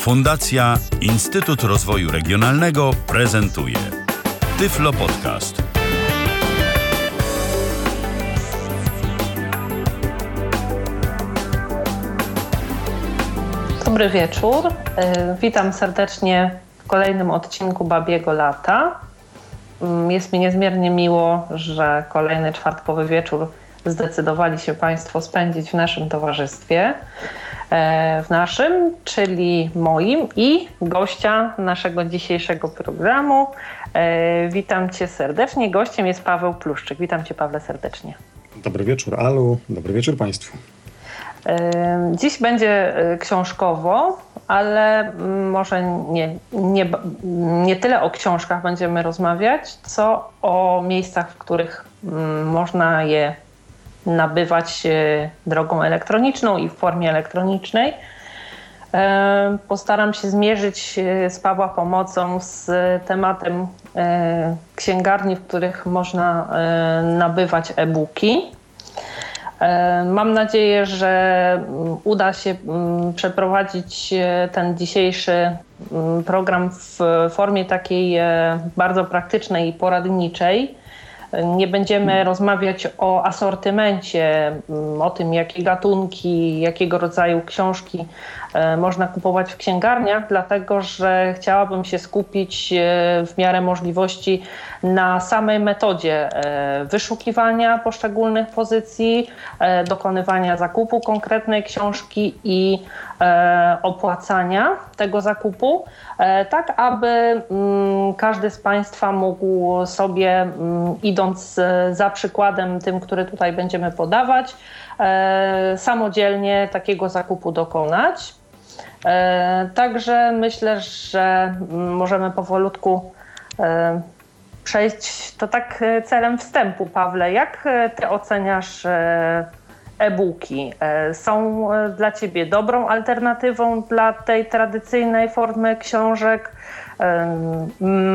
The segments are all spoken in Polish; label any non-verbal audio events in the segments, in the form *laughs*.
Fundacja Instytut Rozwoju Regionalnego prezentuje Tyflo Podcast. Dobry wieczór. E, witam serdecznie w kolejnym odcinku Babiego Lata. Mm, jest mi niezmiernie miło, że kolejny czwartkowy wieczór zdecydowali się Państwo spędzić w naszym towarzystwie. E, w naszym, czyli moim i gościa naszego dzisiejszego programu. E, witam Cię serdecznie. Gościem jest Paweł Pluszczyk. Witam Cię, Pawle, serdecznie. Dobry wieczór, Alu. Dobry wieczór Państwu. E, dziś będzie książkowo, ale może nie, nie, nie tyle o książkach będziemy rozmawiać, co o miejscach, w których można je nabywać e, drogą elektroniczną i w formie elektronicznej. E, postaram się zmierzyć e, z Pawła pomocą z tematem księgarni, w których można nabywać e-booki. Mam nadzieję, że uda się przeprowadzić ten dzisiejszy program w formie takiej bardzo praktycznej i poradniczej nie będziemy rozmawiać o asortymencie, mm, o tym, jakie gatunki, jakiego rodzaju książki można kupować w księgarniach, dlatego że chciałabym się skupić e, w miarę możliwości na samej metodzie e, wyszukiwania poszczególnych pozycji, dokonywania zakupu konkretnej książki i opłacania tego zakupu, tak aby mm, każdy z Państwa mógł sobie, mm, idąc za przykładem tym, który tutaj będziemy podawać, samodzielnie takiego zakupu dokonać. E, także myślę, że możemy powolutku e, przejść to tak e, celem wstępu, Pawle. Jak ty oceniasz e-booki? Są dla ciebie dobrą alternatywą dla tej tradycyjnej formy książek?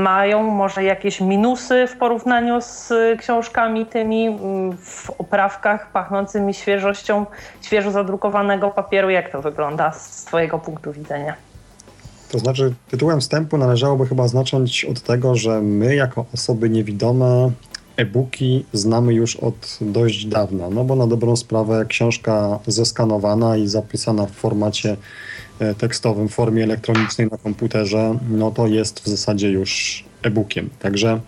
Mają może jakieś minusy w porównaniu z książkami tymi w oprawkach pachnącymi świeżością świeżo zadrukowanego papieru. Jak to wygląda z Twojego punktu widzenia? To znaczy, tytułem wstępu należałoby chyba zacząć od tego, że my, jako osoby niewidome, e-booki znamy już od dość dawna. No bo na dobrą sprawę książka zeskanowana i zapisana w formacie tekstowym w formie elektronicznej na komputerze, no to jest w zasadzie już e-bookiem. Także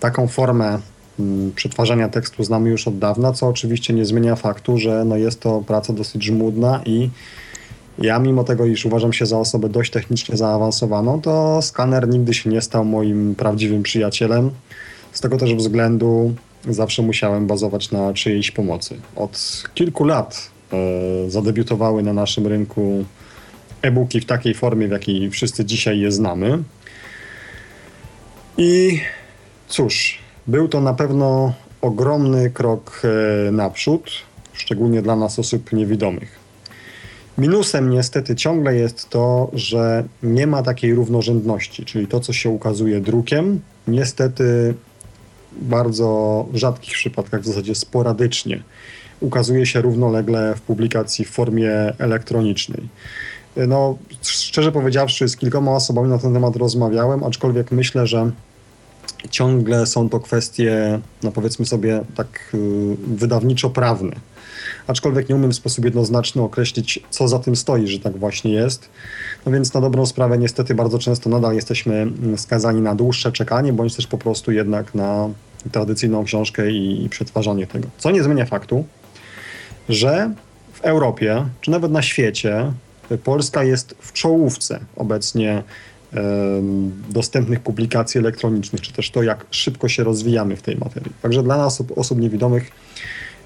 taką formę mm, przetwarzania tekstu znamy już od dawna, co oczywiście nie zmienia faktu, że no jest to praca dosyć żmudna i ja mimo tego, iż uważam się za osobę dość technicznie zaawansowaną, to skaner nigdy się nie stał moim prawdziwym przyjacielem. Z tego też względu zawsze musiałem bazować na czyjejś pomocy. Od kilku lat e, zadebiutowały na naszym rynku e-booki w takiej formie, w jakiej wszyscy dzisiaj je znamy. I cóż, był to na pewno ogromny krok e, naprzód, szczególnie dla nas osób niewidomych. Minusem niestety ciągle jest to, że nie ma takiej równorzędności, czyli to, co się ukazuje drukiem, niestety bardzo rzadkich przypadkach, w zasadzie sporadycznie, ukazuje się równolegle w publikacji w formie elektronicznej. No, szczerze powiedziawszy, z kilkoma osobami na ten temat rozmawiałem, aczkolwiek myślę, że ciągle są to kwestie, no powiedzmy sobie, tak y, wydawniczo-prawne. Aczkolwiek nie umiem w sposób jednoznaczny określić, co za tym stoi, że tak właśnie jest. No więc na dobrą sprawę, niestety, bardzo często nadal jesteśmy mm, skazani na dłuższe czekanie, bądź też po prostu jednak na tradycyjną książkę i, i przetwarzanie tego. Co nie zmienia faktu, że w Europie, czy nawet na świecie, Polska jest w czołówce obecnie dostępnych publikacji elektronicznych, czy też to, jak szybko się rozwijamy w tej materii. Także dla nas, osób niewidomych,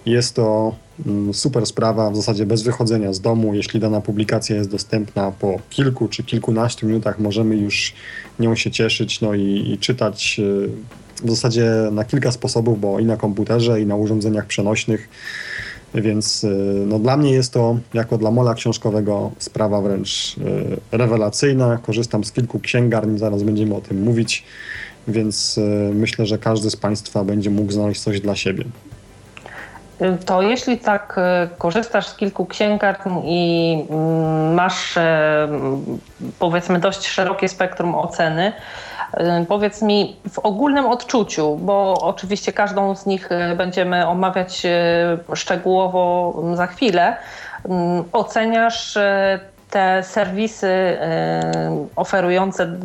jest to mm, super sprawa, w zasadzie bez wychodzenia z domu. Jeśli dana publikacja jest dostępna po kilku czy kilkunastu minutach, możemy już nią się cieszyć no i, i czytać e, w zasadzie na kilka sposobów, bo i na komputerze, i na urządzeniach przenośnych. Więc y, no, dla mnie jest to, jako dla mola książkowego, sprawa wręcz y, rewelacyjna. Korzystam z kilku księgarni, zaraz będziemy o tym mówić, więc y, myślę, że każdy z Państwa będzie mógł znaleźć coś dla siebie. to jeśli tak korzystasz z kilku księgarni i mm, masz powiedzmy dość szerokie spektrum oceny, Powiedz mi w ogólnym odczuciu, bo oczywiście każdą z nich będziemy omawiać szczegółowo za chwilę. Mm, oceniasz te serwisy oferujące mm,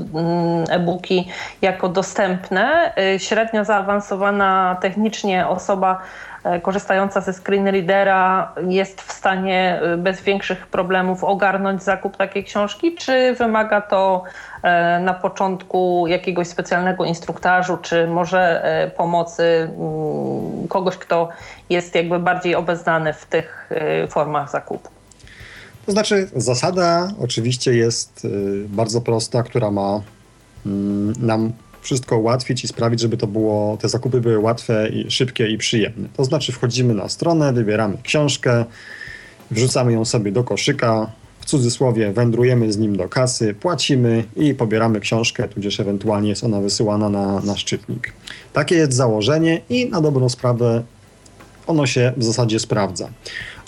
e-booki jako dostępne. Średnio zaawansowana technicznie osoba korzystająca ze screen readera jest w stanie bez większych problemów ogarnąć zakup takiej książki, czy wymaga to na początku jakiegoś specjalnego instruktażu, czy może pomocy mm, kogoś, kto jest jakby bardziej obeznany w tych formach zakupu? To znaczy, zasada oczywiście jest bardzo prosta, która ma mm, nam wszystko ułatwić i sprawić, żeby to było, te zakupy były łatwe i szybkie i przyjemne. To znaczy wchodzimy na stronę, wybieramy książkę, wrzucamy ją sobie do koszyka, w cudzysłowie wędrujemy z nim do kasy, płacimy i pobieramy książkę, tudzież ewentualnie jest ona wysyłana na, na szczytnik. Takie jest założenie i na dobrą sprawę ono się w zasadzie sprawdza.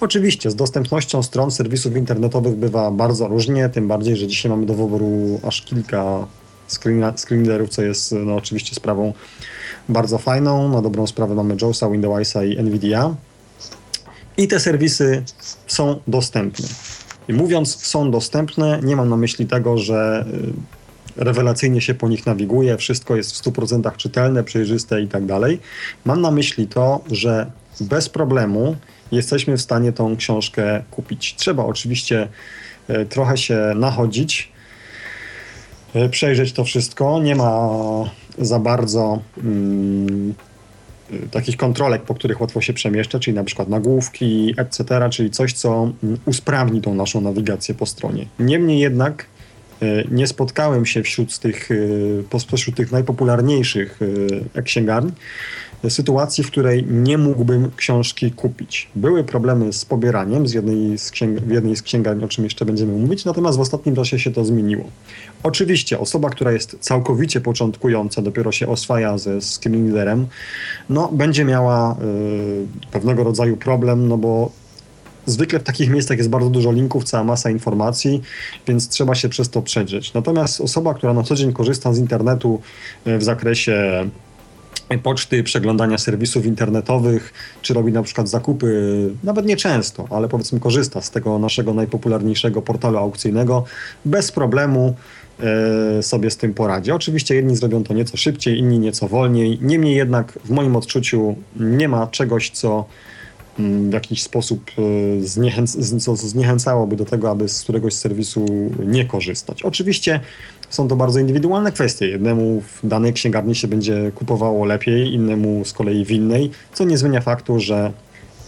Oczywiście z dostępnością stron serwisów internetowych bywa bardzo różnie, tym bardziej, że dzisiaj mamy do wyboru aż kilka screenerów, co jest no, oczywiście sprawą bardzo fajną. Na dobrą sprawę mamy JAWSa, Windowsa i NVIDIA. I te serwisy są dostępne. Mówiąc są dostępne, nie mam na myśli tego, że y, rewelacyjnie się po nich nawiguje, wszystko jest w 100% czytelne, przejrzyste i tak dalej. Mam na myśli to, że bez problemu jesteśmy w stanie tą książkę kupić. Trzeba oczywiście y, trochę się nachodzić, E, przejrzeć to wszystko. Nie ma za bardzo mm, takich kontrolek, po których łatwo się przemieszcza, czyli na przykład nagłówki, etc., czyli coś, co mm, usprawni tą naszą nawigację po stronie. Niemniej jednak e, nie spotkałem się wśród tych, pośród tych najpopularniejszych księgarni sytuacji, w której nie mógłbym książki kupić. Były problemy z pobieraniem z jednej z, księg- w jednej z księgarni, o czym jeszcze będziemy mówić, natomiast w ostatnim czasie się to zmieniło. Oczywiście osoba, która jest całkowicie początkująca, dopiero się oswaja ze screen no będzie miała y, pewnego rodzaju problem, no bo Zwykle w takich miejscach jest bardzo dużo linków, cała masa informacji, więc trzeba się przez to przedrzeć. Natomiast osoba, która na co dzień korzysta z internetu y, w zakresie poczty, przeglądania serwisów internetowych, czy robi na przykład zakupy, nawet nie często, ale powiedzmy korzysta z tego naszego najpopularniejszego portalu aukcyjnego, bez problemu e, sobie z tym poradzi. Oczywiście jedni zrobią to nieco szybciej, inni nieco wolniej. Niemniej jednak w moim odczuciu nie ma czegoś, co mm, w jakiś sposób e, zniechęc co zniechęcałoby do tego, aby z któregoś serwisu nie korzystać. Oczywiście są to bardzo indywidualne kwestie. Jednemu w danej księgarni się będzie kupowało lepiej, innemu z kolei w innej, co nie zmienia faktu, że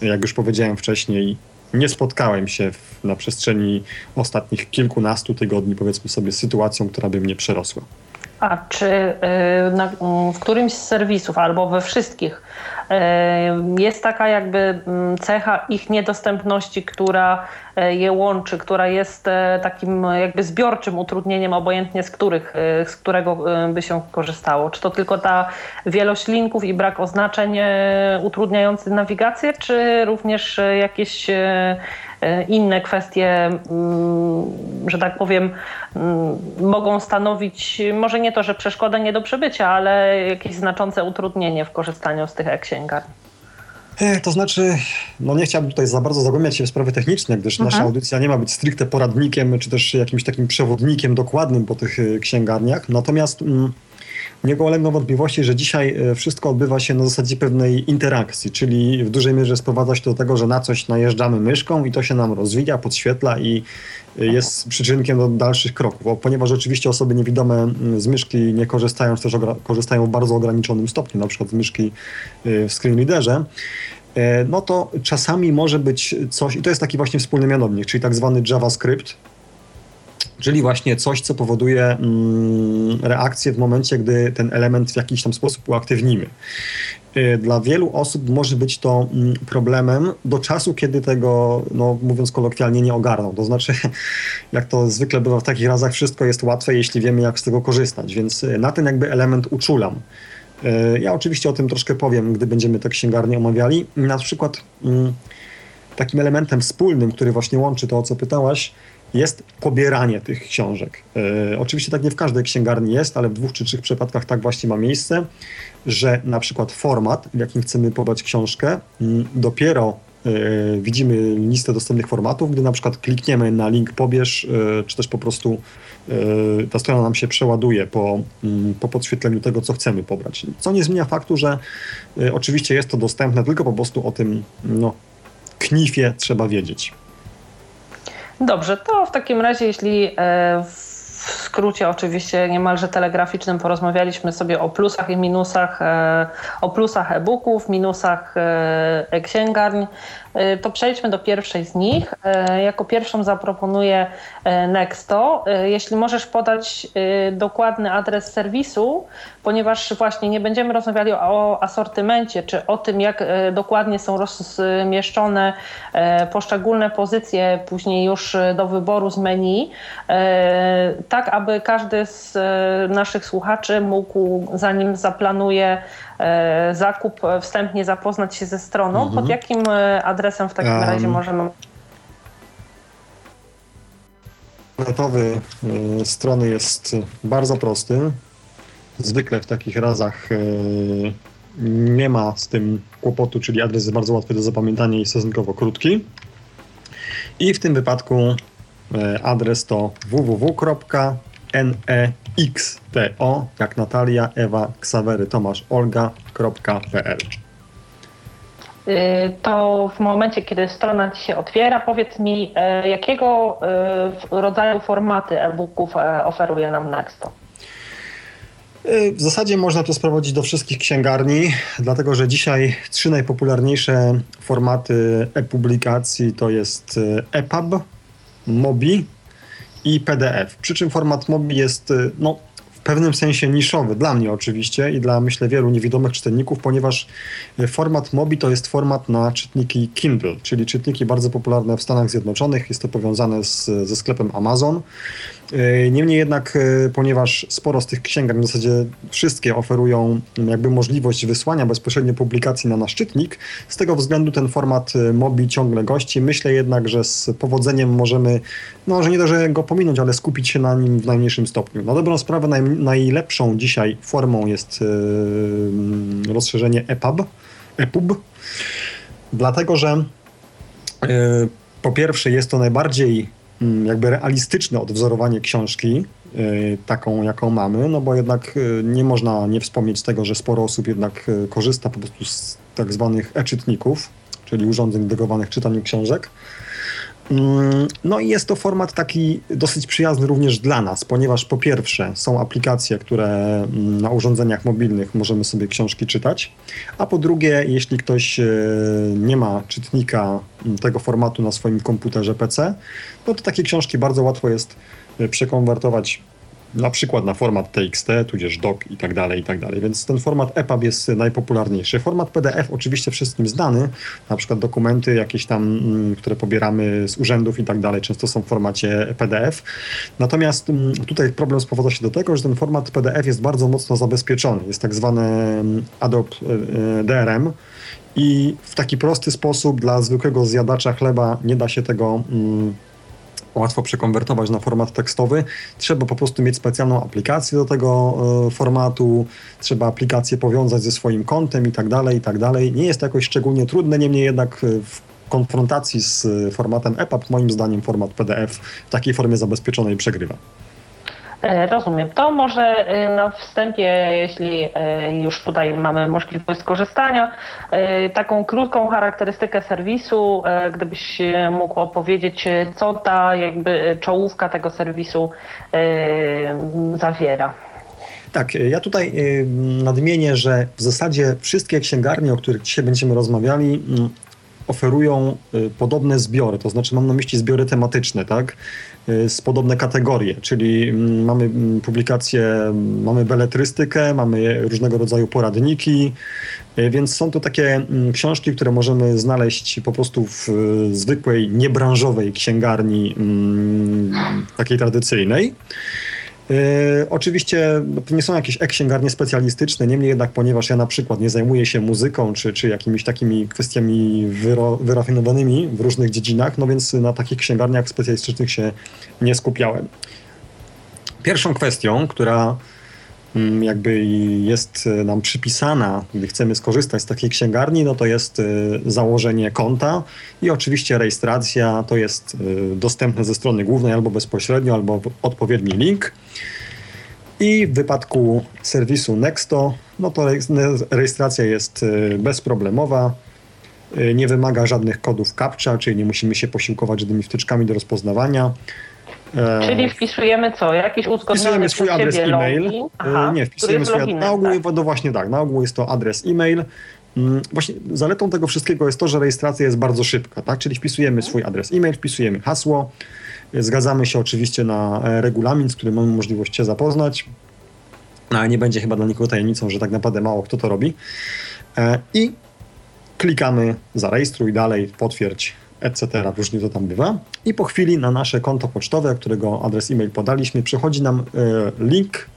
jak już powiedziałem wcześniej, nie spotkałem się w, na przestrzeni ostatnich kilkunastu tygodni, powiedzmy sobie, z sytuacją, która by mnie przerosła. A czy y, na, w którymś z serwisów albo we wszystkich jest taka jakby mm, cecha ich niedostępności, która e, je łączy, która jest takim jakby zbiorczym utrudnieniem, obojętnie z, których, z którego by się korzystało. Czy to tylko ta wielość linków i brak oznaczeń utrudniający nawigację, czy również jakieś inne kwestie, mm, że tak powiem, mm, mogą stanowić może nie to, że przeszkodę nie do przebycia, ale jakieś znaczące utrudnienie w korzystaniu z tych e-księgarni. E, to znaczy, no nie chciałbym tutaj za bardzo zagłębiać się w sprawy techniczne, gdyż mhm. nasza audycja nie ma być stricte poradnikiem, czy też jakimś takim przewodnikiem dokładnym po tych e, księgarniach. Natomiast mm, nie ulegną wątpliwości, że dzisiaj e, wszystko odbywa się na zasadzie pewnej interakcji, czyli w dużej mierze sprowadza się do tego, że na coś najeżdżamy myszką i to się nam rozwija, podświetla i e, jest przyczynkiem do dalszych kroków. Ponieważ oczywiście osoby niewidome z myszki nie korzystają, też korzystają w bardzo ograniczonym stopniu, na przykład z myszki e, w screen no to czasami może być coś, i to jest taki właśnie wspólny mianownik, czyli tak zwany JavaScript, Czyli właśnie coś, co powoduje mm, reakcję w momencie, gdy ten element w jakiś tam sposób uaktywnimy. Y, dla wielu osób może być to mm, problemem do czasu, kiedy tego, no, mówiąc kolokwialnie, nie ogarną. To znaczy, *laughs* jak to zwykle bywa w takich razach, wszystko jest łatwe, jeśli wiemy, jak z tego korzystać. Więc y, na ten jakby element uczulam. Ja oczywiście o tym troszkę powiem, gdy będziemy te księgarnie omawiali. Na przykład mm, takim elementem wspólnym, który właśnie łączy to, o co pytałaś, jest pobieranie tych książek. E, oczywiście tak nie w każdej księgarni jest, ale w dwóch czy trzech przypadkach tak właśnie ma miejsce, że na przykład format, w jakim chcemy pobrać książkę, dopiero e, widzimy listę dostępnych formatów, gdy na przykład klikniemy na link pobierz, e, czy też po prostu ta strona nam się przeładuje po, po podświetleniu tego, co chcemy pobrać. Co nie zmienia faktu, że oczywiście jest to dostępne, tylko po prostu o tym no, knifie trzeba wiedzieć. Dobrze, to w takim razie, jeśli e, w skrócie oczywiście niemalże telegraficznym porozmawialiśmy sobie o plusach i minusach, e, o plusach e-booków, minusach e, e-księgarni, to przejdźmy do pierwszej z nich. Jako pierwszą zaproponuję Nexto. Jeśli możesz podać dokładny adres serwisu, ponieważ właśnie nie będziemy rozmawiali o asortymencie, czy o tym, jak dokładnie są rozmieszczone poszczególne pozycje później już do wyboru z menu, tak aby każdy z naszych słuchaczy mógł, zanim zaplanuje zakup, wstępnie zapoznać się ze stroną, mhm. pod jakim adresem w takim um, razie możemy Internetowy strony jest bardzo prosty. Zwykle w takich razach nie ma z tym kłopotu, czyli adres jest bardzo łatwy do zapamiętania i stosunkowo krótki. I w tym wypadku adres to www.nexto, jak Natalia, Ewa, Ksawery, Tomasz, Olga.pl. Y, to w momencie, kiedy strona Ci się otwiera, powiedz mi, y, jakiego y, rodzaju formaty e-booków e, oferuje nam Nexto? W zasadzie można to sprowadzić do wszystkich księgarni, dlatego że dzisiaj trzy najpopularniejsze formaty e-publikacji to jest EPUB, MOBI i PDF. Przy czym format MOBI jest no, pewnym sensie niszowy, dla mnie oczywiście i dla myślę wielu niewidomych czytelników, ponieważ e, format MOBI to jest format na czytniki Kindle, czyli czytniki bardzo popularne w Stanach Zjednoczonych. Jest to powiązane z, ze sklepem Amazon. E, niemniej jednak, e, ponieważ sporo z tych księgarni, w zasadzie wszystkie oferują jakby możliwość wysłania bezpośrednio publikacji na nasz czytnik, z tego względu ten format MOBI ciągle gości. Myślę jednak, że z powodzeniem możemy, no że nie to, że go pominąć, ale skupić się na nim w najmniejszym stopniu. Na dobrą sprawę naj, najlepszą dzisiaj formą jest yy, rozszerzenie EPUB, EPUB, dlatego że yy, po pierwsze jest to najbardziej jakby realistyczne odwzorowanie książki, y, taką jaką mamy, no bo jednak y, nie można nie wspomnieć tego, że sporo osób jednak y, korzysta po prostu z tak zwanych e-czytników, czyli urządzeń dedykowanych czytaniu książek. Mm, no i jest to format taki dosyć przyjazny również dla nas, ponieważ po pierwsze są aplikacje, które mm, na urządzeniach mobilnych możemy sobie książki czytać, a po drugie, jeśli ktoś e, nie ma czytnika mm, tego formatu na swoim komputerze PC, no to takie książki bardzo łatwo jest e, przekonwertować na przykład na format TXT, tudzież DOC i tak dalej, i tak dalej. Więc ten format EPUB jest najpopularniejszy. Format PDF oczywiście wszystkim znany, na przykład dokumenty jakieś tam, mm, które pobieramy z urzędów i tak dalej, często są w formacie PDF. Natomiast mm, tutaj problem sprowadza się do tego, że ten format PDF jest bardzo mocno zabezpieczony. Jest tak zwany mm, Adobe e, DRM, i w taki prosty sposób dla zwykłego zjadacza chleba nie da się tego łatwo przekonwertować na format tekstowy. Trzeba po prostu mieć specjalną aplikację do tego e, formatu, trzeba aplikację powiązać ze swoim kontem i tak dalej, i tak dalej. Nie jest to jakoś szczególnie trudne, niemniej jednak e, w konfrontacji z formatem EPUB moim zdaniem format PDF w takiej formie zabezpieczonej przegrywa. E, rozumiem. To może e, na wstępie, jeśli e, już tutaj mamy możliwość skorzystania, taką krótką charakterystykę serwisu, gdybyś mógł opowiedzieć, co ta jakby czołówka tego serwisu zawiera. Tak, ja tutaj nadmienię, że w zasadzie wszystkie księgarnie, o których dzisiaj będziemy rozmawiali, oferują podobne zbiory, to znaczy mam na myśli zbiory tematyczne, tak? Y, z podobne kategorie, czyli mm, mamy mm, publikacje, mamy beletrystykę, mamy różnego rodzaju poradniki, y, więc są to takie mm, książki, które możemy znaleźć po prostu w y, zwykłej, niebranżowej księgarni takiej tradycyjnej. Yy, oczywiście to nie są jakieś e-księgarnie specjalistyczne, niemniej jednak, ponieważ ja na przykład nie zajmuję się muzyką czy, czy jakimiś takimi kwestiami wyro, wyrafinowanymi w różnych dziedzinach, no więc na takich księgarniach specjalistycznych się nie skupiałem. Pierwszą kwestią, która jakby jest nam przypisana, gdy chcemy skorzystać z takiej księgarni, no to jest y, założenie konta i oczywiście rejestracja to jest y, dostępne ze strony głównej albo bezpośrednio, albo odpowiedni link. I w wypadku serwisu Nexto, no to rejestracja jest bezproblemowa, nie wymaga żadnych kodów CAPTCHA, czyli nie musimy się posiłkować żadnymi wtyczkami do rozpoznawania. E, Czyli wpisujemy co? Jakiś uzgodniony Wpisujemy swój adres e-mail. E, Aha, nie, wpisujemy swój adres. Na ogół, tak? no właśnie tak, na ogół jest to adres e-mail. Mm, właśnie zaletą tego wszystkiego jest to, że rejestracja jest bardzo szybka, tak? Czyli wpisujemy swój adres e-mail, wpisujemy hasło, zgadzamy się oczywiście na e, regulamin, z którym mamy możliwość się zapoznać, no, ale nie będzie chyba dla nikogo tajemnicą, że tak naprawdę mało kto to robi. I klikamy zarejestruj dalej, potwierdź etc. Różnie to tam bywa. I po chwili na nasze konto pocztowe, którego adres e-mail podaliśmy, przychodzi nam e, link,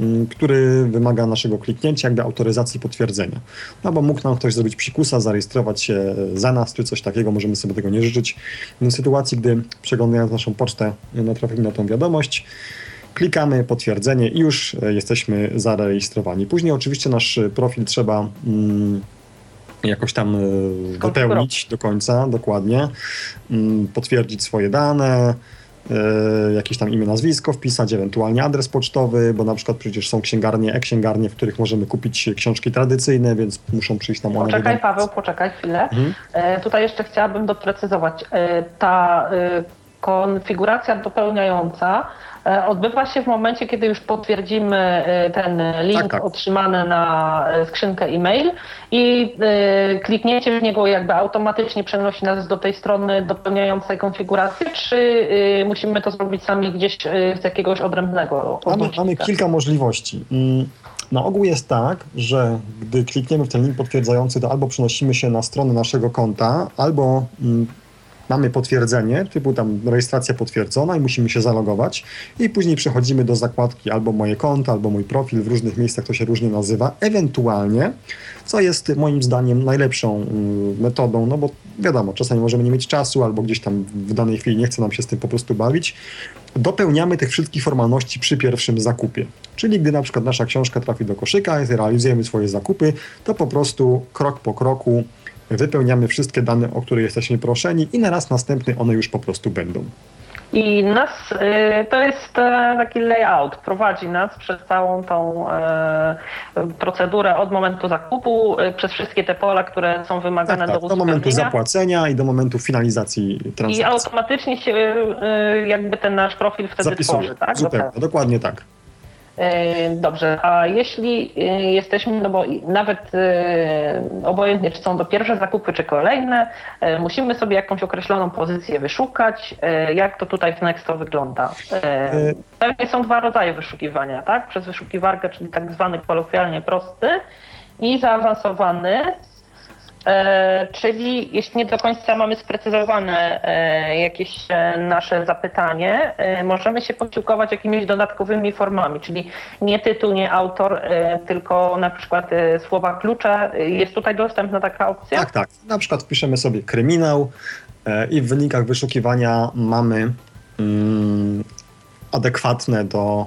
mm, który wymaga naszego kliknięcia, jakby autoryzacji potwierdzenia. No bo mógł nam ktoś zrobić psikusa, zarejestrować się za nas, czy coś takiego, możemy sobie tego nie życzyć. W sytuacji, gdy przeglądając naszą pocztę natrafimy na tą wiadomość, klikamy potwierdzenie i już e, jesteśmy zarejestrowani. Później oczywiście nasz profil trzeba mm, jakoś tam e, wypełnić do końca, dokładnie, mm, potwierdzić swoje dane, e, jakieś tam imię, nazwisko wpisać, ewentualnie adres pocztowy, bo na przykład przecież są księgarnie, e-księgarnie, w których możemy kupić książki tradycyjne, więc muszą przyjść tam one. Poczekaj Paweł, poczekaj chwilę. Mhm. E, tutaj jeszcze chciałabym doprecyzować. E, ta e, konfiguracja dopełniająca E, odbywa się w momencie, kiedy już potwierdzimy e, ten link tak, tak. otrzymany na e, skrzynkę e-mail i kliknięcie w niego jakby automatycznie przenosi nas do tej strony dopełniającej konfigurację, czy musimy to zrobić sami gdzieś z jakiegoś odrębnego mamy, mamy kilka możliwości. Mm, na ogół jest tak, że gdy klikniemy w ten link potwierdzający, to albo przenosimy się na stronę naszego konta, albo mm, mamy potwierdzenie, typu tam rejestracja potwierdzona i musimy się zalogować. I później przechodzimy do zakładki albo moje konto, albo mój profil, w różnych miejscach to się różnie nazywa, ewentualnie, co jest moim zdaniem najlepszą mm, metodą, no bo wiadomo, czasami możemy nie mieć czasu albo gdzieś tam w danej chwili nie chce nam się z tym po prostu bawić, dopełniamy tych wszystkich formalności przy pierwszym zakupie. Czyli gdy na przykład nasza książka trafi do koszyka, realizujemy swoje zakupy, to po prostu krok po kroku wypełniamy wszystkie dane, o które jesteśmy proszeni i na raz następny one już po prostu będą. I nas, y, to jest e, taki layout, prowadzi nas przez całą tą e, procedurę od momentu zakupu, e, przez wszystkie te pola, które są wymagane tak, tak, do Do momentu zapłacenia i do momentu transakcji. I automatycznie się jakby ten nasz profil wtedy Zapisuje. tworzy, tak? Zupełnie, dokładnie tak. E, dobrze, a jeśli e, jesteśmy, no bo nawet e, obojętnie czy są to pierwsze zakupy, czy kolejne, musimy sobie jakąś określoną pozycję wyszukać. Jak to tutaj w Nexto wygląda? Pewnie są dwa rodzaje wyszukiwania, tak? Przez wyszukiwarkę, czyli tak zwany kolokwialnie prosty i zaawansowany, czyli jeśli nie do końca mamy sprecyzowane e, jakieś e, nasze zapytanie, możemy się posiłkować jakimiś dodatkowymi formami, czyli nie tytuł, nie autor, tylko na przykład słowa klucze. Jest tutaj dostępna taka opcja? Tak, tak. Na przykład wpiszemy sobie kryminał i w wynikach wyszukiwania mamy mm, adekwatne do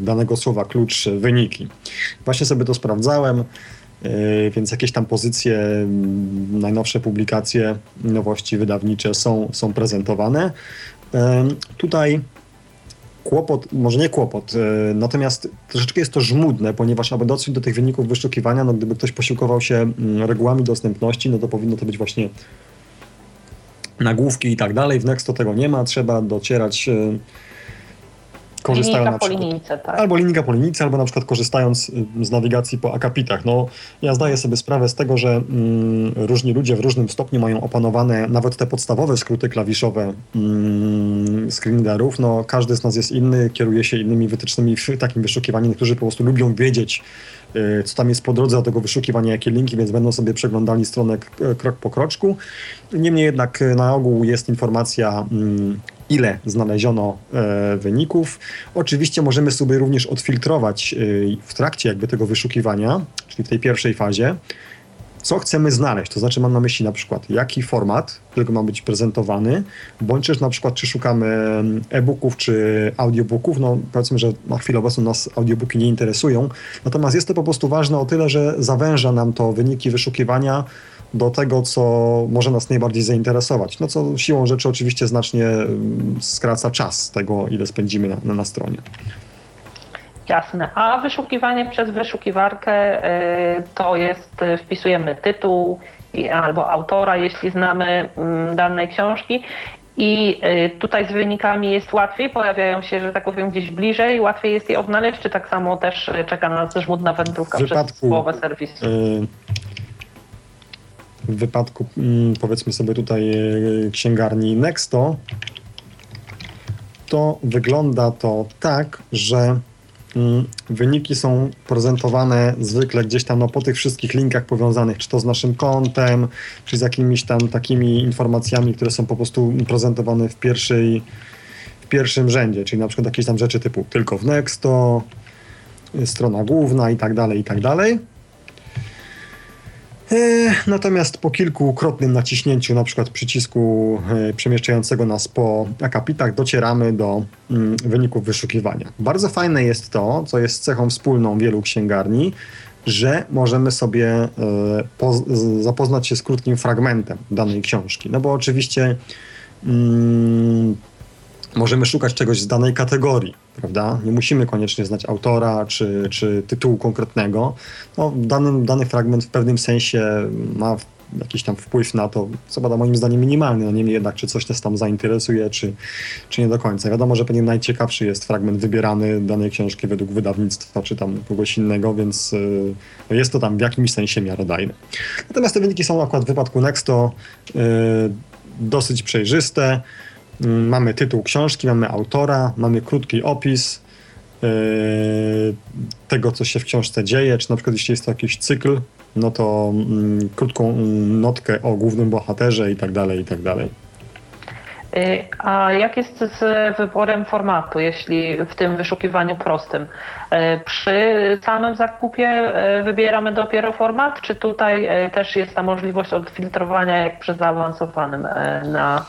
danego słowa klucz wyniki. Właśnie sobie to sprawdzałem. E, więc jakieś tam pozycje, najnowsze publikacje, nowości wydawnicze są, są prezentowane. E, tutaj kłopot, może nie kłopot, e, natomiast troszeczkę jest to żmudne, ponieważ aby dotrzeć do tych wyników wyszukiwania, no gdyby ktoś posiłkował się regułami dostępności, no to powinno to być właśnie nagłówki i tak dalej. W Nexto tego nie ma, trzeba docierać korzystają linijka na przykład, po linijce, tak. Albo linijka po linijce, albo na przykład korzystając y, z nawigacji po akapitach. No, ja zdaję sobie sprawę z tego, że mm, różni ludzie w różnym stopniu mają opanowane nawet te podstawowe skróty klawiszowe mm, screenreaderów. No, każdy z nas jest inny, kieruje się innymi wytycznymi w takim wyszukiwaniu. Niektórzy po prostu lubią wiedzieć, co tam jest po drodze do tego wyszukiwania, jakie linki, więc będą sobie przeglądali stronę krok po kroczku. Niemniej jednak y, na ogół jest informacja mm, ile znaleziono wyników. Oczywiście możemy sobie również odfiltrować w trakcie jakby tego wyszukiwania, czyli w tej pierwszej fazie, co chcemy znaleźć. To znaczy mam na myśli na przykład jaki format, którego ma być prezentowany, bądź też na przykład czy szukamy e-booków czy audiobooków. No powiedzmy, że na chwilę obecną nas audiobooki nie interesują. Natomiast jest to po prostu ważne o tyle, że zawęża nam to wyniki wyszukiwania do tego, co może nas najbardziej zainteresować. No co siłą rzeczy oczywiście znacznie mm, skraca czas tego, ile spędzimy na, na stronie. Jasne. A wyszukiwanie przez wyszukiwarkę y, to jest, y, wpisujemy tytuł albo autora, jeśli znamy mm, danej książki. I y, tutaj z wynikami jest łatwiej, pojawiają się, że tak powiem, gdzieś bliżej, łatwiej jest je odnaleźć, czy tak samo też czeka nas żmudna wędrówka wypadku, przez połowę serwisu? w wypadku, mm, powiedzmy sobie tutaj, księgarni Nexto, to wygląda to tak, że wyniki są prezentowane zwykle gdzieś tam no, po tych wszystkich linkach powiązanych, czy to z naszym kontem, czy z jakimiś tam takimi informacjami, które są po prostu prezentowane w pierwszej, w pierwszym rzędzie, czyli na przykład jakieś tam rzeczy typu tylko w Nexto, strona główna i tak dalej, i tak dalej. E, natomiast po kilkukrotnym naciśnięciu na przykład przycisku e, przemieszczającego nas po akapitach docieramy do mm, wyników wyszukiwania. Bardzo fajne jest to, co jest cechą wspólną wielu księgarni, że możemy sobie e, zapoznać się z krótkim fragmentem danej książki. No bo oczywiście mm, możemy szukać czegoś z danej kategorii, prawda? Nie musimy koniecznie znać autora czy, czy tytułu konkretnego. No, dany, dany fragment w pewnym sensie ma jakiś tam wpływ na to, co bada moim zdaniem minimalny, no niemniej jednak, czy coś nas tam zainteresuje, czy, czy nie do końca. Wiadomo, że pewnie najciekawszy jest fragment wybierany danej książki według wydawnictwa, czy tam kogoś innego, więc yy, jest to tam w jakimś sensie miarodajne. Natomiast te wyniki są akurat w wypadku Nexto yy, dosyć przejrzyste. Mm, mamy tytuł książki, mamy autora, mamy krótki opis yy, tego, co się w książce dzieje, czy na przykład jeśli jest to jakiś cykl, no to yy, krótką mm, notkę o głównym bohaterze i tak dalej, i tak dalej. Y, a jak jest z wyborem formatu, jeśli w tym wyszukiwaniu prostym? Y, przy samym zakupie wybieramy dopiero format, czy tutaj też jest ta możliwość odfiltrowania jak przy zaawansowanym na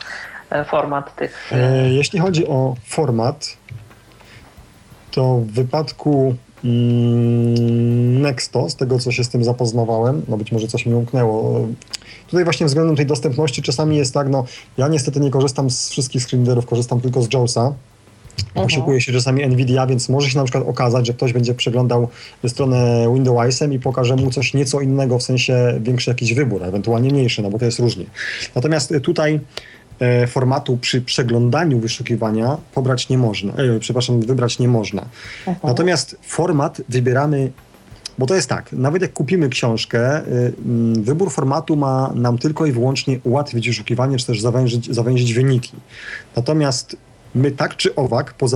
format tych. E, jeśli chodzi o format, to w wypadku mm, Nexto, z tego co się z tym zapoznawałem, no być może coś mi umknęło. Tutaj właśnie względem tej dostępności czasami jest tak, no ja niestety nie korzystam z wszystkich screenreaderów, korzystam tylko z JAWSa. Posiłkuje się czasami Nvidia, więc może się na przykład okazać, że ktoś będzie przeglądał stronę Windowsem i pokaże mu coś nieco innego, w sensie większy jakiś wybór, ewentualnie mniejszy, no bo to jest różnie. Natomiast tutaj E, formatu przy przeglądaniu wyszukiwania pobrać nie można, e, przepraszam, wybrać nie można. Aha. Natomiast format wybieramy bo to jest tak, nawet jak kupimy książkę, e, wybór formatu ma nam tylko i wyłącznie ułatwić wyszukiwanie, czy też zawężyć, zawęzić wyniki. Natomiast my tak czy owak po,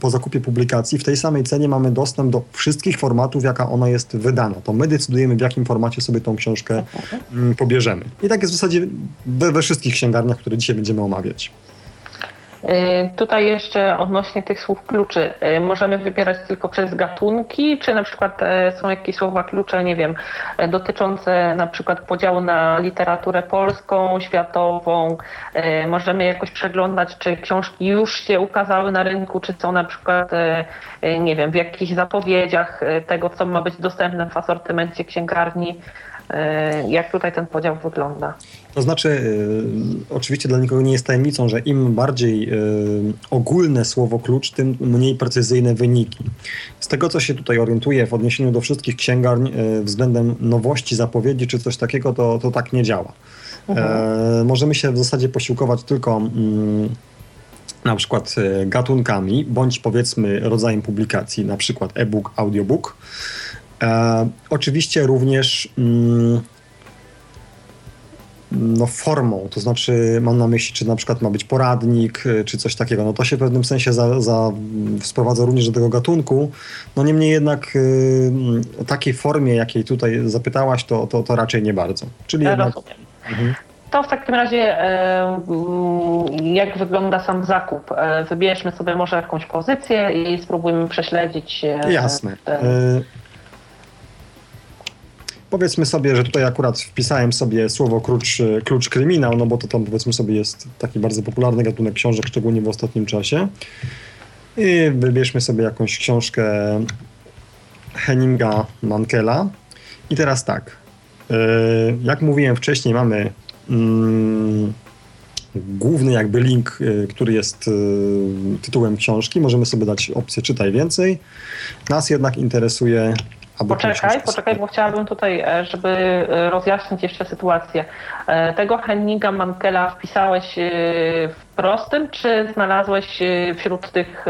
po zakupie publikacji w tej samej cenie mamy dostęp do wszystkich formatów, jaka ona jest wydana. To my decydujemy, w jakim formacie sobie tą książkę mm, pobierzemy. I tak jest w zasadzie we, we wszystkich księgarniach, które dzisiaj będziemy omawiać. Y, tutaj jeszcze odnośnie tych słów kluczy. Y, możemy wybierać tylko przez gatunki, czy na przykład e, są jakieś słowa klucze, nie wiem, e, dotyczące na przykład podziału na literaturę polską, światową. E, możemy jakoś przeglądać, czy książki już się ukazały na rynku, czy są na przykład, nie wiem, w jakichś zapowiedziach tego, co ma być dostępne w asortymencie księgarni. Jak tutaj ten podział wygląda? To znaczy, y, oczywiście dla nikogo nie jest tajemnicą, że im bardziej y, ogólne słowo klucz, tym mniej precyzyjne wyniki. Z tego, co się tutaj orientuję w odniesieniu do wszystkich księgarni y, względem nowości zapowiedzi czy coś takiego, to, to tak nie działa. Mhm. E, możemy się w zasadzie posiłkować tylko mm, na przykład gatunkami, bądź powiedzmy rodzajem publikacji, na przykład e-book, audiobook. E, oczywiście również mm, no, formą, to znaczy mam na myśli, czy na przykład ma być poradnik, y, czy coś takiego. No to się w pewnym sensie za, za sprowadza również do tego gatunku. No niemniej jednak y, o takiej formie, jakiej tutaj zapytałaś, to, to, to raczej nie bardzo. Czyli ja jednak... Mhm. To w takim razie e, jak wygląda sam zakup? E, wybierzmy sobie może jakąś pozycję i spróbujmy prześledzić. e, Jasne. ten- Powiedzmy sobie, że tutaj akurat wpisałem sobie słowo klucz, e, klucz kryminał, no bo to tam powiedzmy sobie jest taki bardzo popularny gatunek książek, szczególnie w ostatnim czasie. I wybierzmy sobie jakąś książkę Henninga Mankela. I teraz tak. e, Jak mówiłem wcześniej, mamy mm, główny jakby link, e, który jest tytułem książki. Możemy sobie dać opcję czytaj więcej. Nas jednak interesuje... Poczekaj, poczekaj, bo chciałabym tutaj, e, żeby e, rozjaśnić jeszcze sytuację. E, Tego Henninga Mankela wpisałeś w prostym, czy znalazłeś wśród tych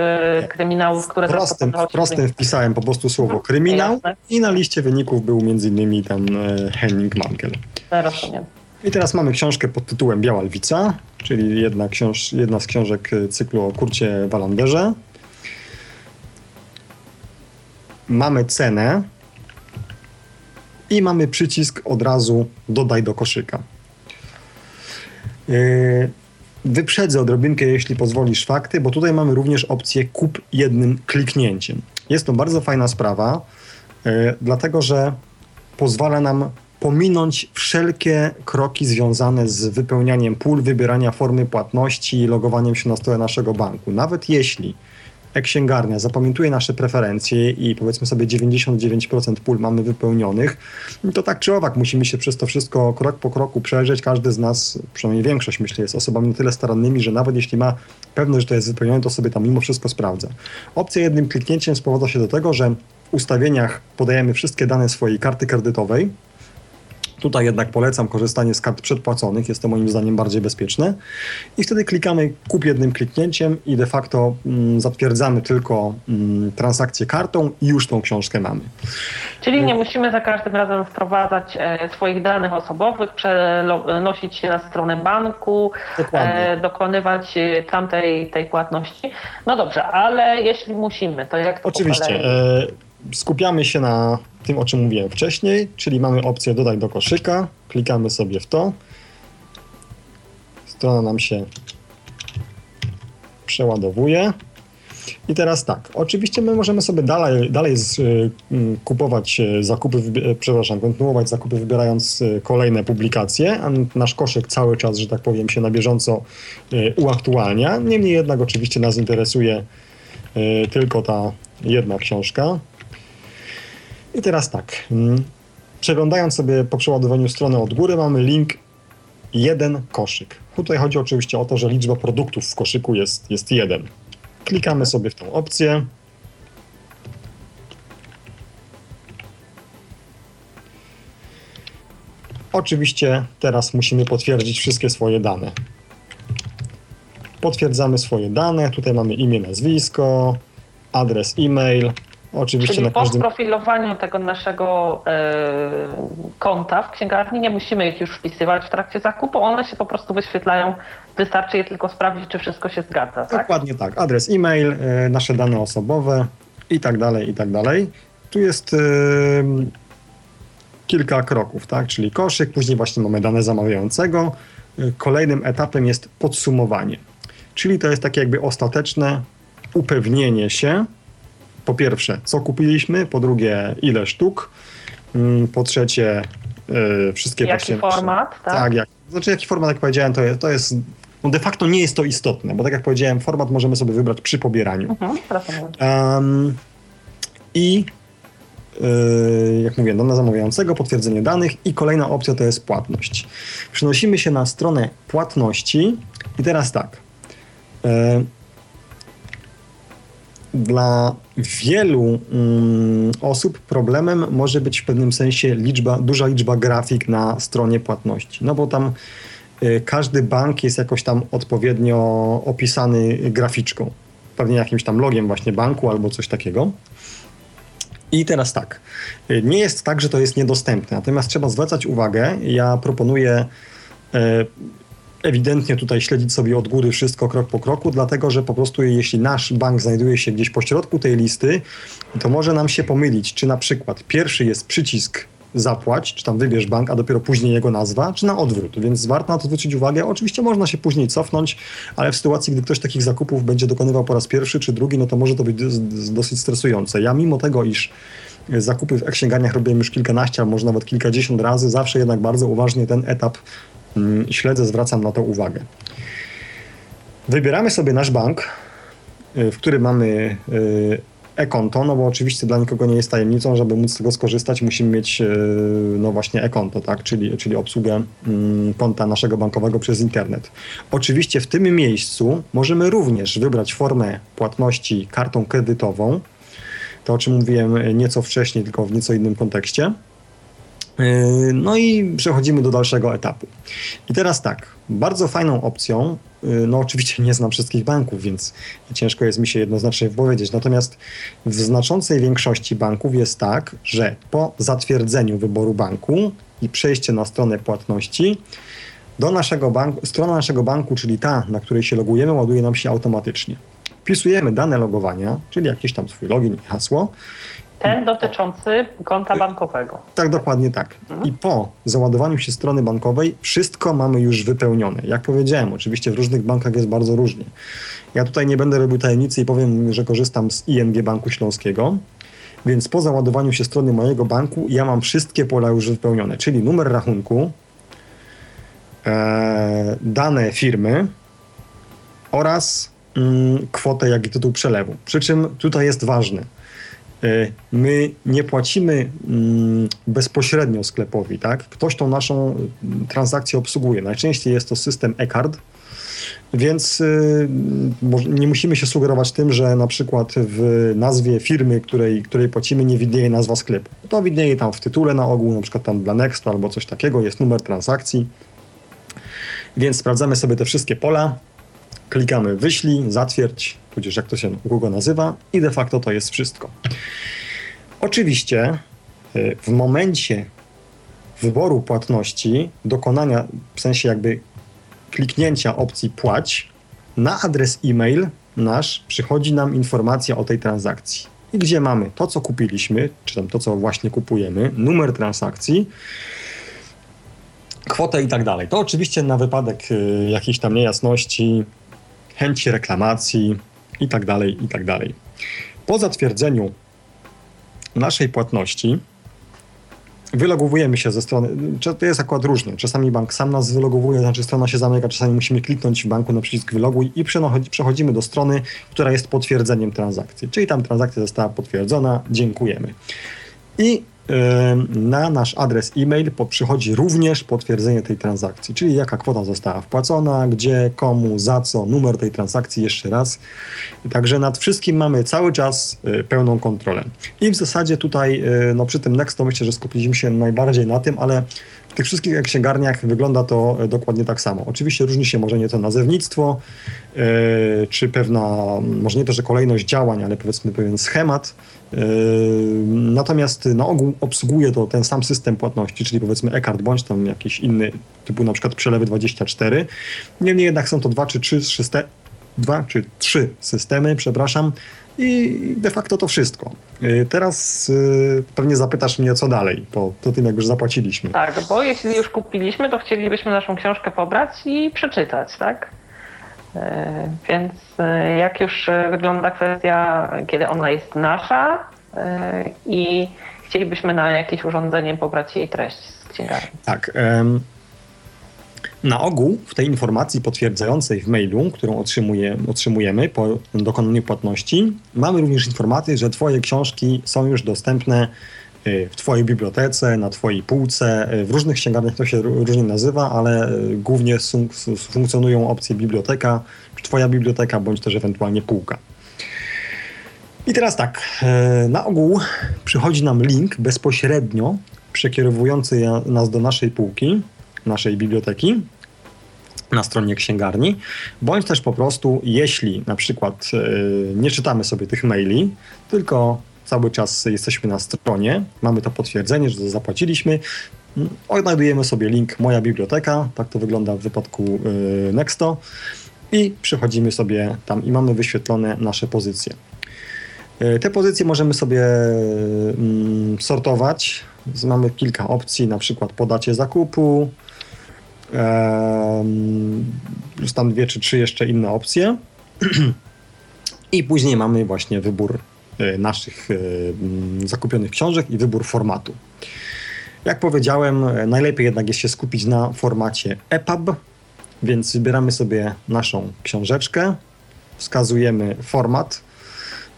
kryminałów, które W prostym, w prostym wpisałem po prostu słowo kryminał Jasne. i na liście wyników był między innymi tam Henning Mankel. Rozumiem. I teraz mamy książkę pod tytułem Biała Lwica, czyli jedna, książ jedna z książek cyklu o Kurcie Walanderze. Mamy cenę i mamy przycisk od razu dodaj do koszyka. Yy, Wyprzedzę odrobinkę, jeśli pozwolisz, fakty, bo tutaj mamy również opcję kup jednym kliknięciem. Jest to bardzo fajna sprawa, yy, dlatego że pozwala nam pominąć wszelkie kroki związane z wypełnianiem pól, wybierania formy płatności i logowaniem się na stronę naszego banku. Nawet jeśli e-księgarnia zapamiętuje nasze preferencje i powiedzmy sobie 99% pól mamy wypełnionych, to tak czy owak musimy się przez to wszystko krok po kroku przejrzeć. Każdy z nas, przynajmniej większość myślę, jest osobami na tyle starannymi, że nawet jeśli ma pewność, że to jest wypełnione, to sobie tam mimo wszystko sprawdza. Opcja jednym kliknięciem sprowadza się do tego, że w ustawieniach podajemy wszystkie dane swojej karty kredytowej, Tutaj jednak polecam korzystanie z kart przedpłaconych, jest to moim zdaniem bardziej bezpieczne. I wtedy klikamy kup jednym kliknięciem i de facto mm, zatwierdzamy tylko mm, transakcję kartą i już tą książkę mamy. Czyli nie musimy za każdym razem wprowadzać e, swoich danych osobowych, przenosić się na stronę banku, e, dokonywać e, tamtej tej płatności. No dobrze, ale jeśli musimy, to jak to Oczywiście. Skupiamy się na tym, o czym mówiłem wcześniej, czyli mamy opcję dodaj do koszyka, klikamy sobie w to. Strona nam się przeładowuje. I teraz tak, oczywiście my możemy sobie dalej, dalej z, y, mm, kupować y, zakupy, wybi- y, przepraszam, kontynuować zakupy wybierając y, kolejne publikacje, a nasz koszyk cały czas, że tak powiem, się na bieżąco y, uaktualnia. Niemniej jednak oczywiście nas interesuje y, tylko ta jedna książka. I teraz tak, mm, przeglądając sobie po przeładowaniu strony od góry mamy link jeden koszyk. Tutaj chodzi oczywiście o to, że liczba produktów w koszyku jest, jest jeden. Klikamy sobie w tą opcję. Oczywiście teraz musimy potwierdzić wszystkie swoje dane. Potwierdzamy swoje dane. Tutaj mamy imię, nazwisko, adres e-mail. Oczywiście Czyli na po każdym. sprofilowaniu tego naszego e, konta w księgarni nie musimy ich już wpisywać w trakcie zakupu, one się po prostu wyświetlają. Wystarczy je tylko sprawdzić, czy wszystko się zgadza, tak? Dokładnie tak. Adres e-mail, e, nasze dane osobowe i tak dalej, i tak dalej. Tu jest e, kilka kroków, tak? Czyli koszyk, później właśnie mamy dane zamawiającego. Kolejnym etapem jest podsumowanie. Czyli to jest takie jakby ostateczne upewnienie się, po pierwsze, co kupiliśmy, po drugie, ile sztuk, mm, po trzecie, e, wszystkie Jaki właśnie nasze- format, tak? tak, jak, znaczy jaki format, jak powiedziałem, to jest, to jest no de facto nie jest to istotne, bo tak jak powiedziałem, format możemy sobie wybrać przy pobieraniu. Mhm. Um, I yy, jak mówię, dane zamawiającego, potwierdzenie danych i kolejna opcja to jest płatność. Przenosimy się na stronę płatności i teraz tak. Yy, dla wielu mm, osób problemem może być w pewnym sensie liczba, duża liczba grafik na stronie płatności. No bo tam y, każdy bank jest jakoś tam odpowiednio opisany graficzką. Pewnie jakimś tam logiem właśnie banku albo coś takiego. I teraz tak, y, nie jest tak, że to jest niedostępne, natomiast trzeba zwracać uwagę, ja proponuję e, ewidentnie tutaj śledzić sobie od góry wszystko krok po kroku, dlatego że po prostu jeśli nasz bank znajduje się gdzieś po środku tej listy, to może nam się pomylić, czy na przykład pierwszy jest przycisk zapłać, czy tam wybierz bank, a dopiero później jego nazwa, czy na odwrót. Więc warto na to zwrócić uwagę. Oczywiście można się później cofnąć, ale w sytuacji, gdy ktoś takich zakupów będzie dokonywał po raz pierwszy czy drugi, no to może to być dosyć stresujące. Ja mimo tego, iż zakupy w e-księgarniach robiłem już kilkanaście, a może nawet kilkadziesiąt razy, zawsze jednak bardzo uważnie ten etap śledzę, zwracam na to uwagę. Wybieramy sobie nasz bank, y, w którym mamy y, e-konto, no bo oczywiście dla nikogo nie jest tajemnicą, żeby móc z tego skorzystać, musimy mieć y, no właśnie e-konto, tak? czyli, czyli obsługę mm, konta naszego bankowego przez internet. Oczywiście w tym miejscu możemy również wybrać formę płatności kartą kredytową, to o czym mówiłem nieco wcześniej, tylko w nieco innym kontekście. Yy, no i przechodzimy do dalszego etapu. I teraz tak, bardzo fajną opcją, yy, no oczywiście nie znam wszystkich banków, więc ciężko jest mi się jednoznacznie wypowiedzieć, natomiast w znaczącej większości banków jest tak, że po zatwierdzeniu wyboru banku i przejście na stronę płatności, do naszego banku, strona naszego banku, czyli ta, na której się logujemy, ładuje nam się automatycznie. Wpisujemy dane logowania, czyli jakiś tam swój login i hasło ten dotyczący konta bankowego. Tak, dokładnie tak. Mhm. I po załadowaniu się strony bankowej wszystko mamy już wypełnione. Jak powiedziałem, oczywiście w różnych bankach jest bardzo różnie. Ja tutaj nie będę robił tajemnicy i powiem, że korzystam z ING Banku Śląskiego. Więc po załadowaniu się strony mojego banku ja mam wszystkie pola już wypełnione, czyli numer rachunku, e, dane firmy oraz mm, kwotę, jak i tytuł przelewu. Przy czym tutaj jest ważne – E, my nie płacimy mm, bezpośrednio sklepowi, tak? Ktoś tą naszą mm, transakcję obsługuje. Najczęściej jest to system e-card, więc y, nie musimy się sugerować tym, że na przykład w nazwie firmy, której, której płacimy, nie widnieje nazwa sklepu. To widnieje tam w tytule na ogół, na przykład tam dla Nexto albo coś takiego, jest numer transakcji. Więc sprawdzamy sobie te wszystkie pola, klikamy wyślij, zatwierdź, tudzież jak to się kogo nazywa i de facto to jest wszystko. Oczywiście y, w momencie wyboru płatności, dokonania, w sensie jakby kliknięcia opcji płać, na adres e-mail nasz przychodzi nam informacja o tej transakcji. I gdzie mamy to, co kupiliśmy, czy tam to, co właśnie kupujemy, numer transakcji, kwotę i tak dalej. To oczywiście na wypadek y, jakiejś tam niejasności, chęci reklamacji i tak dalej, i tak dalej. Po zatwierdzeniu naszej płatności wylogowujemy się ze strony, to jest akurat różnie, czasami bank sam nas wylogowuje, znaczy strona się zamyka, czasami musimy kliknąć w banku na przycisk wyloguj i przechodzimy do strony, która jest potwierdzeniem transakcji, czyli tam transakcja została potwierdzona, dziękujemy. I na nasz adres e-mail przychodzi również potwierdzenie tej transakcji, czyli jaka kwota została wpłacona, gdzie, komu, za co, numer tej transakcji jeszcze raz. Także nad wszystkim mamy cały czas y, pełną kontrolę. I w zasadzie tutaj y, no przy tym Next to myślę, że skupiliśmy się najbardziej na tym, ale w tych wszystkich księgarniach wygląda to e, dokładnie tak samo. Oczywiście różni się może nieco nazewnictwo, czy pewna, może nie to, że kolejność działań, ale powiedzmy pewien schemat. Yy, natomiast na ogół obsługuje to ten sam system płatności, czyli powiedzmy e-card bądź tam jakiś inny, typu na przykład przelewy 24. Niemniej jednak są to dwa czy trzy, dwa czy trzy systemy, przepraszam, i de facto to wszystko. Y, teraz y, pewnie zapytasz mnie, co dalej, po, po tym, jak już zapłaciliśmy. Tak, bo jeśli już kupiliśmy, to chcielibyśmy naszą książkę pobrać i przeczytać, tak? Y, więc jak już wygląda kwestia, kiedy ona jest nasza i chcielibyśmy na jakieś urządzenie pobrać jej treść z księgarni. Tak. Na ogół w tej informacji potwierdzającej w mailu, którą otrzymuje, otrzymujemy po dokonaniu płatności, mamy również informację, że Twoje książki są już dostępne w Twojej bibliotece, na Twojej półce. Y, w różnych księgarniach to się różnie nazywa, ale y, głównie funkcjonują opcje biblioteka, czy Twoja biblioteka, bądź też ewentualnie półka. I teraz tak, na ogół przychodzi nam link bezpośrednio przekierowujący nas do naszej półki, naszej biblioteki na stronie księgarni, bądź też po prostu, jeśli na przykład nie czytamy sobie tych maili, tylko cały czas jesteśmy na stronie, mamy to potwierdzenie, że zapłaciliśmy, mm, odnajdujemy sobie link Moja Biblioteka, tak to wygląda w wypadku yy, Nexto. I przechodzimy sobie tam i mamy wyświetlone nasze pozycje. Yy, te pozycje możemy sobie mm, sortować. Mamy kilka opcji, na przykład podacie zakupu, plus tam dwie czy trzy jeszcze inne opcje. *clears throat* I później mamy właśnie wybór naszych e, zakupionych książek i wybór formatu. Jak powiedziałem, e, najlepiej jednak jest się skupić na formacie EPUB, więc wybieramy sobie naszą książeczkę, wskazujemy format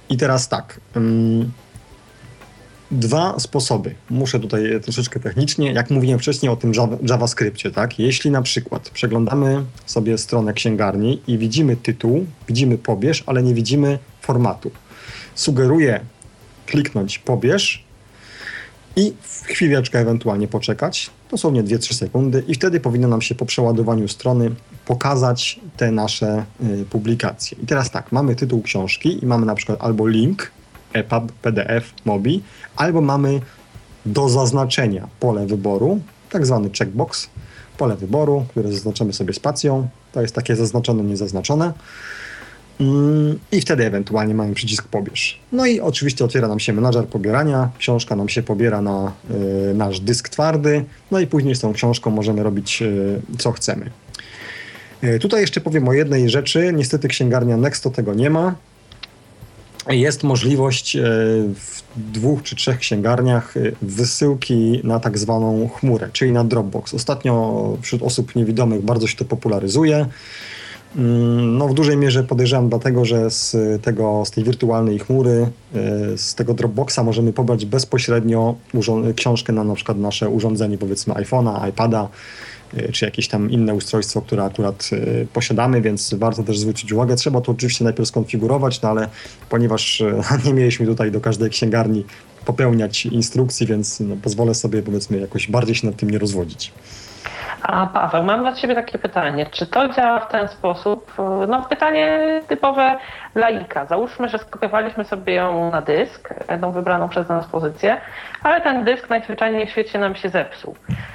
i teraz tak. Dwa sposoby. Muszę tutaj troszeczkę technicznie, jak mówiłem wcześniej o tym JavaScriptie, tak? Jeśli na przykład przeglądamy sobie stronę księgarni i widzimy tytuł, widzimy pobierz, ale nie widzimy formatu. Sugeruję kliknąć pobierz i chwileczkę ewentualnie poczekać, dosłownie 2-3 sekundy i wtedy powinno nam się po przeładowaniu strony pokazać te nasze y, publikacje. I teraz tak, mamy tytuł książki i mamy na przykład albo link, EPUB, PDF, MOBI, albo mamy do zaznaczenia pole wyboru, tak zwany checkbox, pole wyboru, które zaznaczamy sobie spacją, to jest takie zaznaczone, niezaznaczone. Mm, I wtedy ewentualnie mamy przycisk pobierz. No i oczywiście otwiera nam się menadżer pobierania, książka nam się pobiera na y, nasz dysk twardy, no i później z tą książką możemy robić y, co chcemy. Y, tutaj jeszcze powiem o jednej rzeczy. Niestety księgarnia Nexto tego nie ma jest możliwość e, w dwóch czy trzech księgarniach e, wysyłki na tak zwaną chmurę, czyli na Dropbox. Ostatnio wśród osób niewidomych bardzo się to popularyzuje. Mm, no, w dużej mierze podejrzewam dlatego, że z, tego, z tej wirtualnej chmury, e, z tego Dropboxa możemy pobrać bezpośrednio książkę na na przykład nasze urządzenie, powiedzmy iPhone'a, iPada, Y, czy jakieś tam inne ustrojstwo, które akurat y, posiadamy, więc warto też zwrócić uwagę. Trzeba to oczywiście najpierw skonfigurować, no ale ponieważ *laughs* nie mieliśmy tutaj do każdej księgarni popełniać instrukcji, więc no, pozwolę sobie powiedzmy jakoś bardziej się nad tym nie rozwodzić. A Paweł, mam dla Ciebie takie pytanie. Czy to działa w ten sposób? No pytanie typowe laika. Załóżmy, że skopiowaliśmy sobie ją na dysk, tą wybraną przez nas pozycję, ale ten dysk najzwyczajniej w świecie nam się zepsuł.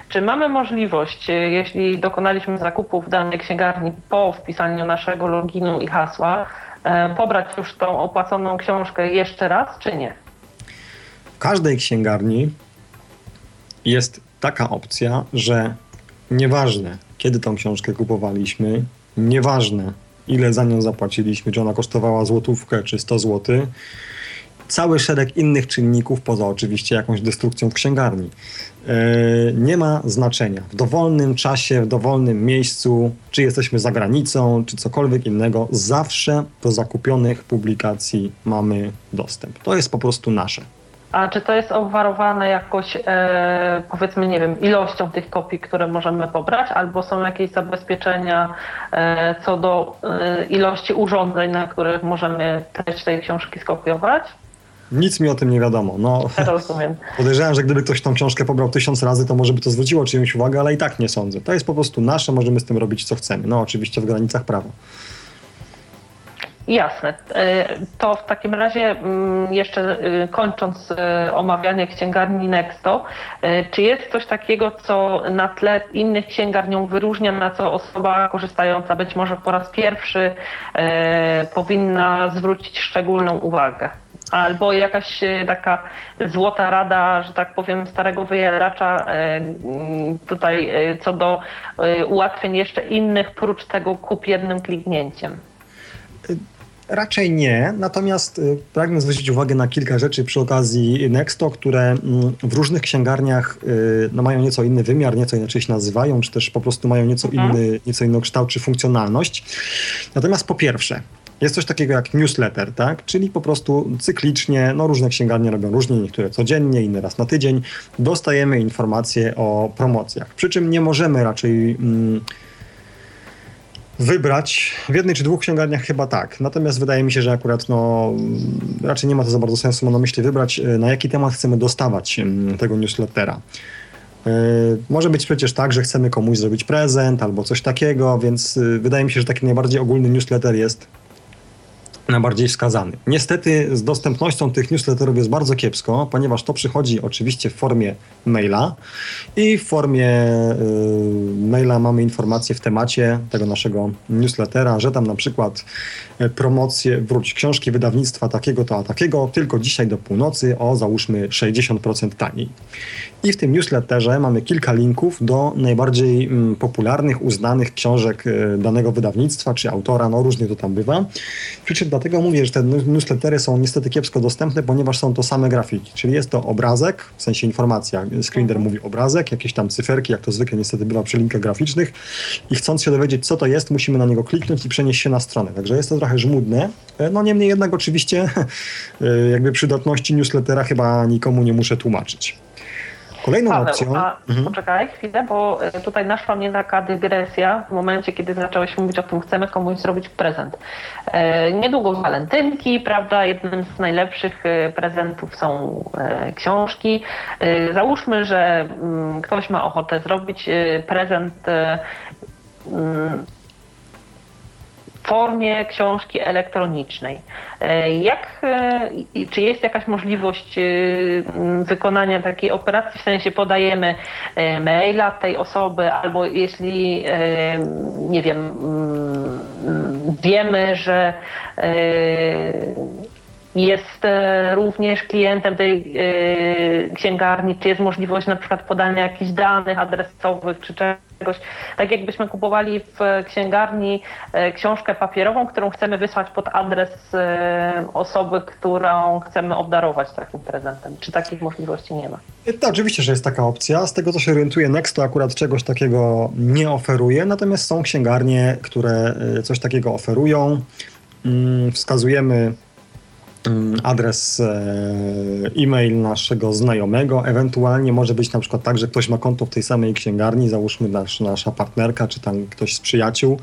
Czy mamy możliwość, jeśli dokonaliśmy zakupu w danej księgarni po wpisaniu naszego loginu i hasła, e, pobrać już tą opłaconą książkę jeszcze raz, czy nie? W każdej księgarni jest taka opcja, że Nieważne, kiedy tą książkę kupowaliśmy, nieważne, ile za nią zapłaciliśmy, czy ona kosztowała złotówkę, czy 100 zł, cały szereg innych czynników, poza oczywiście jakąś destrukcją w księgarni. Yy, nie ma znaczenia. W dowolnym czasie, w dowolnym miejscu, czy jesteśmy za granicą, czy cokolwiek innego, zawsze do zakupionych publikacji mamy dostęp. To jest po prostu nasze. A czy to jest obwarowane jakoś, e, powiedzmy, nie wiem, ilością tych kopii, które możemy pobrać, albo są jakieś zabezpieczenia e, co do e, ilości urządzeń, na których możemy treść tej książki skopiować? Nic mi o tym nie wiadomo. No, Rozumiem. *laughs* Podejrzewam, że gdyby ktoś tą książkę pobrał tysiąc razy, to może by to zwróciło czyjąś uwagę, ale i tak nie sądzę. To jest po prostu nasze, możemy z tym robić co chcemy. No oczywiście w granicach prawa. Jasne. E, to w takim razie mm, jeszcze e, kończąc e, omawianie księgarni Nexto, czy jest coś takiego, co na tle innych księgarnią wyróżnia, na co osoba korzystająca być może po raz pierwszy powinna zwrócić szczególną uwagę? Albo jakaś taka złota rada, że tak powiem, starego wyjaracza tutaj co do ułatwień jeszcze innych, prócz tego kup jednym kliknięciem. Raczej nie, natomiast y, pragnę zwrócić uwagę na kilka rzeczy przy okazji Nexto, które mm, w różnych księgarniach y, no, mają nieco inny wymiar, nieco inaczej się nazywają, czy też po prostu mają nieco mhm. inny, nieco inny kształt czy funkcjonalność. Natomiast po pierwsze, jest coś takiego jak newsletter, tak? czyli po prostu cyklicznie, no różne księgarnie robią różnie, niektóre codziennie, inne raz na tydzień, dostajemy informacje o promocjach. Przy czym nie możemy raczej... Mm, wybrać. W jednej czy dwóch księgarniach chyba tak. Natomiast wydaje mi się, że akurat no, raczej nie ma to za bardzo sensu. Mam na myśli wybrać, e, na jaki temat chcemy dostawać tego newslettera. Yy, może być przecież tak, że chcemy komuś zrobić prezent albo coś takiego, więc yy, wydaje mi się, że taki najbardziej ogólny newsletter jest najbardziej wskazany. Niestety z dostępnością tych newsletterów jest bardzo kiepsko, ponieważ to przychodzi oczywiście w formie maila i w formie y, maila mamy informacje w temacie tego naszego newslettera, że tam na przykład y, promocje, wróć, książki wydawnictwa takiego to a takiego, tylko dzisiaj do północy o załóżmy 60% taniej. I w tym newsletterze mamy kilka linków do najbardziej mm, popularnych, uznanych książek y, danego wydawnictwa czy autora, no różnie to tam bywa. Przy czym dlatego mówię, że te newslettery są niestety kiepsko dostępne, ponieważ są to same grafiki, czyli jest to obrazek, w sensie informacja, screener mówi obrazek, jakieś tam cyferki, jak to zwykle niestety bywa przy linkach graficznych i chcąc się dowiedzieć, co to jest, musimy na niego kliknąć i przenieść się na stronę. Także jest to trochę żmudne, no niemniej jednak oczywiście *laughs* jakby przydatności newslettera chyba nikomu nie muszę tłumaczyć. Kolejną Paweł, opcją. A, mhm. Poczekaj chwilę, bo e, tutaj naszła mnie taka dygresja w momencie, kiedy zacząłeś mówić o tym, chcemy komuś zrobić prezent. E, niedługo walentynki, prawda? Jednym z najlepszych e, prezentów są e, książki. E, załóżmy, że mm, ktoś ma ochotę zrobić prezent. Formie książki elektronicznej. E, jak, e, czy jest jakaś możliwość e, wykonania takiej operacji, w sensie podajemy maila tej osoby, albo jeśli, nie wiem, wiemy, że jest również klientem tej księgarni, czy jest możliwość na przykład podania jakichś danych adresowych, czy czegoś, tak jakbyśmy kupowali w księgarni e, książkę papierową, którą chcemy wysłać pod adres e, osoby, którą chcemy obdarować takim prezentem. Czy takich możliwości nie ma? To oczywiście, że jest taka opcja. Z tego, co się orientuję, Nexto akurat czegoś takiego nie oferuje, natomiast są księgarnie, które e, coś takiego oferują. Mm, wskazujemy adres e, e-mail naszego znajomego. Ewentualnie może być na przykład tak, że ktoś ma konto w tej samej księgarni, załóżmy nasz, nasza partnerka, czy tam ktoś z przyjaciół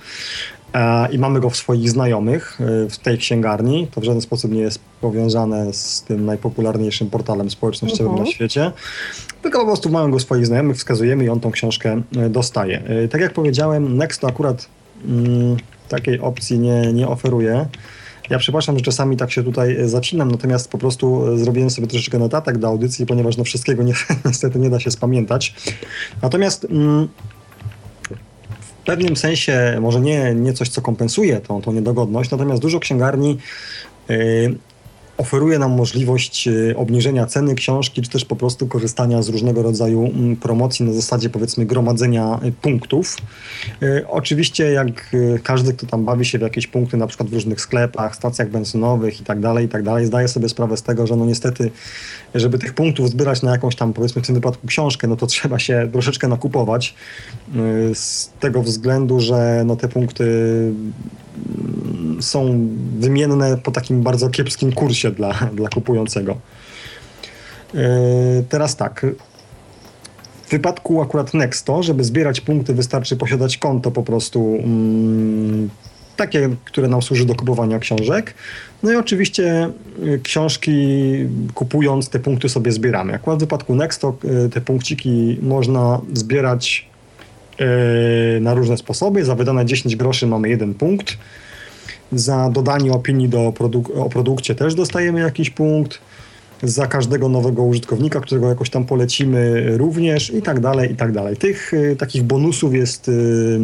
e, i mamy go w swoich znajomych e, w tej księgarni. To w żaden sposób nie jest powiązane z tym najpopularniejszym portalem społecznościowym uh -huh. na mhm. świecie. Tylko po prostu mamy go w swoich znajomych, wskazujemy i on tą książkę dostaje. Tak jak powiedziałem, Next akurat mm, takiej opcji nie, nie oferuje. Ja przepraszam, że czasami tak się tutaj e, zacinam, natomiast po prostu e, zrobiłem sobie troszeczkę notatek do audycji, ponieważ no wszystkiego nie, *laughs* niestety nie da się spamiętać. Natomiast mm, w pewnym sensie, może nie, nie coś, co kompensuje tą, tą niedogodność, natomiast dużo księgarni yy, oferuje nam możliwość e, obniżenia ceny książki, czy też po prostu korzystania z różnego rodzaju mm, promocji na zasadzie powiedzmy gromadzenia e, punktów. E, oczywiście jak każdy, kto tam bawi się w jakieś punkty, na przykład w różnych sklepach, stacjach benzynowych i tak dalej, i tak dalej, zdaje sobie sprawę z tego, że no niestety, żeby tych punktów zbierać na jakąś tam powiedzmy w tym wypadku książkę, no to trzeba się troszeczkę nakupować z tego względu, że no te punkty są wymienne po takim bardzo kiepskim kursie dla, dla kupującego. E, teraz tak. W wypadku akurat Nexto, żeby zbierać punkty, wystarczy posiadać konto po prostu mm, takie, które nam służy do kupowania książek. No i oczywiście y, książki kupując te punkty sobie zbieramy. Akurat w wypadku Nexto y, te punkciki można zbierać na różne sposoby. Za wydane 10 groszy mamy jeden punkt. Za dodanie opinii do produk o produkcie też dostajemy jakiś punkt. Za każdego nowego użytkownika, którego jakoś tam polecimy również i tak dalej, i tak dalej. Tych y, takich bonusów jest y,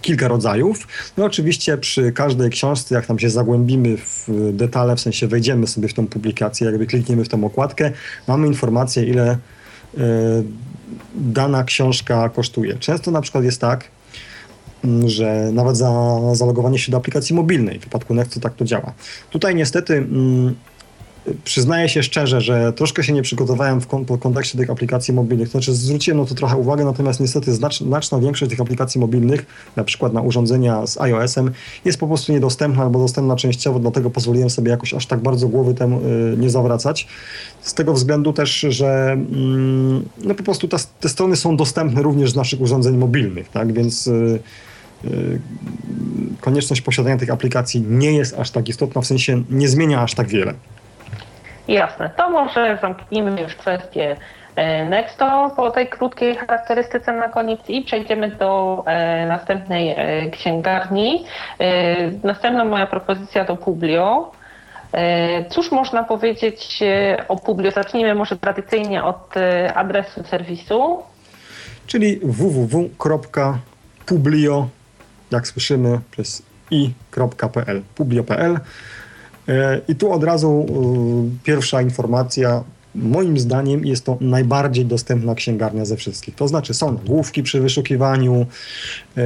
kilka rodzajów. No oczywiście przy każdej książce, jak tam się zagłębimy w detale, w sensie wejdziemy sobie w tą publikację, jakby klikniemy w tą okładkę, mamy informację, ile y, dana książka kosztuje. Często na przykład jest tak, Mm, że nawet za zalogowanie się do aplikacji mobilnej, w przypadku Nextu tak to działa. Tutaj niestety mm, przyznaję się szczerze, że troszkę się nie przygotowałem w kontekście tych aplikacji mobilnych. To znaczy zwróciłem na to trochę uwagę, natomiast niestety znaczna większość tych aplikacji mobilnych, na przykład na urządzenia z iOS-em, jest po prostu niedostępna albo dostępna częściowo, dlatego pozwoliłem sobie jakoś aż tak bardzo głowy temu y, nie zawracać. Z tego względu też, że mm, no po prostu te strony są dostępne również z naszych urządzeń mobilnych, tak, więc y, Y, konieczność posiadania tych aplikacji nie jest aż tak istotna, w sensie nie zmienia aż tak wiele. Jasne. To może zamknijmy już kwestię Nexto po tej krótkiej charakterystyce na koniec i przejdziemy do następnej księgarni. Następna moja propozycja to Publio. Cóż można powiedzieć o Publio? Zacznijmy może tradycyjnie od adresu serwisu. Czyli www.publio, jak słyszymy, przez i.pl, publio.pl. E, I tu od razu e, pierwsza informacja. Moim zdaniem jest to najbardziej dostępna księgarnia ze wszystkich. To znaczy są nagłówki przy wyszukiwaniu. E,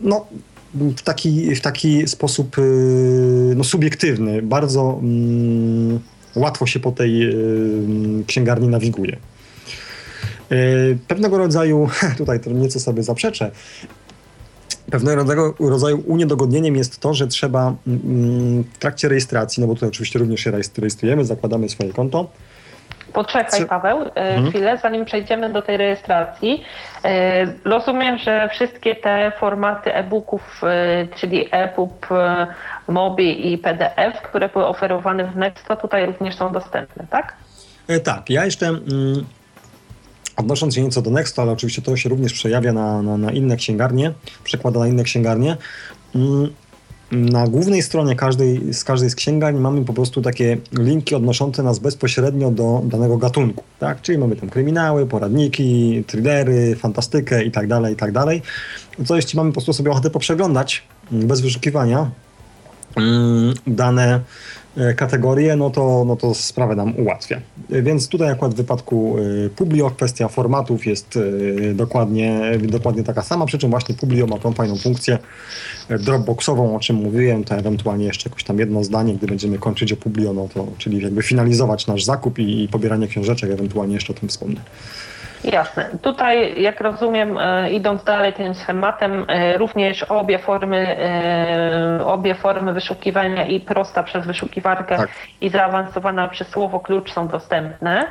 no, w taki, w taki sposób no, subiektywny, bardzo mm, łatwo się po tej księgarni nawiguje. Pewnego rodzaju, *laughs* tutaj to nieco sobie zaprzeczę, Pewnego rodzaju uniedogodnieniem jest to, że trzeba mm, w trakcie rejestracji, no bo tutaj oczywiście również się rejestrujemy, zakładamy swoje konto. Poczekaj Paweł, e, mhm. chwilę, zanim przejdziemy do tej rejestracji. E, rozumiem, że wszystkie te formaty e-booków, e, czyli EPUB, MOBI i PDF, które były oferowane w Nexto, tutaj również są dostępne, tak? Tak, ja jeszcze mm, Odnosząc się nieco do Nexto, ale oczywiście to się również przejawia na, na, na inne księgarnie, przekłada na inne księgarnie. Mm, na głównej stronie każdej, z każdej z księgarni mamy po prostu takie linki odnoszące nas bezpośrednio do danego gatunku, tak? Czyli mamy tam kryminały, poradniki, thrillery, fantastykę i tak dalej, i tak dalej. Co jeśli mamy po prostu sobie ochotę poprzeglądać mm, bez wyszukiwania mm, dane kategorie, no to, no to sprawę nam ułatwia. E, więc tutaj akurat w wypadku e, Publio kwestia formatów jest dokładnie, dokładnie taka sama, przy czym właśnie Publio ma tą fajną funkcję dropboxową, o czym mówiłem, to ewentualnie jeszcze jakoś tam jedno zdanie, gdy będziemy kończyć o Publio, no to czyli jakby finalizować nasz zakup i, i pobieranie książeczek, ewentualnie jeszcze o tym wspomnę. Jasne. Tutaj, jak rozumiem, e, idąc dalej tym schematem, e, również obie formy, e, obie formy wyszukiwania i prosta przez wyszukiwarkę tak. i zaawansowana przez słowo klucz są dostępne.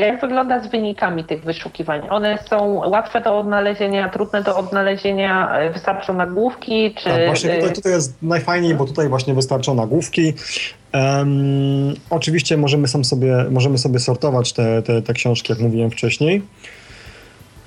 Jak wygląda z wynikami tych wyszukiwań? One są łatwe do odnalezienia, trudne do odnalezienia, wystarczą nagłówki? Czy... Tak, właśnie tutaj, tutaj jest najfajniej, bo tutaj właśnie wystarczą nagłówki. Um, oczywiście możemy, sam sobie, możemy sobie sortować te, te, te książki, jak mówiłem wcześniej.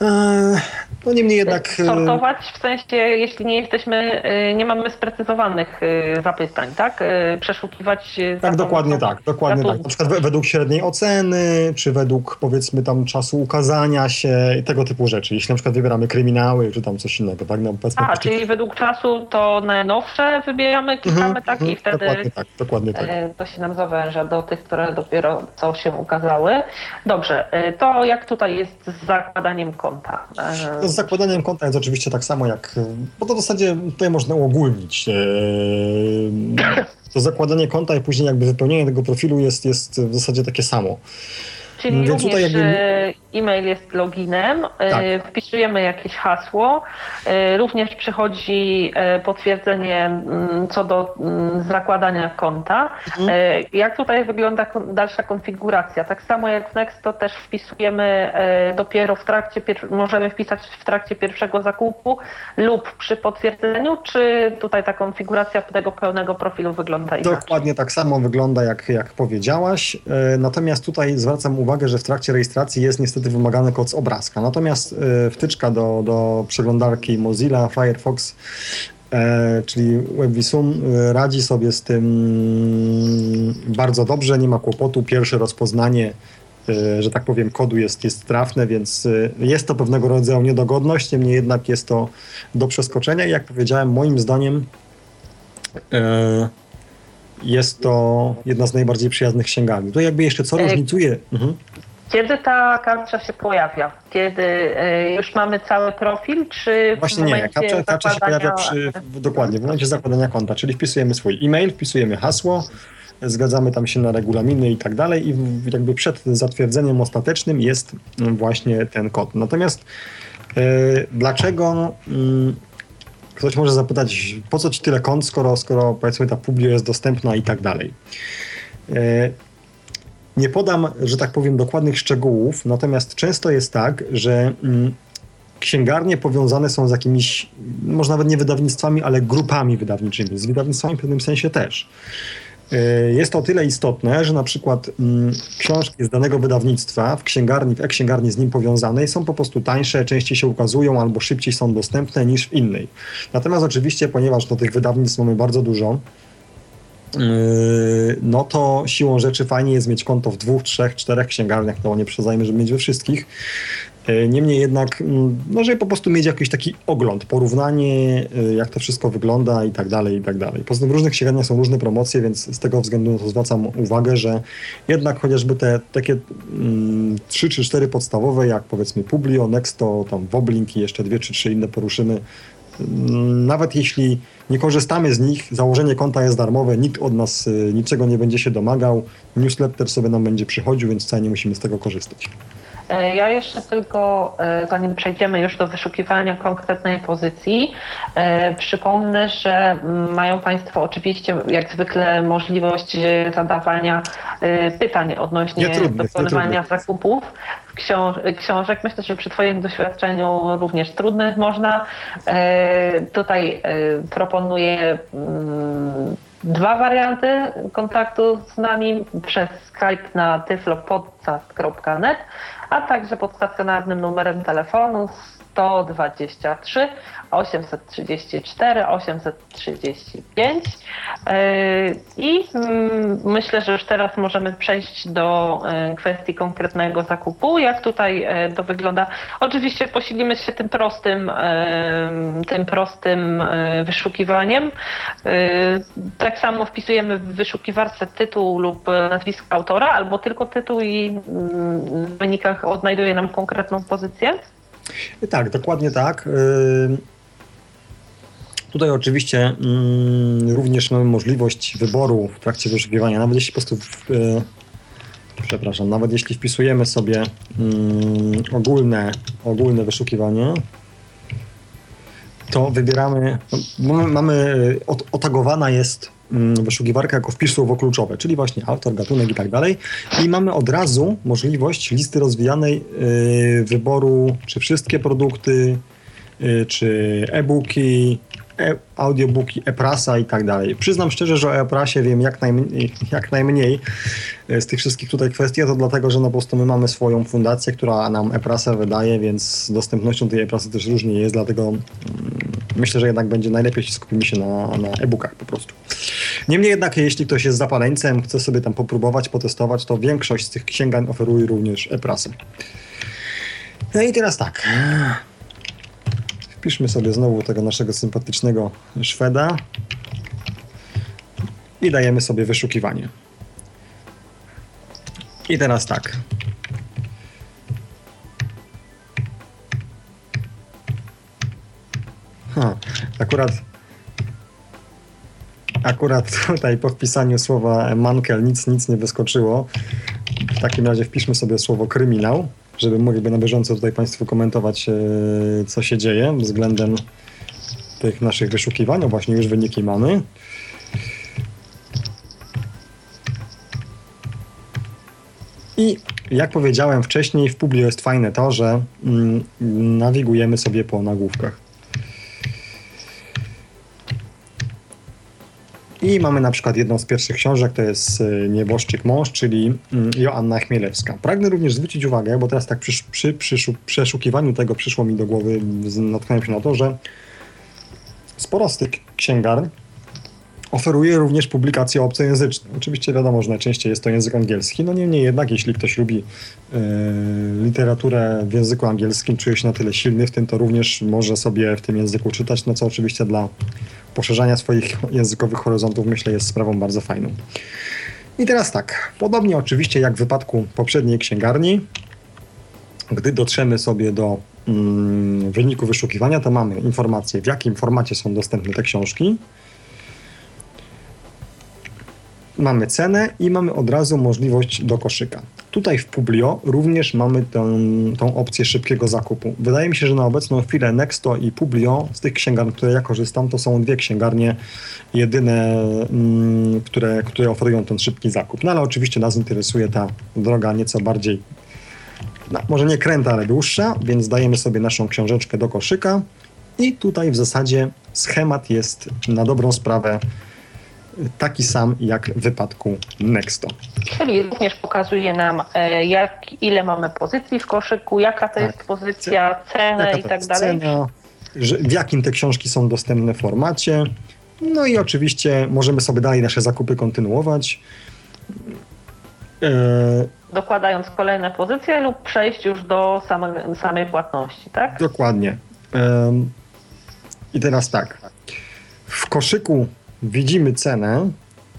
E, no niemniej jednak... E, sortować w sensie, jeśli nie jesteśmy, e, nie mamy sprecyzowanych zapytań, tak? Przeszukiwać... Tak, dokładnie tak, dokładnie tak. Na przykład według średniej oceny, czy według powiedzmy tam czasu ukazania się i tego typu rzeczy. Jeśli na przykład wybieramy kryminały, czy tam coś innego, tak? No, A, czyli według czasu to najnowsze wybieramy, klikamy, mm -hmm, tak? I mhm, wtedy dokładnie tak, dokładnie tak. to się nam zawęża do tych, które dopiero co się ukazały. Dobrze, to jak tutaj jest z zakładaniem konta. z zakładaniem konta jest oczywiście tak samo jak, bo to w zasadzie tutaj można uogólnić. To zakładanie konta i później jakby wypełnienie tego profilu jest, jest w zasadzie takie samo. Czyli Więc również jakby... E, e-mail jest loginem, e, tak. wpisujemy jakieś hasło, e, również przychodzi potwierdzenie mm, co do mm, zakładania konta. Mhm. Jak tutaj wygląda dalsza konfiguracja? Tak samo jak w Next, to też wpisujemy dopiero w trakcie, możemy wpisać w trakcie pierwszego zakupu lub przy potwierdzeniu, czy tutaj ta konfiguracja tego pełnego profilu wygląda inaczej? Dokładnie tak samo wygląda, jak, jak powiedziałaś. Natomiast tutaj zwracam uwagę, uwagę, że w trakcie rejestracji jest niestety wymagany kod z obrazka. Natomiast e, wtyczka do, do przeglądarki Mozilla Firefox e, czyli WebVisum e, radzi sobie z tym bardzo dobrze, nie ma kłopotu. Pierwsze rozpoznanie, że tak powiem, kodu jest, jest trafne, więc jest to pewnego rodzaju niedogodność, niemniej jednak jest to do przeskoczenia i jak powiedziałem, moim zdaniem jest to jedna z najbardziej przyjaznych księgarni. To jakby jeszcze co różnicuje... Mhm. Kiedy ta karta się pojawia? Kiedy e, już mamy cały profil, czy Właśnie nie, karta, karta się pojawia przy, dokładnie, w momencie zakładania konta, czyli wpisujemy swój e-mail, wpisujemy hasło, zgadzamy tam się na regulaminy i tak dalej i jakby przed zatwierdzeniem ostatecznym jest właśnie ten kod. Natomiast yy, dlaczego yy, Ktoś może zapytać, po co ci tyle kont, skoro, skoro powiedzmy ta publi jest dostępna i tak dalej. E, nie podam, że tak powiem, dokładnych szczegółów, natomiast często jest tak, że mm, księgarnie powiązane są z jakimiś, może nawet nie wydawnictwami, ale grupami wydawniczymi, z wydawnictwami w pewnym sensie też. E, jest to o tyle istotne, że na przykład mm, książki z danego wydawnictwa w księgarni, w e-księgarni z nim powiązanej są po prostu tańsze, częściej się ukazują albo szybciej są dostępne niż w innej. Natomiast oczywiście, ponieważ do tych wydawnictw mamy bardzo dużo, e, no to siłą rzeczy fajnie jest mieć konto w dwóch, trzech, czterech księgarniach, to nie przesadzajmy, żeby mieć we wszystkich. E, niemniej jednak, mm, no, żeby po prostu mieć jakiś taki ogląd, porównanie, e, jak to wszystko wygląda i tak dalej, i tak dalej. Poza tym w różnych księgarniach są różne promocje, więc z tego względu no to zwracam uwagę, że jednak chociażby te takie mm, trzy czy cztery podstawowe, jak powiedzmy Publio, Nexto, tam Woblink i jeszcze dwie czy trzy inne poruszymy, mm, nawet jeśli nie korzystamy z nich, założenie konta jest darmowe, nikt od nas e, niczego nie będzie się domagał, newsletter sobie nam będzie przychodził, więc wcale nie musimy z tego korzystać. E, ja jeszcze tylko, e, zanim przejdziemy już do wyszukiwania konkretnej pozycji, e, przypomnę, że mają Państwo oczywiście jak zwykle możliwość zadawania pytań odnośnie dokonywania zakupów książek. Myślę, że przy Twoim doświadczeniu również trudnych można. Tutaj proponuję mm, dwa warianty kontaktu z nami przez Skype na tyflopodcast.net a także pod stacjonarnym numerem telefonu 123 834 835 i mm, myślę, że już teraz możemy przejść do e, kwestii konkretnego zakupu. Jak tutaj e, to wygląda? Oczywiście posilimy się tym prostym, e, tym prostym wyszukiwaniem. Tak samo wpisujemy w wyszukiwarce tytuł lub nazwisko autora, albo tylko tytuł i w wynikach odnajduje nam konkretną pozycję. Tak, dokładnie tak. Y, tutaj oczywiście mm, również mamy możliwość wyboru w trakcie wyszukiwania, nawet jeśli po prostu, y, przepraszam, nawet jeśli wpisujemy sobie mm, ogólne, ogólne wyszukiwanie, to wybieramy, no, mamy, otagowana jest mm, wyszukiwarka jako wpis słowo kluczowe, czyli właśnie autor, gatunek i tak dalej. I mamy od razu możliwość listy rozwijanej y, wyboru, czy wszystkie produkty, y, czy e-booki, e audiobooki, e-prasa i tak dalej. Przyznam szczerze, że o e-prasie wiem jak najmniej, jak najmniej e, z tych wszystkich tutaj kwestii, a to dlatego, że no po prostu my mamy swoją fundację, która nam e-prasę wydaje, więc z dostępnością tej e-prasy też różnie jest, dlatego mm, myślę, że jednak będzie najlepiej, jeśli skupimy się na, na e-bookach po prostu. Niemniej jednak, jeśli ktoś jest zapaleńcem, chce sobie tam popróbować, potestować, to większość z tych księgań oferuje również e-prasę. No i teraz tak. Wpiszmy sobie znowu tego naszego sympatycznego Szweda i dajemy sobie wyszukiwanie. I teraz tak. Ha, akurat akurat tutaj po wpisaniu słowa mankel nic, nic nie wyskoczyło. W takim razie wpiszmy sobie słowo kryminał żeby mogliby na bieżąco tutaj Państwu komentować, e, co się dzieje względem tych naszych wyszukiwań. No właśnie już wyniki mamy. I jak powiedziałem wcześniej, w Publio jest fajne to, że mm, nawigujemy sobie po nagłówkach. I mamy na przykład jedną z pierwszych książek, to jest e, Nieboszczyk Mąż, czyli mm, Joanna Chmielewska. Pragnę również zwrócić uwagę, bo teraz tak przy, przy, przy przeszukiwaniu tego przyszło mi do głowy, natknąłem się na to, że sporo z tych księgarni oferuje również publikacje obcojęzyczne. Oczywiście wiadomo, że najczęściej jest to język angielski, no niemniej jednak, jeśli ktoś lubi y, literaturę w języku angielskim, czuje się na tyle silny w tym, to również może sobie w tym języku czytać, no co oczywiście dla poszerzania swoich językowych horyzontów myślę jest sprawą bardzo fajną. I teraz tak, podobnie oczywiście jak w wypadku poprzedniej księgarni, gdy dotrzemy sobie do mm, wyniku wyszukiwania, to mamy informację, w jakim formacie są dostępne te książki, mamy cenę i mamy od razu możliwość do koszyka. Tutaj w Publio również mamy tę, tą opcję szybkiego zakupu. Wydaje mi się, że na obecną chwilę Nexto i Publio, z tych księgarni, które ja korzystam, to są dwie księgarnie jedyne, mm, które, które oferują ten szybki zakup. No ale oczywiście nas interesuje ta droga nieco bardziej, no, może nie kręta, ale dłuższa, więc dajemy sobie naszą książeczkę do koszyka i tutaj w zasadzie schemat jest na dobrą sprawę taki sam jak w wypadku Nexto. Czyli również pokazuje nam, e, jak, ile mamy pozycji w koszyku, jaka to Tak. jest pozycja, cenę Jaka i tak dalej. cena, w jakim te książki są dostępne formacie. No i oczywiście możemy sobie dalej nasze zakupy kontynuować. E, Dokładając kolejne pozycje lub przejść już do samej, samej płatności, tak? Dokładnie. Em, I teraz tak. W koszyku widzimy cenę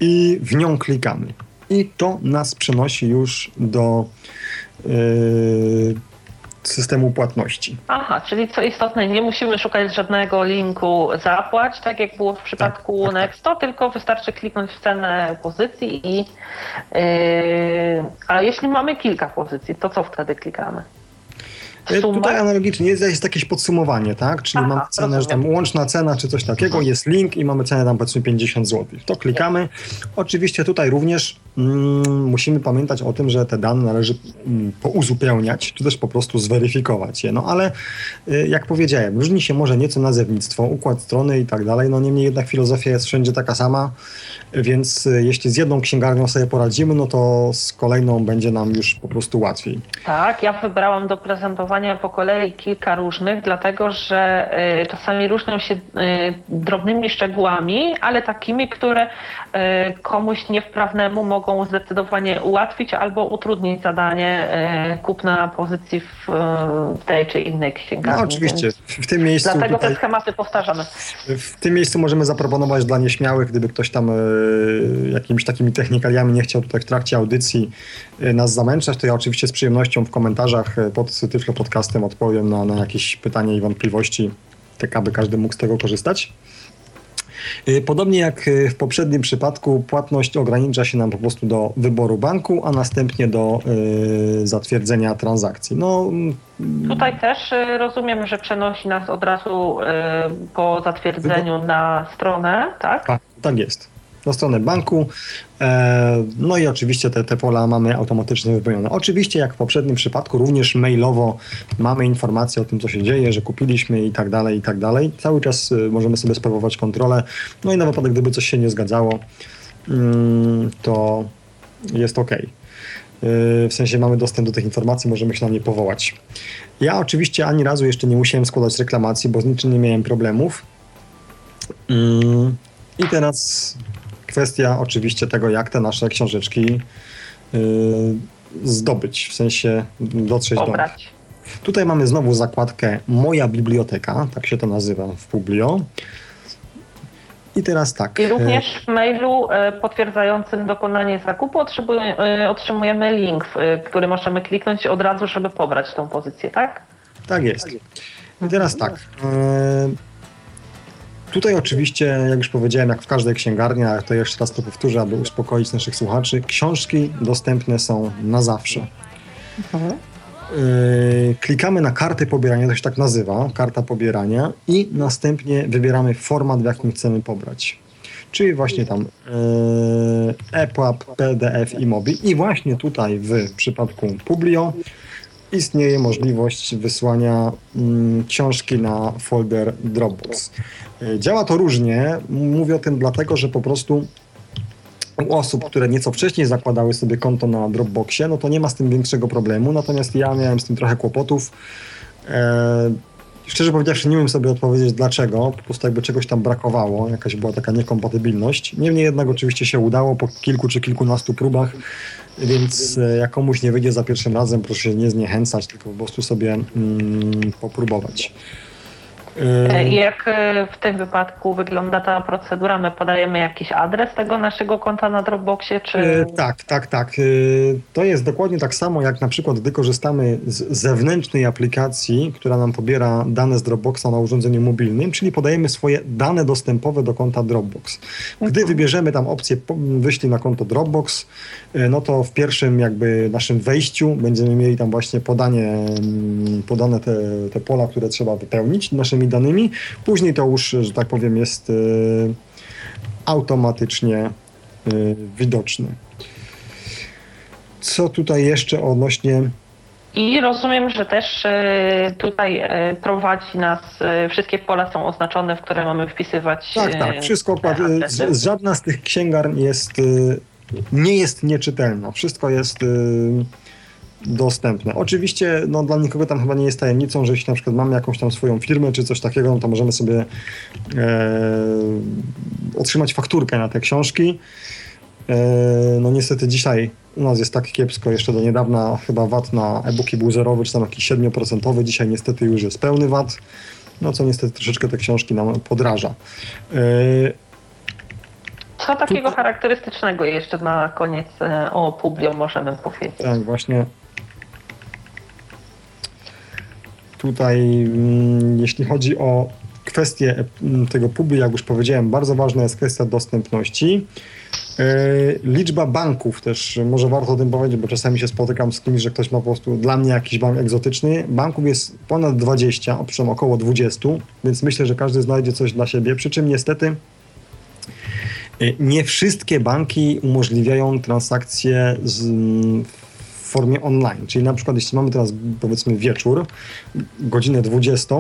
i w nią klikamy. I to nas przenosi już do y, systemu płatności. Aha, czyli co istotne, nie musimy szukać żadnego linku zapłać, tak jak było w przypadku tak, tak. Nexto, tylko wystarczy kliknąć w cenę pozycji i yy, a jeśli mamy kilka pozycji, to co wtedy klikamy? Y, Sumę? Tutaj analogicznie jest, jest jakieś podsumowanie, tak? Czyli Aha, mamy cenę, że tam łączna cena czy coś takiego, jest link i mamy cenę tam powiedzmy 50 zł. To klikamy. Oczywiście tutaj również mm, musimy pamiętać o tym, że te dane należy mm, pouzupełniać, czy też po prostu zweryfikować je. No ale y, jak powiedziałem, różni się może nieco nazewnictwo, układ strony i tak dalej, no niemniej jednak filozofia jest wszędzie taka sama, więc y, jeśli z jedną księgarnią sobie poradzimy, no to z kolejną będzie nam już po prostu łatwiej. Tak, ja wybrałam do prezentowania po kolei kilka różnych, dlatego że y, czasami różnią się y, drobnymi szczegółami, ale takimi, które komuś niewprawnemu mogą zdecydowanie ułatwić albo utrudnić zadanie y, kupna pozycji w, y, w tej czy innej księgarni. No oczywiście, w tym miejscu Dlatego tutaj... te schematy powtarzamy. W tym miejscu możemy zaproponować dla nieśmiałych, gdyby ktoś tam jakimiś takimi technikaliami nie chciał tutaj w trakcie audycji nas zamęczać, to ja oczywiście z przyjemnością w komentarzach pod Tyflo Podcastem odpowiem na, na jakieś pytania i wątpliwości, tak aby każdy mógł z tego korzystać. E, Podobnie jak e, w poprzednim przypadku, płatność ogranicza się nam po prostu do wyboru banku, a następnie do e, zatwierdzenia transakcji. No, mm, Tutaj też y, rozumiem, że przenosi nas od razu y, po zatwierdzeniu na stronę, tak? Tak, tak jest. Na stronę banku. E, no i oczywiście te, te pola mamy automatycznie wypełnione. Oczywiście, jak w poprzednim przypadku, również mailowo mamy informacje o tym, co się dzieje, że kupiliśmy i tak dalej, i tak dalej. Cały czas y, możemy sobie sprawować kontrolę. No i na wypadek, gdyby coś się nie zgadzało, mm, to jest ok. W sensie mamy dostęp do tych informacji, możemy się na nie powołać. Ja oczywiście ani razu jeszcze nie musiałem składać reklamacji, bo z niczym nie miałem problemów. Mm, I teraz kwestia oczywiście tego, jak te nasze książeczki y, zdobyć, w sensie dotrzeć do. Pobrać. Tutaj mamy znowu zakładkę Moja biblioteka, tak się to nazywa w Publio. I teraz tak. I również w mailu e, potwierdzającym dokonanie zakupu otrzymujemy, link, który możemy kliknąć od razu, żeby pobrać tą pozycję, tak? Tak jest. I teraz tak. Tutaj oczywiście, jak już powiedziałem, jak w każdej księgarni, ale to jeszcze raz to powtórzę, aby uspokoić naszych słuchaczy, książki dostępne są na zawsze. Yy, klikamy na kartę pobierania, to się tak nazywa, karta pobierania i następnie wybieramy format, w jakim chcemy pobrać. Czyli właśnie tam yy, EPUB, PDF i MOBI. I właśnie tutaj w przypadku Publio istnieje możliwość wysłania mm, książki na folder Dropbox. Yy, Działa to różnie. Mówię o tym dlatego, że po prostu u osób, które nieco wcześniej zakładały sobie konto na Dropboxie, no to nie ma z tym większego problemu, natomiast ja miałem z tym trochę kłopotów. E, szczerze powiedziawszy, nie wiem sobie odpowiedzieć dlaczego, po prostu jakby czegoś tam brakowało, jakaś była taka niekompatybilność. Niemniej jednak oczywiście się udało po kilku czy kilkunastu próbach, więc e, jak komuś nie wyjdzie za pierwszym razem, proszę się nie zniechęcać, tylko po prostu sobie mm, popróbować. E, I jak e, w tym wypadku wygląda ta procedura? My podajemy jakiś adres tego naszego konta na Dropboxie, czy... E, tak, tak, tak. E, to jest dokładnie tak samo, jak na przykład gdy korzystamy z zewnętrznej aplikacji, która nam pobiera dane z Dropboxa na urządzeniu mobilnym, czyli podajemy swoje dane dostępowe do konta Dropbox. Gdy wybierzemy tam opcję wyślij na konto Dropbox, e, no to w pierwszym jakby naszym wejściu będziemy mieli tam właśnie podanie, mm, podane te, te pola, które trzeba wypełnić naszymi danymi. Później to już, że tak powiem, jest e, automatycznie y, widoczny. Co tutaj jeszcze odnośnie I rozumiem, że też e, tutaj prowadzi nas, wszystkie pola są oznaczone, w które mamy wpisywać. Tak, tak, wszystko, z, żadna z tych księgarni jest, nie jest nieczytelna. Wszystko jest dostępne. Oczywiście no, dla nikogo tam chyba nie jest tajemnicą, że jeśli na przykład mamy jakąś tam swoją firmę czy coś takiego, no to możemy sobie e, otrzymać fakturkę na te książki. E, no niestety dzisiaj u nas jest tak kiepsko, jeszcze do niedawna chyba VAT na e-booki był zerowy, czy tam jakiś 7%, dzisiaj niestety już jest pełny VAT, no co niestety troszeczkę te książki nam podraża. E, co takiego charakterystycznego jeszcze na koniec e, o Publio możemy powiedzieć? Tak, właśnie tutaj, mm, jeśli chodzi o kwestię mm, tego Publio, jak już powiedziałem, bardzo ważna jest kwestia dostępności. E, liczba banków też, może warto o tym powiedzieć, bo czasami się spotykam z kimś, że ktoś ma po prostu dla mnie jakiś bank egzotyczny. Banków jest ponad 20, owszem około 20, więc myślę, że każdy znajdzie coś dla siebie. Przy czym niestety e, nie wszystkie banki umożliwiają transakcje z, w formie online. Czyli na przykład jeśli mamy teraz powiedzmy wieczór, godzinę 20,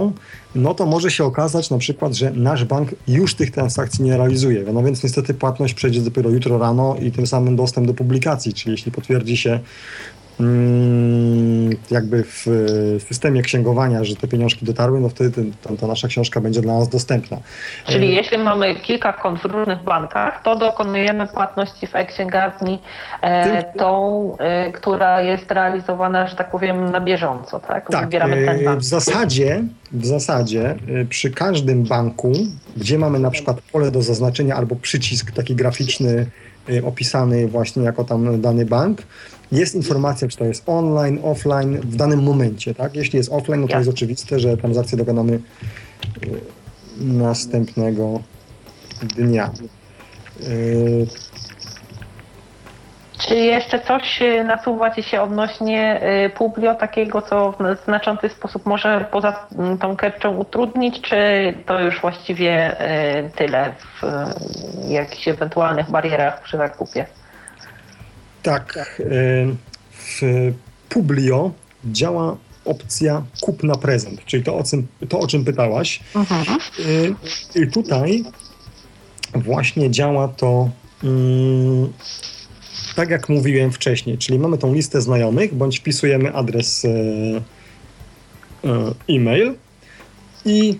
no to może się okazać na przykład, że nasz bank już tych transakcji nie realizuje. No więc niestety płatność przejdzie dopiero jutro rano i tym samym dostęp do publikacji, czyli jeśli potwierdzi się jakby w systemie księgowania, że te pieniążki dotarły, no wtedy ta, ta nasza książka będzie dla nas dostępna. Czyli jeśli mamy kilka kont w różnych bankach, to dokonujemy płatności w e-księgarni e, tą, e, która jest realizowana, że tak powiem, na bieżąco, tak? Tak, Wybieramy ten e, bank. w zasadzie, w zasadzie e, przy każdym banku, gdzie mamy na przykład pole do zaznaczenia albo przycisk taki graficzny e, opisany właśnie jako tam dany bank, jest informacja, czy to jest online, offline w danym momencie, tak? Jeśli jest offline, no to jest oczywiste, że transakcję dokonamy y, następnego dnia. Czy jeszcze coś y, nasuwa Ci się odnośnie Publio, takiego, co w znaczący sposób może poza tą kerczą utrudnić, czy to już właściwie tyle w jakichś ewentualnych barierach przy zakupie? Tak. E, w Publio działa opcja kup na prezent, czyli to, o czym, to, o czym pytałaś. Mhm. E, I tutaj właśnie działa to mm, tak, jak mówiłem wcześniej, czyli mamy tą listę znajomych, bądź wpisujemy adres e, e-mail i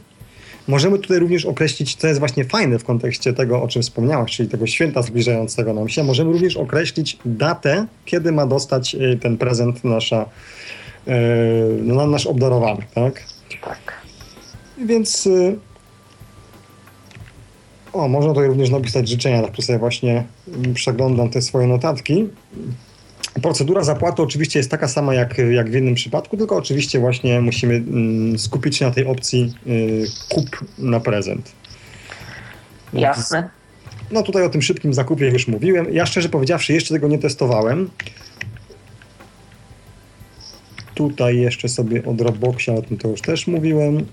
Możemy tutaj również określić, co jest właśnie fajne w kontekście tego, o czym wspomniałaś, czyli tego święta zbliżającego nam się. Możemy również określić datę, kiedy ma dostać y, ten prezent nasza, no, nasz obdarowany, tak? Tak. Więc o, można tutaj również napisać życzenia, tak tu sobie właśnie przeglądam te swoje notatki. Procedura zapłaty oczywiście jest taka sama jak, jak w innym przypadku, tylko oczywiście właśnie musimy mm, skupić się na tej opcji y, kup na prezent. Jasne. No tutaj o tym szybkim zakupie już mówiłem. Ja szczerze powiedziawszy jeszcze tego nie testowałem. Tutaj jeszcze sobie o Dropboxie, o tym to już też mówiłem.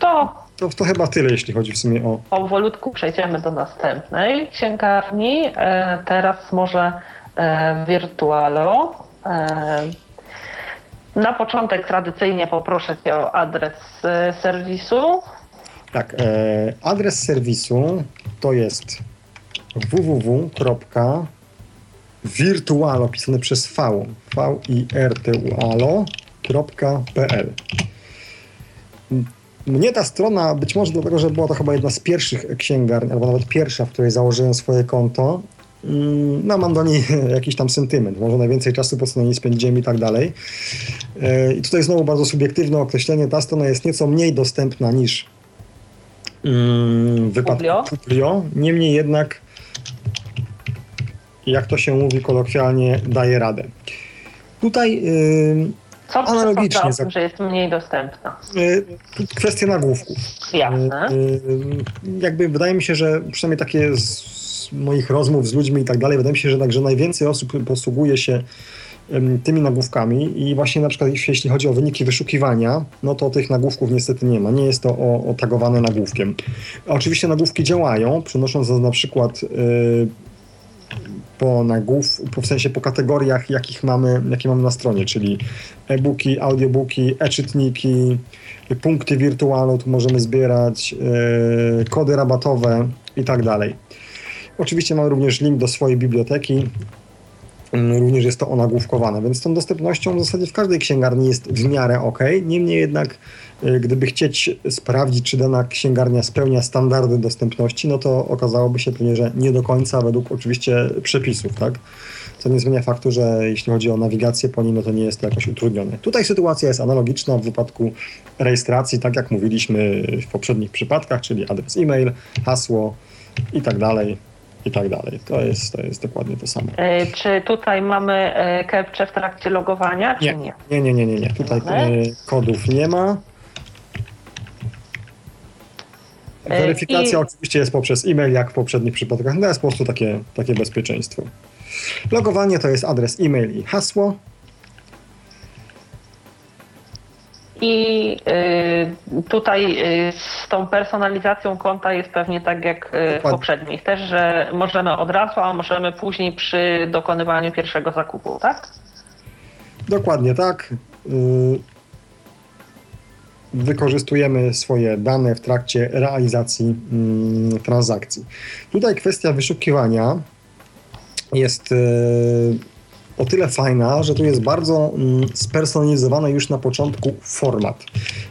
To to, to chyba tyle, jeśli chodzi w sumie o. Powolutku przejdziemy do następnej księgarni. E, teraz może e, Virtualo. E, na początek tradycyjnie poproszę Cię o adres e, serwisu. Tak, e, adres serwisu to jest www.virtualo pisane przez V, v i r t u alo.pl. Mnie ta strona, być może dlatego, że była to chyba jedna z pierwszych księgarni, albo nawet pierwsza, w której założyłem swoje konto, mm, no mam do niej *laughs* jakiś tam sentyment. Może najwięcej czasu po co na niej spędziłem i tak dalej. E, I tutaj znowu bardzo subiektywne określenie. Ta strona jest nieco mniej dostępna niż mm, wypadku Publio. Niemniej jednak, jak to się mówi kolokwialnie, daje radę. Tutaj co analogicznie. Tym, że jest mniej dostępna? E, kwestia nagłówków. Jasne. E, e, jakby wydaje mi się, że przynajmniej takie z moich rozmów z ludźmi i tak dalej, wydaje mi się, że także najwięcej osób posługuje się tymi nagłówkami i właśnie na przykład jeśli chodzi o wyniki wyszukiwania, no to tych nagłówków niestety nie ma. Nie jest to otagowane nagłówkiem. Oczywiście nagłówki działają, przynosząc na przykład po nagłów, w sensie po kategoriach, jakich mamy, jakie mamy na stronie, czyli e-booki, audiobooki, e-czytniki, punkty wirtualne, tu możemy zbierać, yy, kody rabatowe i tak dalej. Oczywiście mamy również link do swojej biblioteki, również jest to onagłówkowane, więc tą dostępnością w zasadzie w każdej księgarni jest w miarę ok. Niemniej jednak, y, gdyby chcieć sprawdzić, czy dana księgarnia spełnia standardy dostępności, no to okazałoby się pewnie, że nie do końca według oczywiście przepisów, tak? Co nie zmienia faktu, że jeśli chodzi o nawigację po nim, no to nie jest to jakoś utrudnione. Tutaj sytuacja jest analogiczna w wypadku rejestracji, tak jak mówiliśmy w poprzednich przypadkach, czyli adres e-mail, hasło i tak dalej i tak dalej. To jest, to jest dokładnie to samo. E, czy tutaj mamy capture w trakcie logowania, czy nie? Nie, nie, nie, nie. nie, nie. Tutaj e, kodów nie ma. E, Weryfikacja I... oczywiście jest poprzez e-mail, jak w poprzednich przypadkach. No jest po prostu takie, takie bezpieczeństwo. Logowanie to jest adres e-mail i hasło. I y, tutaj y, z tą personalizacją konta jest pewnie tak jak y, w poprzednich też, że możemy od razu, a możemy później przy dokonywaniu pierwszego zakupu, tak? Dokładnie tak. Wykorzystujemy swoje dane w trakcie realizacji mm, transakcji. Tutaj kwestia wyszukiwania jest o tyle fajna, że tu jest bardzo mm, spersonalizowany już na początku format.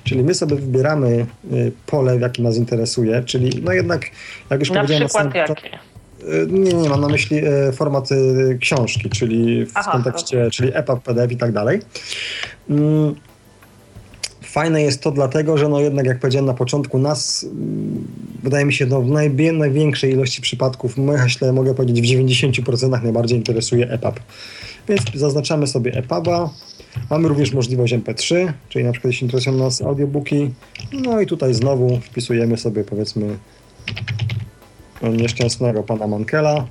Czyli my sobie wybieramy y, pole, w jakim nas interesuje, czyli no jednak, jak już na powiedziałem... Przykład na jakie? Y, nie, nie, mam na myśli y, format książki, czyli w Aha, kontekście, to... czyli EPUB, PDF i tak dalej. Mm, fajne jest to dlatego, że no jednak, jak powiedziałem na początku, nas mm, wydaje mi się, no w największej ilości przypadków, myślę, *laughs* mogę powiedzieć w 90% najbardziej interesuje EPUB. Więc zaznaczamy sobie EPUBa. Mamy również możliwość MP3, czyli na przykład jeśli interesują nas audiobooki. No i tutaj znowu wpisujemy sobie powiedzmy nieszczęsnego pana Mankela.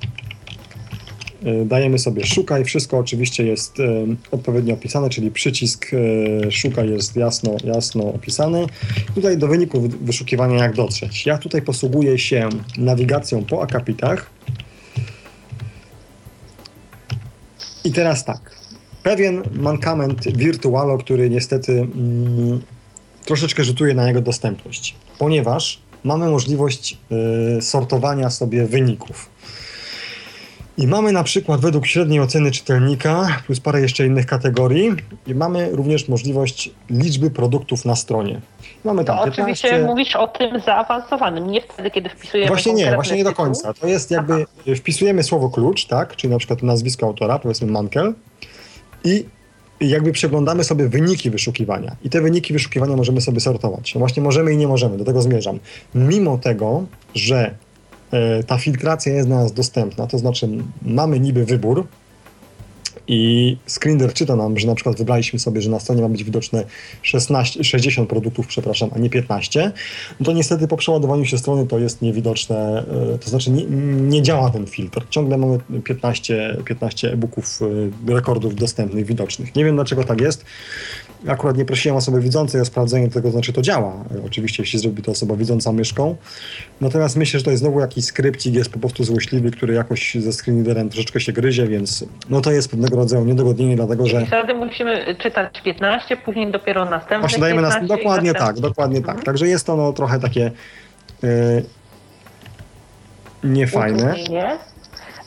Y, dajemy sobie szukaj, wszystko oczywiście jest y, odpowiednio opisane, czyli przycisk y, szukaj jest jasno, jasno opisany. Tutaj do wyniku wyszukiwania jak dotrzeć. Ja tutaj posługuję się nawigacją po akapitach. I teraz tak. Pewien mankament Virtualo, który niestety mm, troszeczkę rzutuje na jego dostępność, ponieważ mamy możliwość y, sortowania sobie wyników. I mamy na przykład według średniej oceny czytelnika, plus parę jeszcze innych kategorii, i mamy również możliwość liczby produktów na stronie. Mamy tam to 15... oczywiście mówisz o tym zaawansowanym, nie wtedy, kiedy wpisujemy Właśnie nie, właśnie nie do końca. To jest jakby, Aha. wpisujemy słowo klucz, tak, czyli na przykład nazwisko autora, powiedzmy Mankel, i jakby przeglądamy sobie wyniki wyszukiwania. I te wyniki wyszukiwania możemy sobie sortować. No właśnie możemy i nie możemy, do tego zmierzam. Mimo tego, że ta filtracja jest dla nas dostępna, to znaczy mamy niby wybór, i screener czyta nam, że na przykład wybraliśmy sobie, że na stronie ma być widoczne 16, 60 produktów, przepraszam, a nie 15, no to niestety po przeładowaniu się strony to jest niewidoczne, e, to znaczy nie, nie działa ten filtr. Ciągle mamy 15, 15 e-booków, e, rekordów dostępnych, widocznych. Nie wiem dlaczego tak jest. Akurat nie prosiłem osoby widzącej o sprawdzenie tego, znaczy to działa. Oczywiście, jeśli zrobi to osoba widząca myszką. Natomiast myślę, że to jest znowu jakiś skrypcik, jest po prostu złośliwy, który jakoś ze screenreaderem troszeczkę się gryzie, więc no to jest pewnego rodzaju niedogodnienie, dlatego że... Wtedy musimy czytać 15, później dopiero następne Właśnie dajemy nas... Dokładnie tak, dokładnie tak. Mhm. Także jest to no, trochę takie yy, niefajne.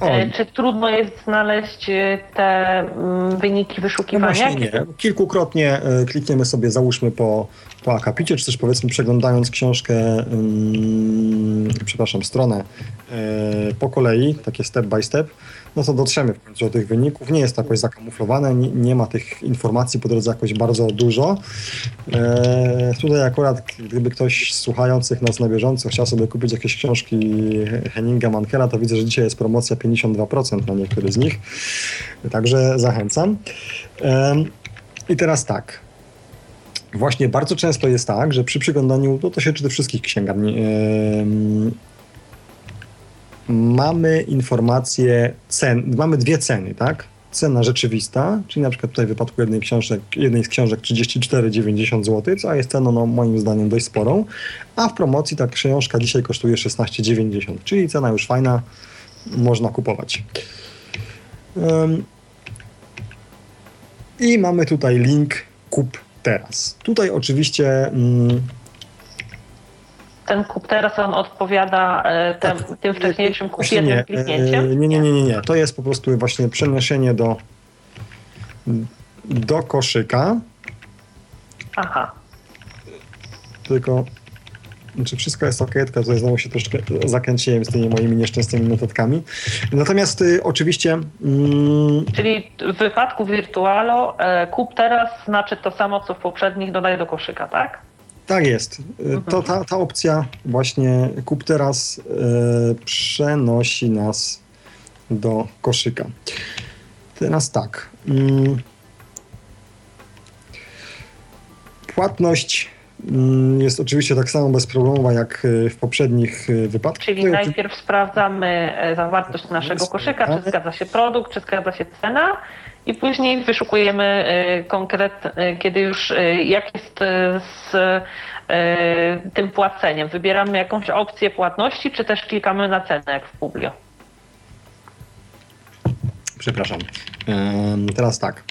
E, czy trudno jest znaleźć e, te mm, wyniki wyszukiwania? No nie. Kilkukrotnie e, klikniemy sobie, załóżmy po, po akapicie, czy też powiedzmy przeglądając książkę, um, przepraszam, stronę po kolei, takie step by step, no to dotrzemy w końcu do tych wyników. Nie jest to jakoś zakamuflowane, nie, nie ma tych informacji po drodze jakoś bardzo dużo. E, tutaj akurat, gdyby ktoś słuchających nas na bieżąco chciał sobie kupić jakieś książki Henninga Mankela, to widzę, że dzisiaj jest promocja 52% na niektóre z nich. Także zachęcam. E, I teraz tak. Właśnie bardzo często jest tak, że przy przyglądaniu, no to się czyta wszystkich księgarni, mamy informacje cen, mamy dwie ceny, tak? Cena rzeczywista, czyli na przykład tutaj w wypadku jednej, książek, jednej z książek 34,90 zł, co jest ceną no, moim zdaniem dość sporą, a w promocji ta książka dzisiaj kosztuje 16,90, czyli cena już fajna, można kupować. I mamy tutaj link kup teraz. Tutaj oczywiście mm, ten kup teraz on odpowiada e, tem, tak, tym wcześniejszym kup jednym nie, kliknięciem? Nie, nie, nie, nie, nie. To jest po prostu właśnie przeniesienie do, do koszyka. Aha. Tylko czy wszystko jest ok, tylko tutaj znowu się troszkę zakręciłem z tymi moimi nieszczęsnymi notatkami. Natomiast y, oczywiście... Mm, Czyli w wypadku Virtualo e, kup teraz znaczy to samo, co w poprzednich dodaj do koszyka, tak? Tak jest. To, ta, ta opcja właśnie kup teraz e, przenosi nas do koszyka. Teraz tak. Mm, płatność mm, jest oczywiście tak samo bezproblemowa jak e, w poprzednich e, wypadkach. Czyli Tutaj najpierw sprawdzamy zawartość naszego koszyka, czy zgadza się produkt, czy zgadza się cena i później wyszukujemy konkret, kiedy już jak jest z tym płaceniem. Wybieramy jakąś opcję płatności, czy też klikamy na cenę jak w Publio. Przepraszam. Teraz tak.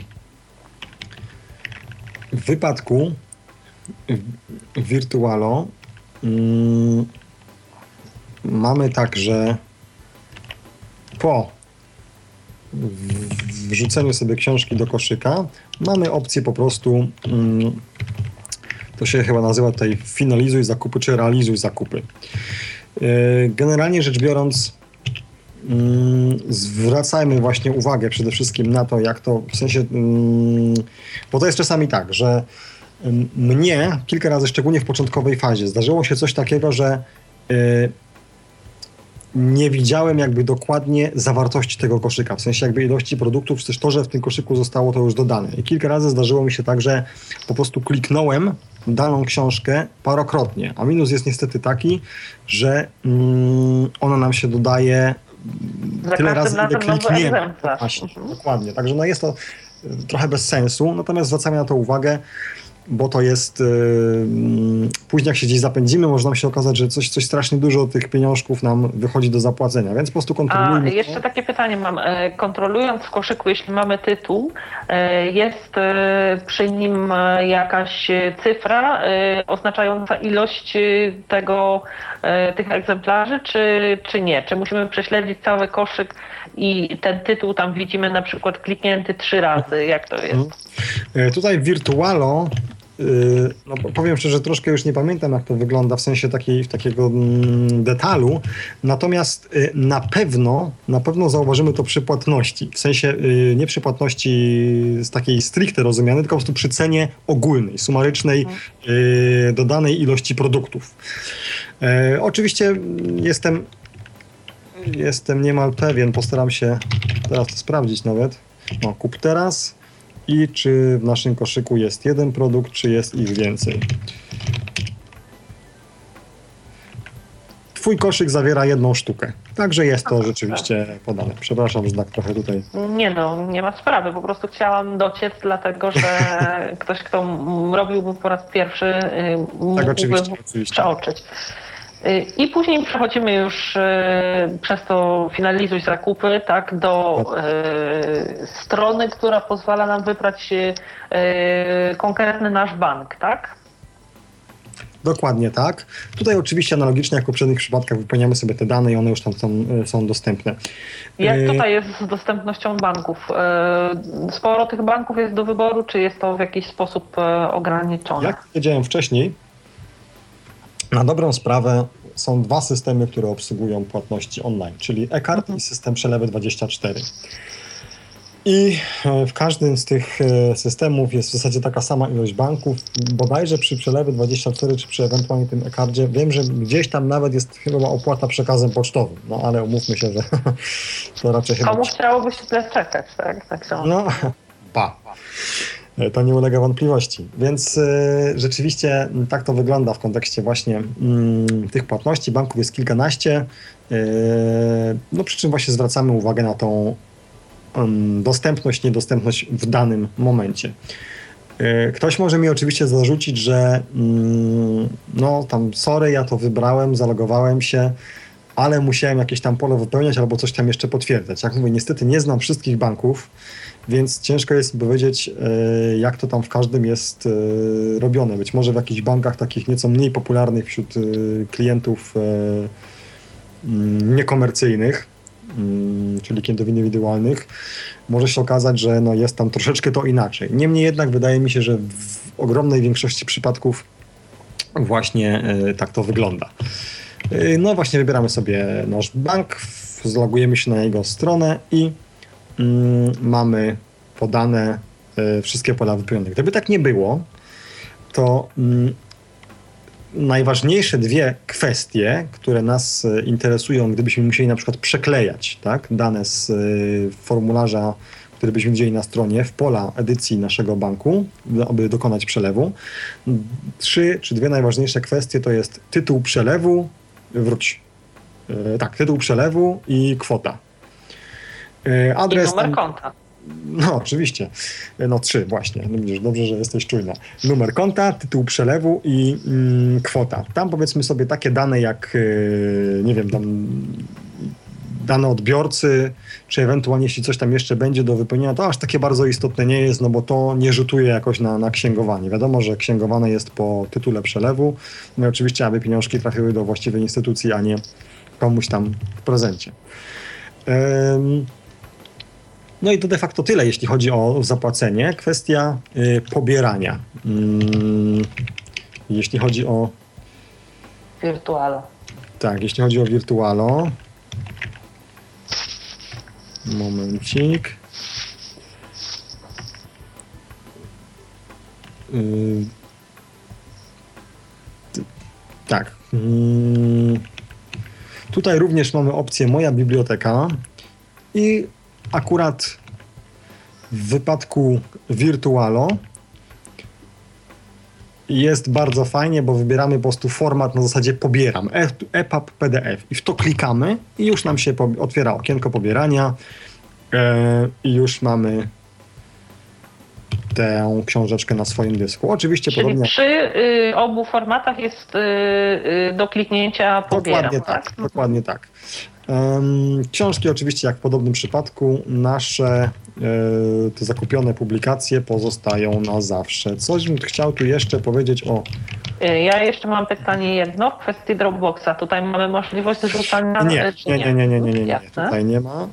W wypadku Virtualo mm, mamy tak, że po wrzuceniu sobie książki do koszyka, mamy opcję po prostu, mm, to się chyba nazywa tutaj finalizuj zakupy, czy realizuj zakupy. E, generalnie rzecz biorąc, mm, zwracajmy właśnie uwagę przede wszystkim na to, jak to w sensie, mm, bo to jest czasami tak, że mnie kilka razy, szczególnie w początkowej fazie, zdarzyło się coś takiego, że e, nie widziałem jakby dokładnie zawartości tego koszyka, w sensie jakby ilości produktów, czy też to, że w tym koszyku zostało to już dodane. I kilka razy zdarzyło mi się tak, że po prostu kliknąłem daną książkę parokrotnie, a minus jest niestety taki, że mm, ona nam się dodaje Za tyle razy, ile klikniemy. Właśnie, dokładnie. Także no jest to trochę bez sensu, natomiast zwracamy na to uwagę, bo to jest. Yy, później, jak się gdzieś zapędzimy, może nam się okazać, że coś, coś strasznie dużo tych pieniążków nam wychodzi do zapłacenia, więc po prostu kontrolujmy. A jeszcze to. takie pytanie mam. E, kontrolując w koszyku, jeśli mamy tytuł, e, jest e, przy nim jakaś cyfra oznaczająca ilość tego, tych egzemplarzy, czy, czy nie? Czy musimy prześledzić cały koszyk i ten tytuł tam widzimy na przykład kliknięty trzy razy? Jak to jest? Mhm. Tutaj Virtualo no, powiem szczerze, troszkę już nie pamiętam, jak to wygląda w sensie takiej, takiego mm, detalu, natomiast y, na pewno, na pewno zauważymy to przy płatności, w sensie y, nie przy płatności z takiej stricte rozumianej, tylko po prostu przy cenie ogólnej, sumarycznej y, dodanej ilości produktów. Oczywiście jestem jestem niemal pewien, postaram się teraz to sprawdzić nawet. No, kup teraz, i czy w naszym koszyku jest jeden produkt, czy jest ich więcej. Twój koszyk zawiera jedną sztukę. Także jest to rzeczywiście podane. Przepraszam, że tak trochę tutaj. Nie no, nie ma sprawy. Po prostu chciałam dociec, dlatego że *laughs* ktoś, kto robiłby po raz pierwszy, y, mógłby tak, oczywiście, oczywiście. przeoczyć. I później przechodzimy już e, przez to finalizuj zakupy, tak, do e, strony, która pozwala nam wybrać konkretny nasz bank, tak? Dokładnie tak. Tutaj oczywiście analogicznie jak w poprzednich przypadkach wypełniamy sobie te dane i one już tam są, są dostępne. Jak tutaj jest z dostępnością banków? Sporo tych banków jest do wyboru, czy jest to w jakiś sposób ograniczone? Jak powiedziałem wcześniej, na dobrą sprawę są dwa systemy, które obsługują płatności online, czyli e-card mhm. i system przelewy 24. I e, w każdym z tych e, systemów jest w zasadzie taka sama ilość banków. Bodajże przy przelewy 24 czy przy ewentualnie tym e-cardzie wiem, że gdzieś tam nawet jest chyba opłata przekazem pocztowym. No ale umówmy się, że *laughs* to raczej chyba... Komu chciałoby się tyle czekać, tak? tak no, pa. E, to nie ulega wątpliwości. Więc y, rzeczywiście tak to wygląda w kontekście właśnie tych płatności. Banków jest kilkanaście, y, no przy czym właśnie zwracamy uwagę na tą dostępność, niedostępność w danym momencie. Ktoś może mi oczywiście zarzucić, że no tam sorry, ja to wybrałem, zalogowałem się, ale musiałem jakieś tam pole wypełniać albo coś tam jeszcze potwierdzać. Jak mówię, niestety nie znam wszystkich banków, więc ciężko jest mi powiedzieć, e, jak to tam w każdym jest e, robione. Być może w jakichś bankach takich nieco mniej popularnych wśród e, klientów mm, niekomercyjnych, mm, czyli klientów indywidualnych, może się okazać, że no jest tam troszeczkę to inaczej. Niemniej jednak wydaje mi się, że w ogromnej większości przypadków właśnie tak to wygląda. No właśnie wybieramy sobie nasz bank, zlogujemy się na jego stronę i mm, mamy podane y, wszystkie pola wypełnione. Gdyby tak nie było, to mm, najważniejsze dwie kwestie, które nas y, interesują, gdybyśmy musieli na przykład przeklejać tak, dane z y, formularza, który byśmy widzieli na stronie, w pola edycji naszego banku, aby dokonać przelewu. Trzy czy dwie najważniejsze kwestie to jest tytuł przelewu, wróć. Tak, tytuł przelewu i kwota. Adres. I numer konta. No, oczywiście. No, trzy właśnie. No, widzisz, dobrze, że jesteś czujna. Numer konta, tytuł przelewu i mm, kwota. Tam powiedzmy sobie takie dane jak, yy, nie wiem, tam dane odbiorcy, czy ewentualnie jeśli coś tam jeszcze będzie do wypełnienia, to aż takie bardzo istotne nie jest, no bo to nie rzutuje jakoś na, na księgowanie. Wiadomo, że księgowane jest po tytule przelewu, no i oczywiście, aby pieniążki trafiły do właściwej instytucji, a nie komuś tam w prezencie. No i to de facto tyle, jeśli chodzi o zapłacenie. Kwestia y, pobierania. Mm, jeśli chodzi o. Wirtualo. Tak, jeśli chodzi o Wirtualo. Momencik. Y, tak. Mm, tutaj również mamy opcję Moja biblioteka i akurat w wypadku Virtualo jest bardzo fajnie, bo wybieramy po prostu format na zasadzie pobieram, EPUB, PDF i w to klikamy i już nam się otwiera okienko pobierania e, i już mamy tę książeczkę na swoim dysku. Oczywiście Czyli podobnie. przy y, obu formatach jest y, y, do kliknięcia pobieram, Dokładnie tak, tak? dokładnie tak. Książki oczywiście, jak w podobnym przypadku, nasze e, te zakupione publikacje pozostają na zawsze. Coś bym chciał tu jeszcze powiedzieć o... E, ja jeszcze mam pytanie jedno w kwestii Dropboxa. Tutaj mamy możliwość zrzucania... Nie, nie, nie, nie, nie, nie, nie, nie. Tutaj nie ma.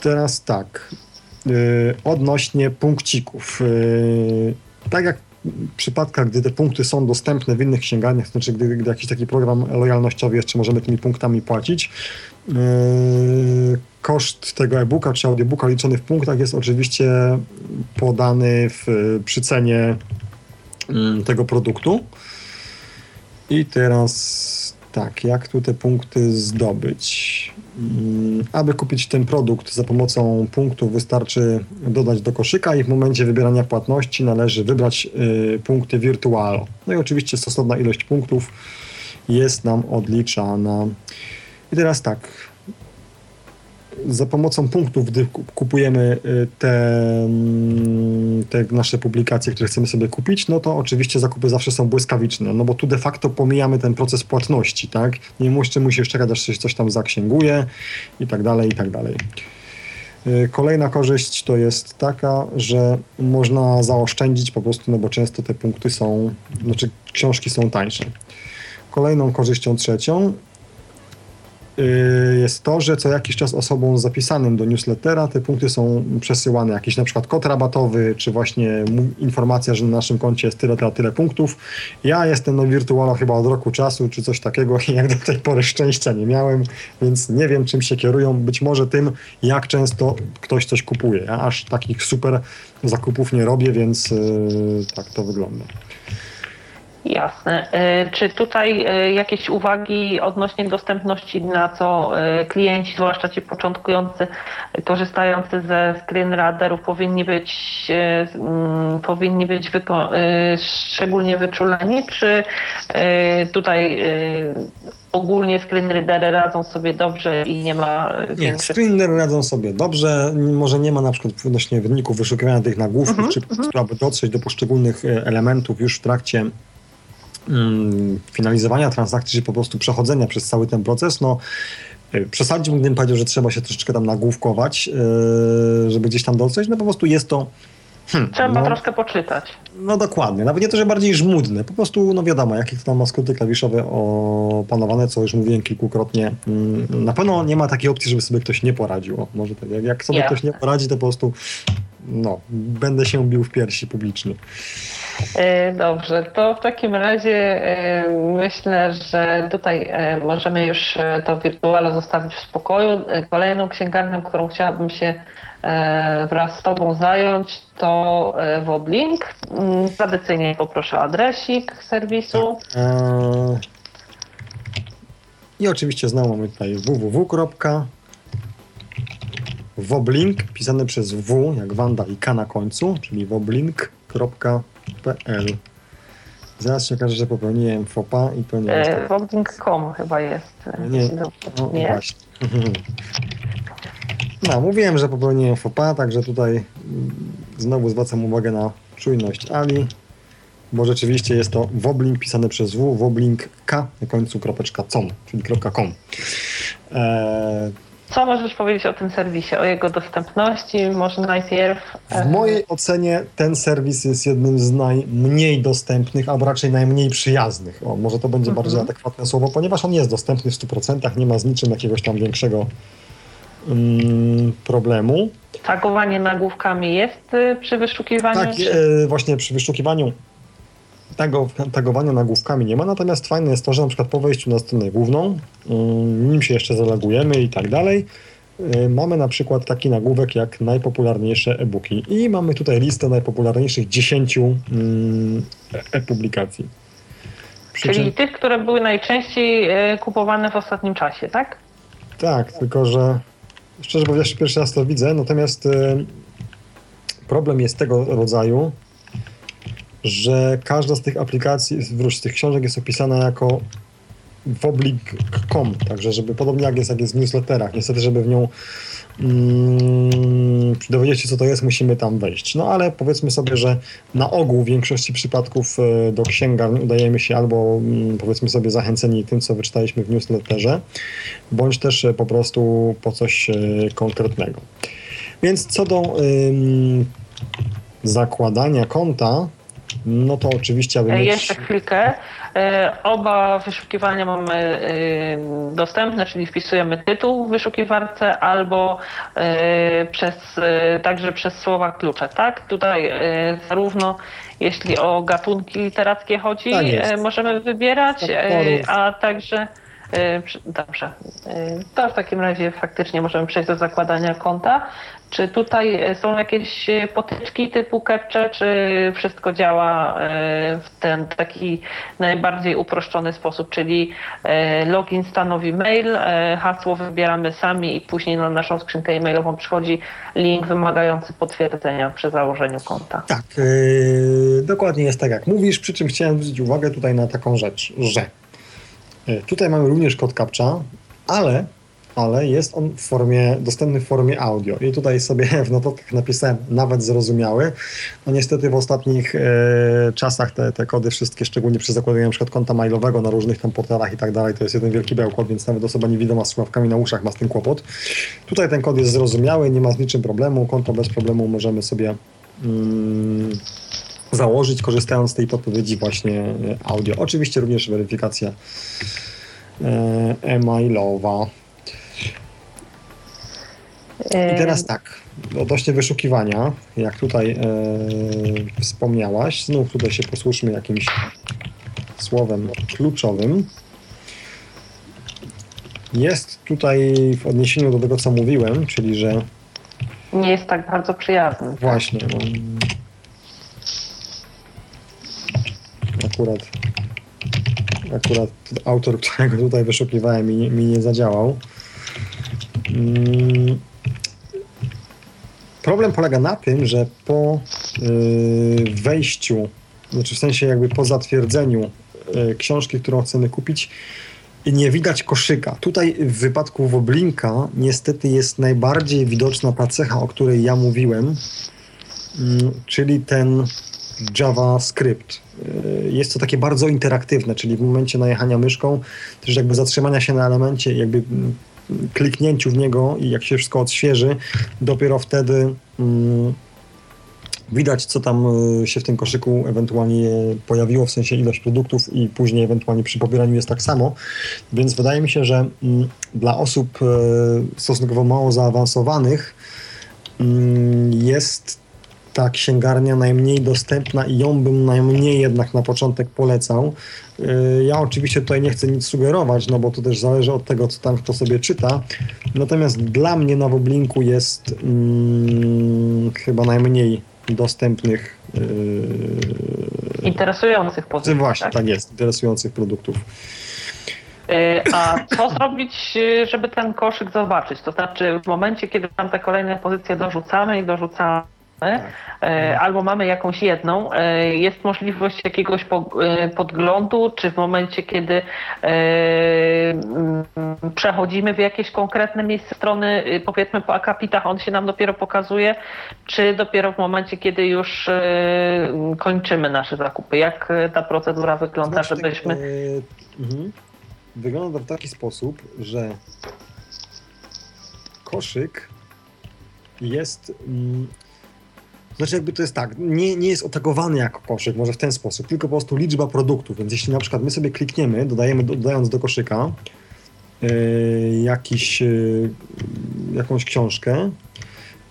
Teraz tak. E, odnośnie punkcików. Tak jak przypadkach, gdy te punkty są dostępne w innych księgarniach, znaczy gdy, gdy jakiś taki program lojalnościowy jeszcze możemy tymi punktami płacić, yy, koszt tego e-booka czy audiobooka liczony w punktach jest oczywiście podany w, przy cenie yy, tego produktu. I teraz tak, jak tu te punkty zdobyć? Mm, aby kupić ten produkt za pomocą punktów wystarczy dodać do koszyka i w momencie wybierania płatności należy wybrać y, punkty Virtual. No i oczywiście stosowna ilość punktów jest nam odliczana. I teraz tak, za pomocą punktów, gdy kupujemy y, te, mm, te, nasze publikacje, które chcemy sobie kupić, no to oczywiście zakupy zawsze są błyskawiczne, no bo tu de facto pomijamy ten proces płatności, tak? Nie musisz, musisz czekać, aż coś tam zaksięguje i tak dalej, i tak dalej. Y, kolejna korzyść to jest taka, że można zaoszczędzić po prostu, no bo często te punkty są, znaczy książki są tańsze. Kolejną korzyścią trzecią jest to, że co jakiś czas osobom zapisanym do newslettera te punkty są przesyłane, jakiś na przykład kod rabatowy, czy właśnie informacja, że na naszym koncie jest tyle, tyle, tyle punktów. Ja jestem no wirtualno chyba od roku czasu, czy coś takiego i *laughs* jak do tej pory szczęścia nie miałem, więc nie wiem czym się kierują, być może tym, jak często ktoś coś kupuje. Ja aż takich super zakupów nie robię, więc yy, tak to wygląda. Jasne. E, czy tutaj e, jakieś uwagi odnośnie dostępności, na co e, klienci, zwłaszcza ci początkujący, korzystający ze screenreaderów powinni być, mm, powinni być szczególnie wyczuleni, czy tutaj ogólnie screenreadery radzą sobie dobrze i nie ma większych... Nie, screenreadery radzą sobie dobrze, może nie ma na przykład odnośnie wyników wyszukiwania tych nagłówków, mm -hmm, czy mm -hmm. aby dotrzeć do poszczególnych elementów już w trakcie mm, finalizowania transakcji, czy po prostu przechodzenia przez cały ten proces, no y, przesadziłbym, gdybym powiedział, że trzeba się troszeczkę tam nagłówkować, yy, żeby gdzieś tam docenić, no po prostu jest to Hmm, Trzeba no, troszkę poczytać. No dokładnie. Nawet nie to, że bardziej żmudne. Po prostu, no wiadomo, jakie to tam ma skróty klawiszowe opanowane, co już mówiłem kilkukrotnie. Mm, na pewno nie ma takiej opcji, żeby sobie ktoś nie poradził. O, może tak. Jak sobie ktoś nie poradzi, to po prostu no, będę się bił w piersi publicznie. E, dobrze, to w takim razie e, myślę, że tutaj e, możemy już to wirtuale zostawić w spokoju. Kolejną księgarnią, którą chciałabym się wraz z Tobą zająć, to Woblink. Mm, tradycyjnie poproszę adresik serwisu. Tak. I oczywiście znowu mamy tutaj www. Woblink, pisane przez W, jak Wanda i K na końcu, czyli woblink.pl. Zaraz się okaże, że popełniłem fopa i to nie jest... E, Woblink.com chyba jest. Nie, no, nie? właśnie. *laughs* No, mówiłem, że popełniłem fopa, także tutaj mm, znowu zwracam uwagę na czujność Ali, bo rzeczywiście jest to woblink pisane przez W, woblink K na końcu kropeczka com, czyli .com. Eee, co możesz powiedzieć o tym serwisie, o jego dostępności? Może najpierw. W mojej ocenie ten serwis jest jednym z najmniej dostępnych, albo raczej najmniej przyjaznych. O, może to będzie mhm. bardziej adekwatne słowo, ponieważ on jest dostępny w 100%, nie ma z niczym jakiegoś tam większego um, problemu. Tagowanie nagłówkami jest y, przy wyszukiwaniu? Tak. E, właśnie przy wyszukiwaniu tego, tagowania nagłówkami nie ma, natomiast fajne jest to, że na przykład po wejściu na stronę główną, mm, nim się jeszcze zalogujemy i tak dalej, y, mamy na przykład taki nagłówek jak najpopularniejsze e-booki i mamy tutaj listę najpopularniejszych 10 mm, e-publikacji. Czyli tych, które były najczęściej e, kupowane w ostatnim czasie, tak? Tak, tylko że szczerze mówiąc, pierwszy raz to widzę, natomiast y, problem jest tego rodzaju, że każda z tych aplikacji, wróć, z tych książek jest opisana jako woblik.com, także żeby podobnie jak jest, jak jest w newsletterach, niestety, żeby w nią mm, dowiedzieć się, co to jest, musimy tam wejść. No ale powiedzmy sobie, że na ogół w większości przypadków e, do księgarni udajemy się albo mm, powiedzmy sobie zachęceni tym, co wyczytaliśmy w newsletterze, bądź też e, po prostu po coś e, konkretnego. Więc co do zakładania konta, no to oczywiście, aby mieć... Jeszcze chwilkę. E, oba wyszukiwania mamy e, dostępne, czyli wpisujemy tytuł w wyszukiwarce albo e, przez, także przez słowa klucze, tak? Tutaj zarówno jeśli o gatunki literackie chodzi, tak możemy wybierać, a także Dobrze. To w takim razie faktycznie możemy przejść do zakładania konta. Czy tutaj są jakieś potyczki typu capture, czy wszystko działa e, w ten taki najbardziej uproszczony sposób, czyli e, login stanowi mail, e, hasło wybieramy sami i później na naszą skrzynkę e-mailową przychodzi link wymagający potwierdzenia przy założeniu konta. Tak, yy, dokładnie jest tak jak mówisz, przy czym chciałem zwrócić uwagę tutaj na taką rzecz, że tutaj mamy również kod captcha, ale ale jest on w formie, dostępny w formie audio. I tutaj sobie *laughs* w notatkach napisałem nawet zrozumiały. No niestety w ostatnich e, czasach te, te kody wszystkie, szczególnie przy zakładaniu np. konta mailowego na różnych tam portalach i tak dalej, to jest jeden wielki bełkot, więc nawet osoba niewidoma z słuchawkami na uszach ma z tym kłopot. Tutaj ten kod jest zrozumiały, nie ma z niczym problemu, konto bez problemu możemy sobie mm, założyć, korzystając z tej podpowiedzi właśnie e, audio. Oczywiście również weryfikacja e, e-mailowa. I teraz tak, odnośnie wyszukiwania, jak tutaj e, wspomniałaś, znów tutaj się posłuszmy jakimś słowem kluczowym. Jest tutaj w odniesieniu do tego, co mówiłem, czyli że. Nie jest tak bardzo przyjazny. Właśnie. No, akurat, akurat autor, którego tutaj wyszukiwałem, mi, mi nie zadziałał. Mm, Problem polega na tym, że po y, wejściu, znaczy w sensie jakby po zatwierdzeniu y, książki, którą chcemy kupić, nie widać koszyka. Tutaj w wypadku Woblinka niestety jest najbardziej widoczna ta cecha, o której ja mówiłem, mm, czyli ten JavaScript. Y, jest to takie bardzo interaktywne, czyli w momencie najechania myszką, też jakby zatrzymania się na elemencie, jakby mm, kliknięciu w niego i jak się wszystko odświeży, dopiero wtedy mm, widać, co tam y, się w tym koszyku ewentualnie pojawiło, w sensie ilość produktów i później ewentualnie przy pobieraniu jest tak samo. Więc wydaje mi się, że mm, dla osób y, stosunkowo mało zaawansowanych mm, jest ta księgarnia najmniej dostępna i ją bym najmniej jednak na początek polecał. Y, ja oczywiście tutaj nie chcę nic sugerować, no bo to też zależy od tego, co tam kto sobie czyta. Natomiast dla mnie na Woblinku jest hmm, chyba najmniej dostępnych. Yy, interesujących pozycji. Właśnie, tak? tak jest, interesujących produktów. Y, a co *laughs* zrobić, żeby ten koszyk zobaczyć? To znaczy, w momencie, kiedy tam te kolejne pozycje dorzucamy i dorzucamy, albo mamy jakąś jedną, e, jest możliwość jakiegoś e, podglądu, czy w momencie, kiedy mm, przechodzimy w jakieś konkretne miejsce strony, powiedzmy po akapitach, on się nam dopiero pokazuje, czy dopiero w momencie, kiedy już kończymy nasze zakupy. Jak ta procedura wygląda, znaczy, żebyśmy... Mhm. Wygląda to w taki sposób, że koszyk jest mm, znaczy jakby to jest tak, nie, nie jest otagowany jako koszyk, może w ten sposób, tylko po prostu liczba produktów, więc jeśli na przykład my sobie klikniemy, dodajemy, dodając do koszyka yy, jakiś, yy, jakąś książkę,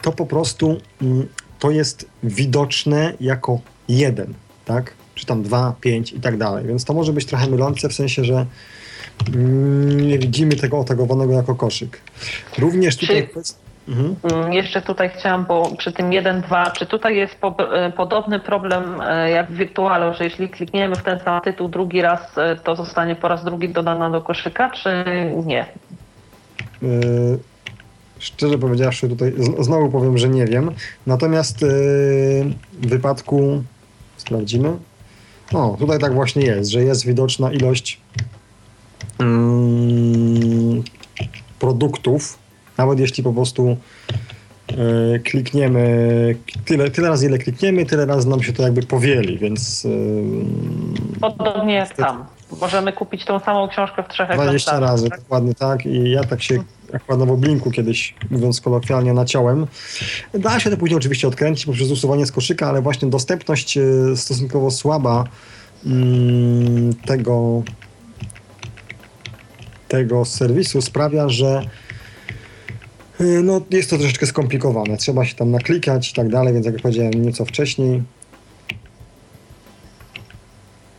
to po prostu yy, to jest widoczne jako jeden, tak? Czy tam dwa, pięć i tak dalej, więc to może być trochę mylące w sensie, że mm, nie widzimy tego otagowanego jako koszyk. Również tutaj... Mhm. Mm, jeszcze tutaj chciałam, bo przy tym 1.2, czy tutaj jest po, e, podobny problem e, jak w Wirtualu, że jeśli klikniemy w ten sam tytuł drugi raz, e, to zostanie po raz drugi dodana do koszyka, czy nie? Yy, szczerze powiedziawszy, tutaj znowu powiem, że nie wiem. Natomiast yy, w wypadku sprawdzimy. O, tutaj tak właśnie jest, że jest widoczna ilość yy, produktów nawet jeśli po prostu e, klikniemy tyle, tyle razy, ile klikniemy, tyle razy nam się to jakby powieli, więc... E, Podobnie jak tam. Możemy kupić tą samą książkę w trzech 20 razy, tak? dokładnie tak. I ja tak się akurat w Blinku kiedyś, mówiąc kolokwialnie, naciąłem. Da się to później oczywiście odkręcić poprzez usuwanie z koszyka, ale właśnie dostępność e, stosunkowo słaba mm, tego, tego serwisu sprawia, że no, jest to troszeczkę skomplikowane. Trzeba się tam naklikać i tak dalej, więc jak powiedziałem nieco wcześniej,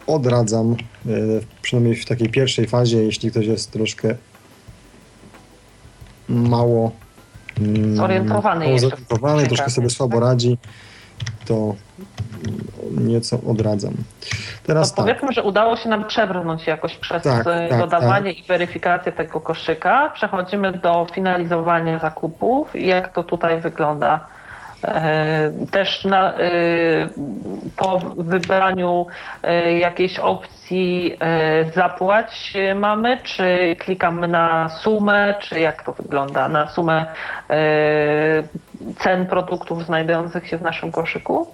odradzam, y, przynajmniej w takiej pierwszej fazie, jeśli ktoś jest troszkę mało mm, zorientowany, zorientowany troszkę sobie słabo radzi, to nieco odradzam. Teraz to tak. powiedzmy, że udało się nam przebrnąć jakoś przez tak, e, tak, dodawanie tak. i weryfikację tego koszyka. Przechodzimy do finalizowania zakupów. Jak to tutaj wygląda? E, też na, e, po wybraniu jakiejś opcji zapłać mamy, czy klikamy na sumę, czy jak to wygląda? Na sumę cen produktów znajdujących się w naszym koszyku?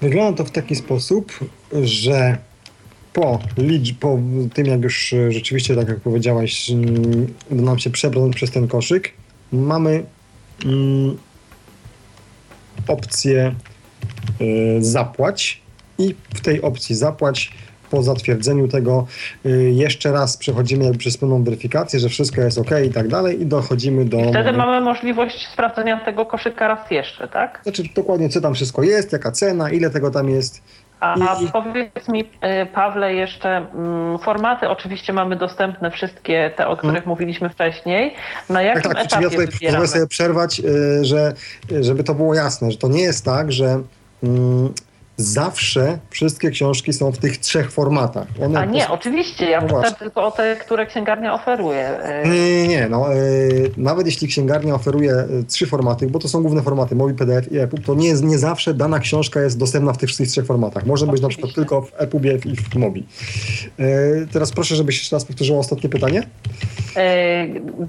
Wygląda to w taki sposób, że po, po tym, jak już rzeczywiście, tak jak powiedziałaś, uda nam się przebrnąć przez ten koszyk, mamy mm, opcję y, zapłać i w tej opcji zapłać po zatwierdzeniu tego y, jeszcze raz przechodzimy jakby przez pełną weryfikację, że wszystko jest ok i tak dalej i dochodzimy do... I wtedy mamy możliwość sprawdzenia tego koszyka raz jeszcze, tak? Znaczy dokładnie co tam wszystko jest, jaka cena, ile tego tam jest. A, I... powiedz mi, y, Pawle, jeszcze mm, formaty oczywiście mamy dostępne wszystkie te, o których hmm. mówiliśmy wcześniej. Na jakim tak, tak, etapie ja tutaj pozwolę sobie przerwać, y, że, żeby to było jasne, że to nie jest tak, że mm, zawsze wszystkie książki są w tych trzech formatach. One A nie, oczywiście, ja no pytam tylko o te, które księgarnia oferuje. Nie, nie, nie. No, yy, nawet jeśli księgarnia oferuje e, trzy formaty, bo to są główne formaty, MOBI, PDF i EPUB, to nie, nie zawsze dana książka jest dostępna w tych wszystkich trzech formatach. Może oczywiście. być na przykład tylko w EPUBie i w MOBI. Yy, teraz proszę, żebyś jeszcze raz powtórzyła ostatnie pytanie.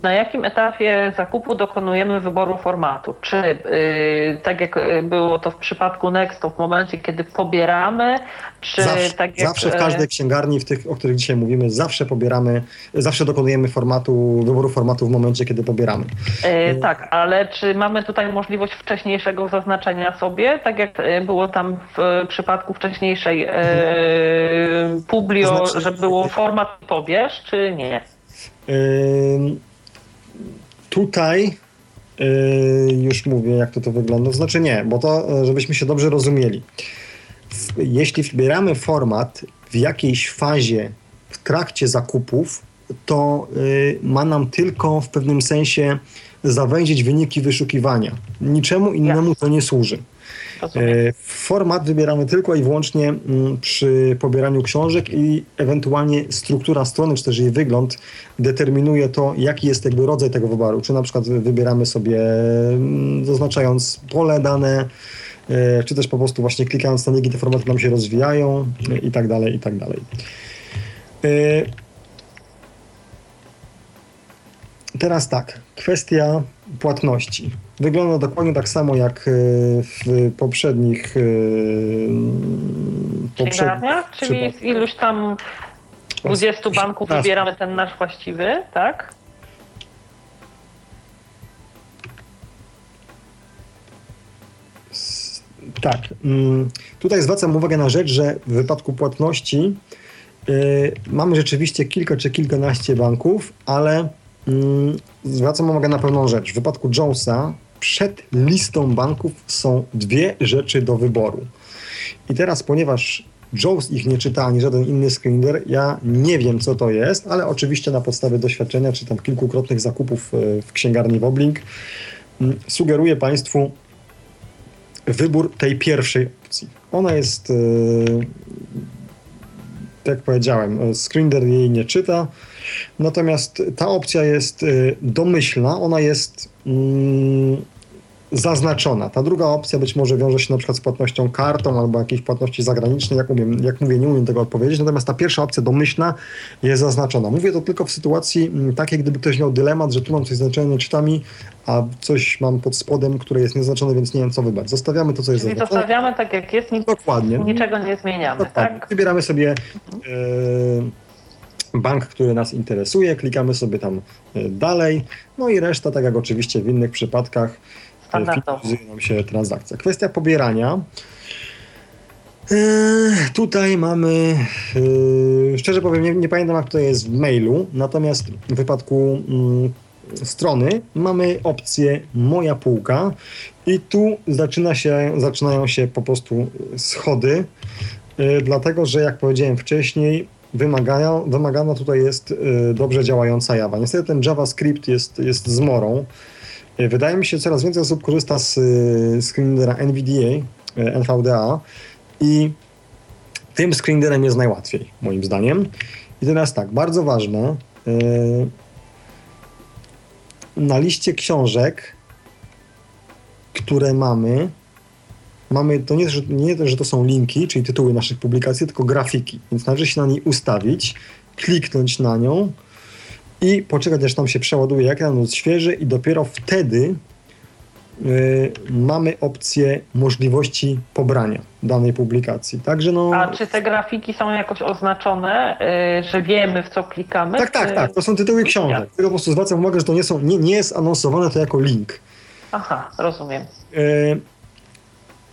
Na jakim etapie zakupu dokonujemy wyboru formatu? Czy tak jak było to w przypadku Nexto, w momencie, kiedy pobieramy, czy zawsze, tak jak... Zawsze w każdej księgarni, w tych, o których dzisiaj mówimy, zawsze pobieramy, zawsze dokonujemy formatu, wyboru formatu w momencie, kiedy pobieramy. Tak, ale czy mamy tutaj możliwość wcześniejszego zaznaczenia sobie, tak jak było tam w przypadku wcześniejszej Publio, to znaczy, że było format pobierz, czy nie? tutaj już mówię, jak to, to wygląda. Znaczy nie, bo to, żebyśmy się dobrze rozumieli. Jeśli wybieramy format w jakiejś fazie w trakcie zakupów, to ma nam tylko w pewnym sensie zawęzić wyniki wyszukiwania. Niczemu innemu to nie służy. E, format wybieramy tylko i wyłącznie mm, przy pobieraniu książek i ewentualnie struktura strony, czy też jej wygląd determinuje to, jaki jest jakby rodzaj tego wyboru. Czy na przykład wybieramy sobie mm, zaznaczając pole dane, czy też po prostu właśnie klikając na niki te formaty nam się rozwijają i tak dalej, i tak dalej. E, teraz tak, kwestia płatności. Wygląda dokładnie tak samo jak e, w poprzednich. E, poprzednich Czyli z iluś tam 20 banków wybieramy ten nasz właściwy, tak? Tak. Mm, tutaj zwracam uwagę na rzecz, że w wypadku płatności yy, mamy rzeczywiście kilka czy kilkanaście banków, ale yy, zwracam uwagę na pewną rzecz. W wypadku Jonesa przed listą banków są dwie rzeczy do wyboru. I teraz, ponieważ Jones ich nie czyta, ani żaden inny screener, ja nie wiem, co to jest, ale oczywiście na podstawie doświadczenia, czy tam kilkukrotnych zakupów e, w księgarni Woblink, mm, sugeruję Państwu wybór tej pierwszej opcji. Ona jest, e, jak powiedziałem, e, screener jej nie czyta, natomiast ta opcja jest domyślna, ona jest mm, zaznaczona. Ta druga opcja być może wiąże się na przykład z płatnością kartą albo jakiejś płatności zagranicznej, jak, umiem, jak mówię, nie umiem tego odpowiedzieć, natomiast ta pierwsza opcja domyślna jest zaznaczona. Mówię to tylko w sytuacji mm, takiej, gdyby ktoś miał dylemat, że tu mam coś znaczone czytami, a coś mam pod spodem, które jest nieznaczone, więc nie wiem co wybrać. Zostawiamy to, co jest Czyli zaznaczone. zostawiamy tak jak jest, nic, Dokładnie. niczego nie zmieniamy, Dokładnie. tak? Wybieramy sobie e, bank, który nas interesuje, klikamy sobie tam e, dalej, no i reszta, tak jak oczywiście w innych przypadkach, finalizuje nam się transakcja. Kwestia pobierania. E, tutaj mamy, e, szczerze powiem, nie, nie, pamiętam jak to jest w mailu, natomiast w wypadku mm, strony mamy opcję Moja półka i tu zaczyna się, zaczynają się po prostu schody, e, dlatego że jak powiedziałem wcześniej, wymagana, wymagana tutaj jest dobrze działająca Java. Niestety ten JavaScript jest, jest zmorą. E, wydaje mi się, coraz więcej osób korzysta z e, screenera NVDA, e, NVDA i tym screenerem jest najłatwiej, moim zdaniem. I teraz tak, bardzo ważne, na liście książek, które mamy, mamy to nie, że, że to są linki, czyli tytuły naszych publikacji, tylko grafiki. Więc należy się na niej ustawić, kliknąć na nią, i poczekać, aż tam się przeładuje ekran, odświeży i dopiero wtedy y, mamy opcję możliwości pobrania danej publikacji. Także no... A czy te grafiki są jakoś oznaczone, y, że wiemy w co klikamy? Tak, tak, tak. To są tytuły książek. Ja. Tylko po prostu zwracam uwagę, że to nie, są, nie, nie jest anonsowane to jako link. Aha, rozumiem. Y,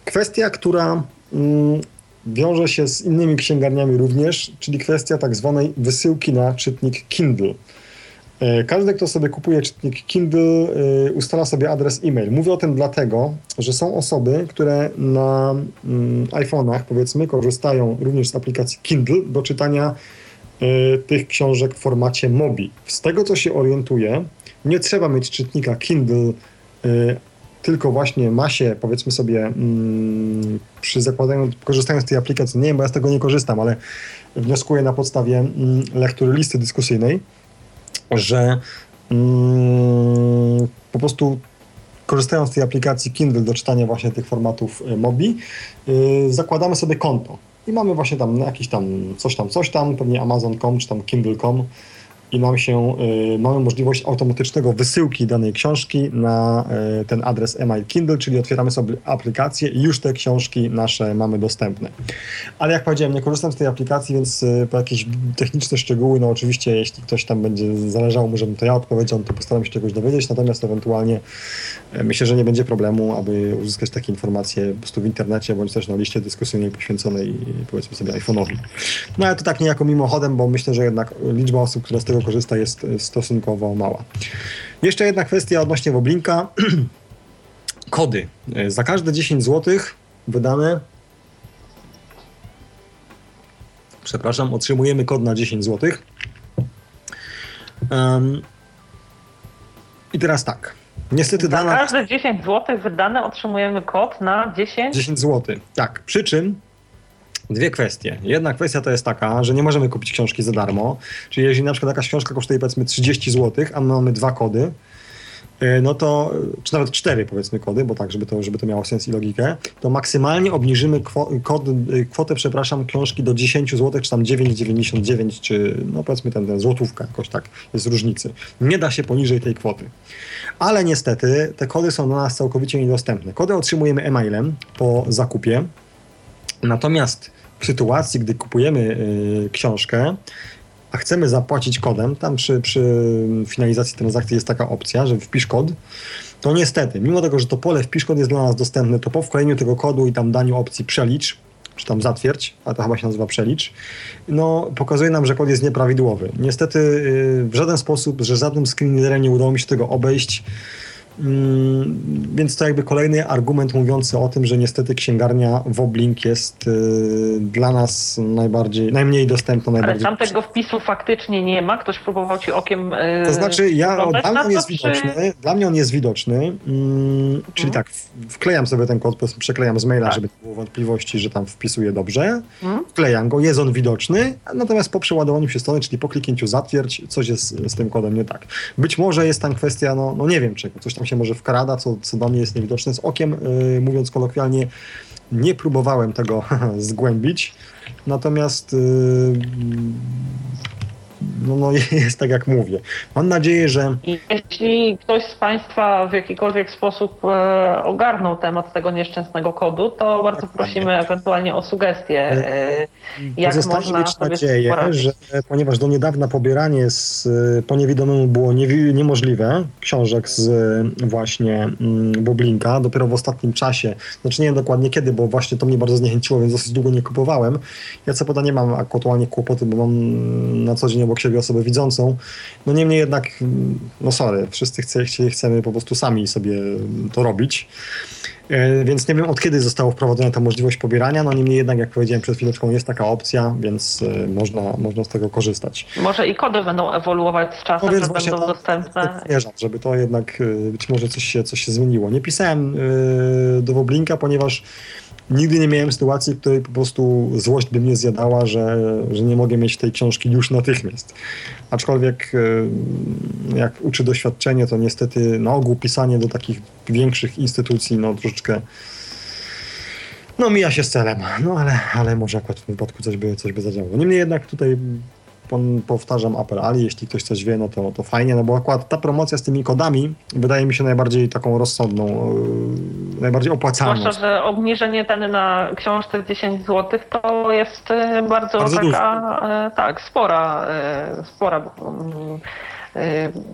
kwestia, która mm, wiąże się z innymi księgarniami również, czyli kwestia tak zwanej wysyłki na czytnik Kindle. E, każdy, kto sobie kupuje czytnik Kindle, e, ustala sobie adres e-mail. Mówię o tym dlatego, że są osoby, które na mm, iPhone'ach, powiedzmy, korzystają również z aplikacji Kindle do czytania e, tych książek w formacie MOBI. Z tego, co się orientuję, nie trzeba mieć czytnika Kindle, tylko właśnie ma się, powiedzmy sobie, mm, przy zakładaniu, korzystając z tej aplikacji, nie wiem, bo ja z tego nie korzystam, ale wnioskuję na podstawie mm, lektury listy dyskusyjnej, że mm, po prostu korzystając z tej aplikacji Kindle do czytania właśnie tych formatów y, MOBI, yy, zakładamy sobie konto. I mamy właśnie tam jakiś tam coś tam, coś tam, pewnie Amazon.com czy tam Kindle.com i mam się, y, mamy możliwość automatycznego wysyłki danej książki na y, ten adres email Kindle, czyli otwieramy sobie aplikację i już te książki nasze mamy dostępne. Ale jak powiedziałem, nie korzystam z tej aplikacji, więc y, po jakieś techniczne szczegóły, no oczywiście jeśli ktoś tam będzie zależało mu, żebym to ja odpowiedział, to postaram się czegoś dowiedzieć, natomiast ewentualnie myślę, że nie będzie problemu, aby uzyskać takie informacje po prostu w internecie, bądź też na liście dyskusyjnej poświęconej powiedzmy sobie iPhone'owi. No ale to tak niejako mimochodem, bo myślę, że jednak liczba osób, która z tego korzysta jest e, stosunkowo mała. Jeszcze jedna kwestia odnośnie Woblinka. *clears throat* Kody. E, za każde 10 zł wydane przepraszam, otrzymujemy kod na 10 zł. Um, I teraz tak. Niestety Za każde 10 zł wydane otrzymujemy kod na 10? 10 zł. Tak. Przy czym dwie kwestie. Jedna kwestia to jest taka, że nie możemy kupić książki za darmo. Czyli jeżeli na przykład jakaś książka kosztuje powiedzmy 30 zł, a my mamy dwa kody, y, no to, czy nawet cztery powiedzmy kody, bo tak, żeby to, żeby to miało sens i logikę, to maksymalnie obniżymy kod, y, kwotę, przepraszam, książki do 10 zł, czy tam 9,99, czy no powiedzmy ten, ten złotówka, jakoś tak, jest różnicy. Nie da się poniżej tej kwoty. Ale niestety te kody są dla nas całkowicie niedostępne. Kody otrzymujemy e-mailem po zakupie, natomiast w sytuacji, gdy kupujemy y, książkę, a chcemy zapłacić kodem, tam przy, przy finalizacji transakcji jest taka opcja, że wpisz kod, to niestety, mimo tego, że to pole wpisz kod jest dla nas dostępne, to po wklejeniu tego kodu i tam daniu opcji przelicz, czy tam zatwierdź, a to chyba się nazywa przelicz, no pokazuje nam, że kod jest nieprawidłowy. Niestety y, w żaden sposób, że żadnym screenreaderem nie udało mi się tego obejść, więc to jakby kolejny argument mówiący o tym, że niestety księgarnia Woblink jest y, dla nas najbardziej, najmniej dostępna. Najbardziej Ale tam tego wpisu faktycznie nie ma? Ktoś próbował ci okiem y, To znaczy, ja, dla mnie on jest czy... widoczny, dla mnie on jest widoczny, mm, czyli hmm. tak, wklejam sobie ten kod, przeklejam z maila, tak. żeby nie było wątpliwości, że tam wpisuję dobrze, hmm. wklejam go, jest on widoczny, natomiast po przeładowaniu się strony, czyli po kliknięciu zatwierdź, coś jest z tym kodem nie tak. Być może jest tam kwestia, no, no nie wiem czego, coś tam tam się może wkrada, co, co dla mnie jest niewidoczne z okiem. Yy, mówiąc kolokwialnie, nie próbowałem tego *laughs* zgłębić. Natomiast yy, no, no *laughs* jest tak jak mówię. Mam nadzieję, że... Jeśli ktoś z Państwa w jakikolwiek sposób e, ogarnął temat tego nieszczęsnego kodu, to bardzo tak, prosimy ewentualnie o sugestie, e, jak można mieć nadzieję, że ponieważ do niedawna pobieranie z, po niewidomemu było nie, niemożliwe, książek z właśnie mm, Boblinka, dopiero w ostatnim czasie, znaczy nie wiem dokładnie kiedy, bo właśnie to mnie bardzo zniechęciło, więc dosyć długo nie kupowałem. Ja co poda nie mam aktualnie kłopoty, bo mam na co dzień obok siebie osobę widzącą. No niemniej jednak, no sorry, wszyscy chce, chcemy po prostu sami sobie to robić. E, więc nie wiem od kiedy została wprowadzona ta możliwość pobierania, no niemniej jednak, jak powiedziałem przed chwileczką, jest taka opcja, więc e, można, można z tego korzystać. Może i kody będą ewoluować z czasem, no że będą to, dostępne. Wierzam, żeby to jednak e, być może coś się, coś się zmieniło. Nie pisałem do Woblinka, ponieważ nigdy nie miałem sytuacji, w której po prostu złość by mnie zjadała, że, że nie mogę mieć tej książki już natychmiast. Aczkolwiek e, jak uczy doświadczenie, to niestety na ogół pisanie do takich większych instytucji, no troszeczkę no mija się z celem, no ale, ale może akurat w tym wypadku coś by, coś by zadziałało. Niemniej jednak tutaj powtarzam apel Ali, jeśli ktoś coś wie, no to, to fajnie, no bo akurat ta promocja z tymi kodami wydaje mi się najbardziej taką rozsądną, yy, najbardziej opłacalną. Zwłaszcza, że obniżenie ceny na książce 10 zł to jest e, bardzo, bardzo taka, e, tak, spora, e, spora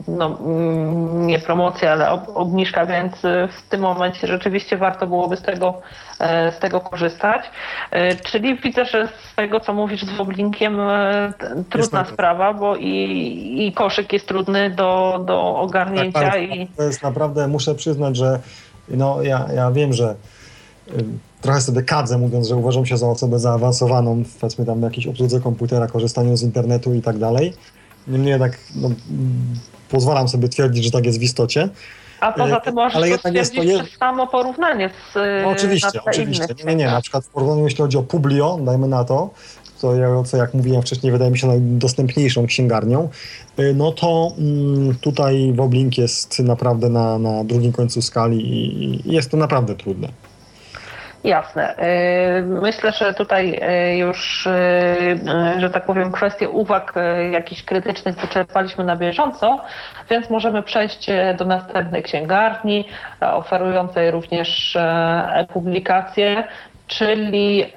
no, mm, nie promocja, ale obniżka, więc w tym momencie rzeczywiście warto byłoby z tego, e, z tego korzystać. E, czyli widzę, że z tego, co mówisz z Woblinkiem, e, trudna sprawa, bo i, i koszyk jest trudny do, do ogarnięcia. Tak, i... To jest naprawdę, muszę przyznać, że no, ja, ja wiem, że trochę sobie kadzę, mówiąc, że uważam się za osobę zaawansowaną, powiedzmy tam w jakiejś obsłudze komputera, korzystaniu z internetu i tak dalej. Niemniej jednak no, pozwalam sobie twierdzić, że tak jest w istocie. A poza e, tym możesz ale jednak jest to je... samo porównanie z no, Oczywiście, oczywiście. Nie, nie, nie. Na przykład w porównaniu, jeśli chodzi o Publio, dajmy na to, to co jak mówiłem wcześniej, wydaje mi się najdostępniejszą księgarnią, e, no to mm, tutaj Woblink jest naprawdę na, na drugim końcu skali i jest to naprawdę trudne. Jasne. Y, myślę, że tutaj y, już, y, że tak powiem, kwestie uwag jakichś krytycznych wyczerpaliśmy na bieżąco, więc możemy przejść do następnej księgarni, oferującej również e-publikacje, czyli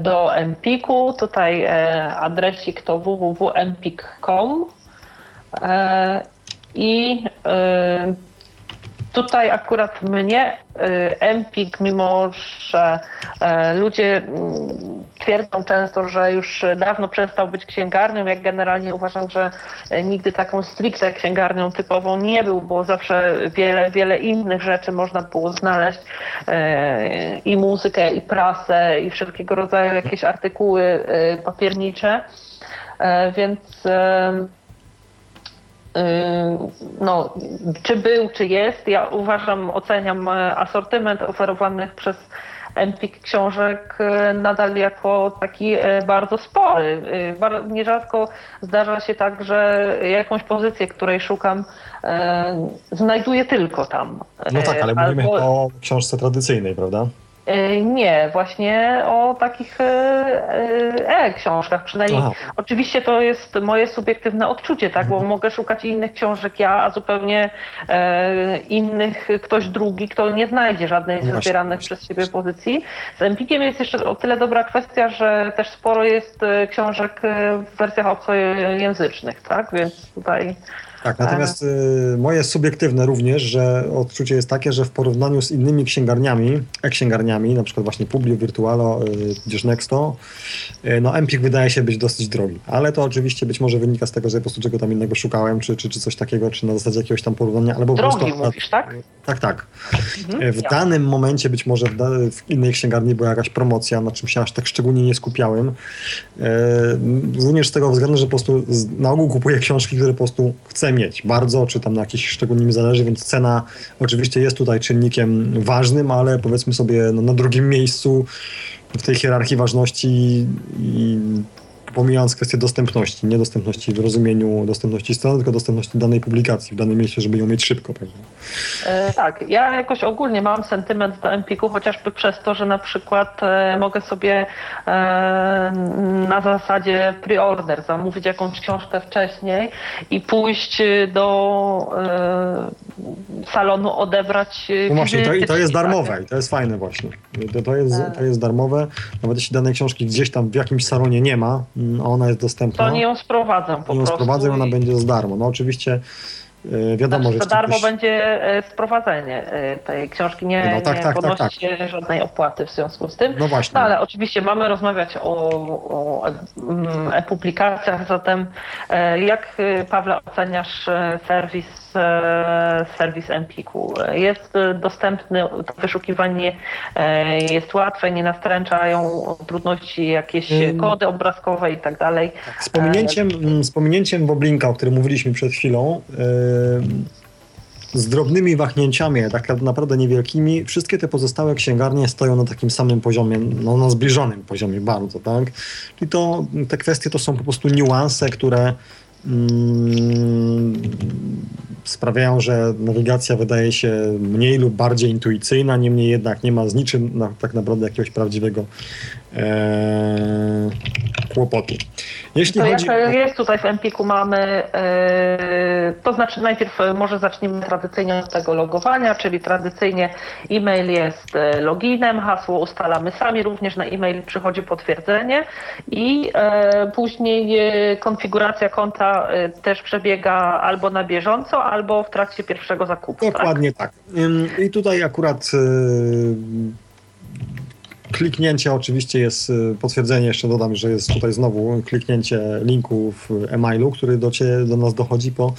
do Empiku. Tutaj adresik to www.empik.com i Tutaj akurat mnie y, Empik, mimo że e, ludzie mm, twierdzą często, że już dawno przestał być księgarnią, jak generalnie uważam, że e, nigdy taką stricte księgarnią typową nie był, bo zawsze wiele, wiele innych rzeczy można było znaleźć e, i muzykę, i prasę, i wszelkiego rodzaju jakieś artykuły papiernicze. Więc no, czy był, czy jest. Ja uważam, oceniam e, asortyment oferowanych przez Empik książek e, nadal jako taki e, bardzo spory. Nierzadko zdarza się tak, że jakąś pozycję, której szukam, znajduję tylko tam. No tak, ale Albo... mówimy o książce tradycyjnej, prawda? E, nie, właśnie o takich e-książkach. E, przynajmniej Aha. oczywiście to jest moje subiektywne odczucie, tak, bo mhm. mogę szukać innych książek ja, a zupełnie e, innych ktoś drugi, kto nie znajdzie żadnej z wybieranych przez siebie pozycji. Z Empikiem jest jeszcze o tyle dobra kwestia, że też sporo jest książek w wersjach obcojęzycznych, tak, więc tutaj tak, natomiast y, moje subiektywne również, że odczucie jest takie, że w porównaniu z innymi księgarniami, e-księgarniami, na przykład właśnie Publio, Virtualo, y, tudzież Nexto, y, no Empik wydaje się być dosyć drogi. Ale to oczywiście być może wynika z tego, że po prostu czego tam innego szukałem, czy, czy, czy coś takiego, czy na zasadzie jakiegoś tam porównania, albo drogi po prostu... mówisz, tak? Tak, tak. Mhm, w ja. danym momencie być może w, w, innej księgarni była jakaś promocja, na czym się aż tak szczególnie nie skupiałem. Również z tego względu, że po prostu na ogół kupuję książki, które po prostu chcę mieć bardzo, czy tam na jakiś szczególnie mi zależy, więc cena oczywiście jest tutaj czynnikiem ważnym, ale powiedzmy sobie no, na drugim miejscu w tej hierarchii ważności i pomijając kwestię dostępności, nie dostępności w rozumieniu dostępności strony, tylko dostępności danej publikacji w danym mieście, żeby ją mieć szybko. Prawda? E, tak, ja jakoś ogólnie mam sentyment do Empiku, chociażby przez to, że na przykład e, mogę sobie e, na zasadzie preorder zamówić jakąś książkę wcześniej i pójść do e, salonu odebrać No właśnie, to, i to jest darmowe i to jest fajne właśnie. To, to, jest, to jest darmowe, nawet jeśli danej książki gdzieś tam w jakimś salonie nie ma, ona jest dostępna. To nie ją sprowadzam po nie ją sprowadzę, ona będzie za darmo. No oczywiście e, wiadomo, znaczy, że... Za darmo będzie e, sprowadzenie e, tej książki, nie, no, tak, nie tak, podnosi tak, tak. się żadnej opłaty w związku z tym. No właśnie. No, ale oczywiście mamy rozmawiać o, o mm, e-publikacjach, zatem jak Pawle oceniasz serwis serwis Empiku. Jest dostępny, wyszukiwanie jest łatwe, nie nastręczają trudności jakieś kody obrazkowe i tak dalej. Z pominięciem, z pominięciem Boblinka, o którym mówiliśmy przed chwilą, z drobnymi wahnięciami, tak naprawdę niewielkimi, wszystkie te pozostałe księgarnie stoją na takim samym poziomie, no, na zbliżonym poziomie bardzo, tak? I to, te kwestie to są po prostu niuanse, które mm, sprawiają, że nawigacja wydaje się mniej lub bardziej intuicyjna, niemniej jednak nie ma z niczym na, tak naprawdę jakiegoś prawdziwego e, kłopotu. Jeśli to chodzi jak jest tutaj w Empiku mamy, e, to znaczy najpierw może zacznijmy tradycyjnie od tego logowania, czyli tradycyjnie e-mail jest e, loginem, hasło ustalamy sami, również na e-mail przychodzi potwierdzenie i e, później konfiguracja konta też przebiega albo na bieżąco, albo w trakcie pierwszego zakupu. Tak? Dokładnie tak. tak. I tutaj akurat kliknięcie oczywiście jest, y, potwierdzenie jeszcze dodam, że jest tutaj znowu kliknięcie linku w e-mailu, który do, ciebie, do nas dochodzi po,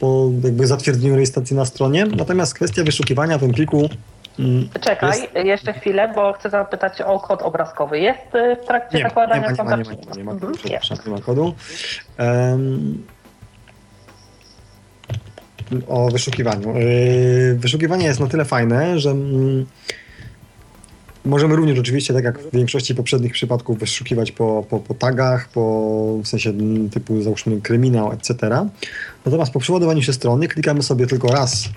po jakby zatwierdzeniu rejestracji na stronie. Natomiast kwestia wyszukiwania w tym pliku mm, Czekaj, jest... jeszcze chwilę, bo chcę zapytać o kod obrazkowy. Jest y, w trakcie nie, zakładania nie ma, nie ma, nie ma, nie ma, nie ma, mhm, nie ma kodu. Um, o wyszukiwaniu. Yy, wyszukiwanie jest na tyle fajne, że mm, Możemy również oczywiście, tak jak w większości poprzednich przypadków, wyszukiwać po, po, po tagach, po, w sensie typu załóżmy kryminał, etc. Natomiast po przeładowaniu się strony klikamy sobie tylko raz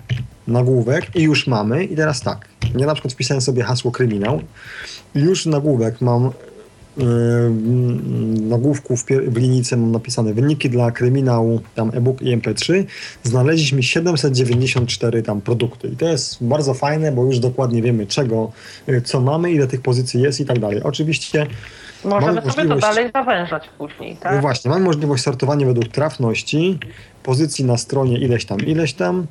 nagłówek i już mamy. I teraz tak, Ja na przykład wpisałem sobie hasło kryminał i już nagłówek mam nagłówku w, w linijce mam napisane wyniki dla kryminału, tam e-book i mp3. Znaleźliśmy 794 tam produkty i to jest bardzo fajne, bo już dokładnie wiemy czego, yy, co mamy, ile tych pozycji jest i tak dalej. Oczywiście Możemy sobie możliwość... to dalej zawężać później, tak? No właśnie, mamy możliwość sortowania według trafności, pozycji na stronie ileś tam, ileś tam.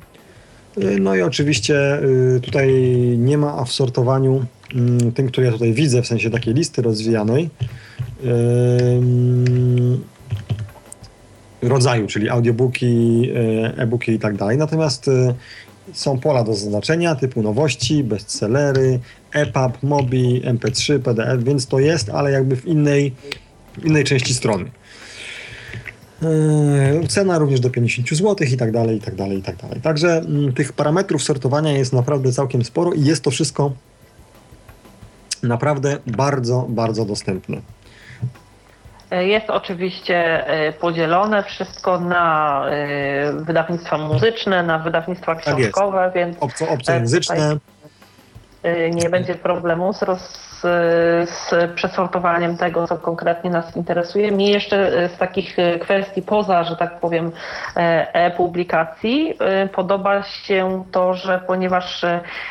Y, no i oczywiście y, tutaj nie ma w sortowaniu mm, tym, który ja tutaj widzę, w sensie takiej listy rozwijanej, rodzaju, czyli audiobooki, y, e-booki i tak dalej. Natomiast są pola do zaznaczenia typu nowości, bestsellery, EPUB, MOBI, MP3, PDF, więc to jest, ale jakby w innej, innej części strony. Yy, cena również do 50 zł i tak dalej, i tak dalej, i tak dalej. Także mm, tych parametrów sortowania jest naprawdę całkiem sporo i jest to wszystko naprawdę bardzo, bardzo dostępne. Jest oczywiście e, podzielone wszystko na e, wydawnictwa muzyczne, na wydawnictwa tak książkowe, tak więc Obco, obcojęzyczne. Nie będzie problemu z roz z, przesortowaniem tego, co konkretnie nas interesuje. Mi jeszcze z takich kwestii poza, że tak powiem, e-publikacji podoba się to, że ponieważ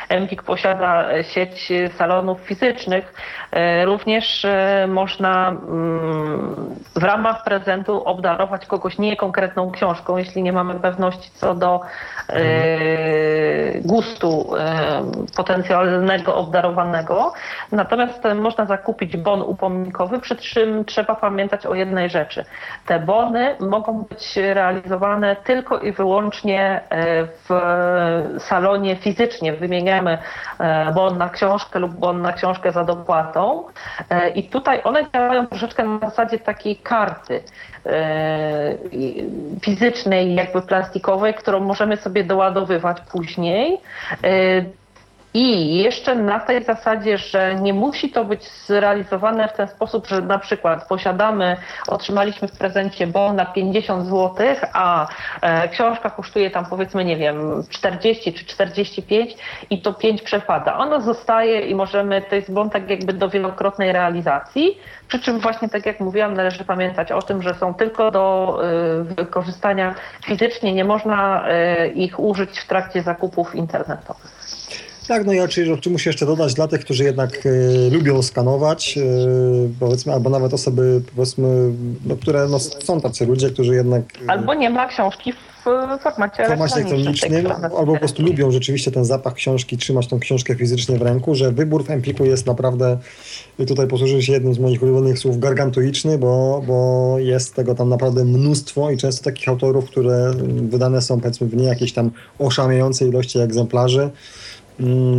Empik posiada sieć salonów fizycznych, również można mm, w ramach prezentu obdarować kogoś nie konkretną książką, jeśli nie mamy pewności co do gustu potencjalnego obdarowanego. Natomiast Natomiast można zakupić bon upominkowy, przy czym trzeba pamiętać o jednej rzeczy. Te bony mogą być realizowane tylko i wyłącznie e, w salonie fizycznie. Wymieniamy e, bon na książkę lub bon na książkę za dopłatą. E, I tutaj one działają troszeczkę na zasadzie takiej karty fizycznej, jakby plastikowej, którą możemy sobie doładowywać później. I jeszcze na tej zasadzie, że nie musi to być zrealizowane w ten sposób, że na przykład posiadamy, otrzymaliśmy w prezencie bon na 50 zł, a e, książka kosztuje tam powiedzmy, nie wiem, 40 czy 45 i to 5 przepada. Ona zostaje i możemy, to jest bon tak jakby do wielokrotnej realizacji, przy czym właśnie tak jak mówiłam, należy pamiętać o tym, że są tylko do y, wykorzystania fizycznie, nie można y, ich użyć w trakcie zakupów internetowych. Tak, no i oczywiście muszę jeszcze dodać dla tych, którzy jednak y, lubią skanować, y, powiedzmy, albo nawet osoby, powiedzmy, no, które no, są tacy ludzie, którzy jednak... Y, albo nie ma książki w formacie, formacie elektronicznym, albo po prostu lubią rzeczywiście ten zapach książki, trzymać tą książkę fizycznie w ręku, że wybór w Empiku jest naprawdę, tutaj posłuży się jednym z moich ulubionych słów, gargantuiczny, bo, bo jest tego tam naprawdę mnóstwo i często takich autorów, które wydane są powiedzmy w nie jakiejś tam oszałamiającej ilości egzemplarzy,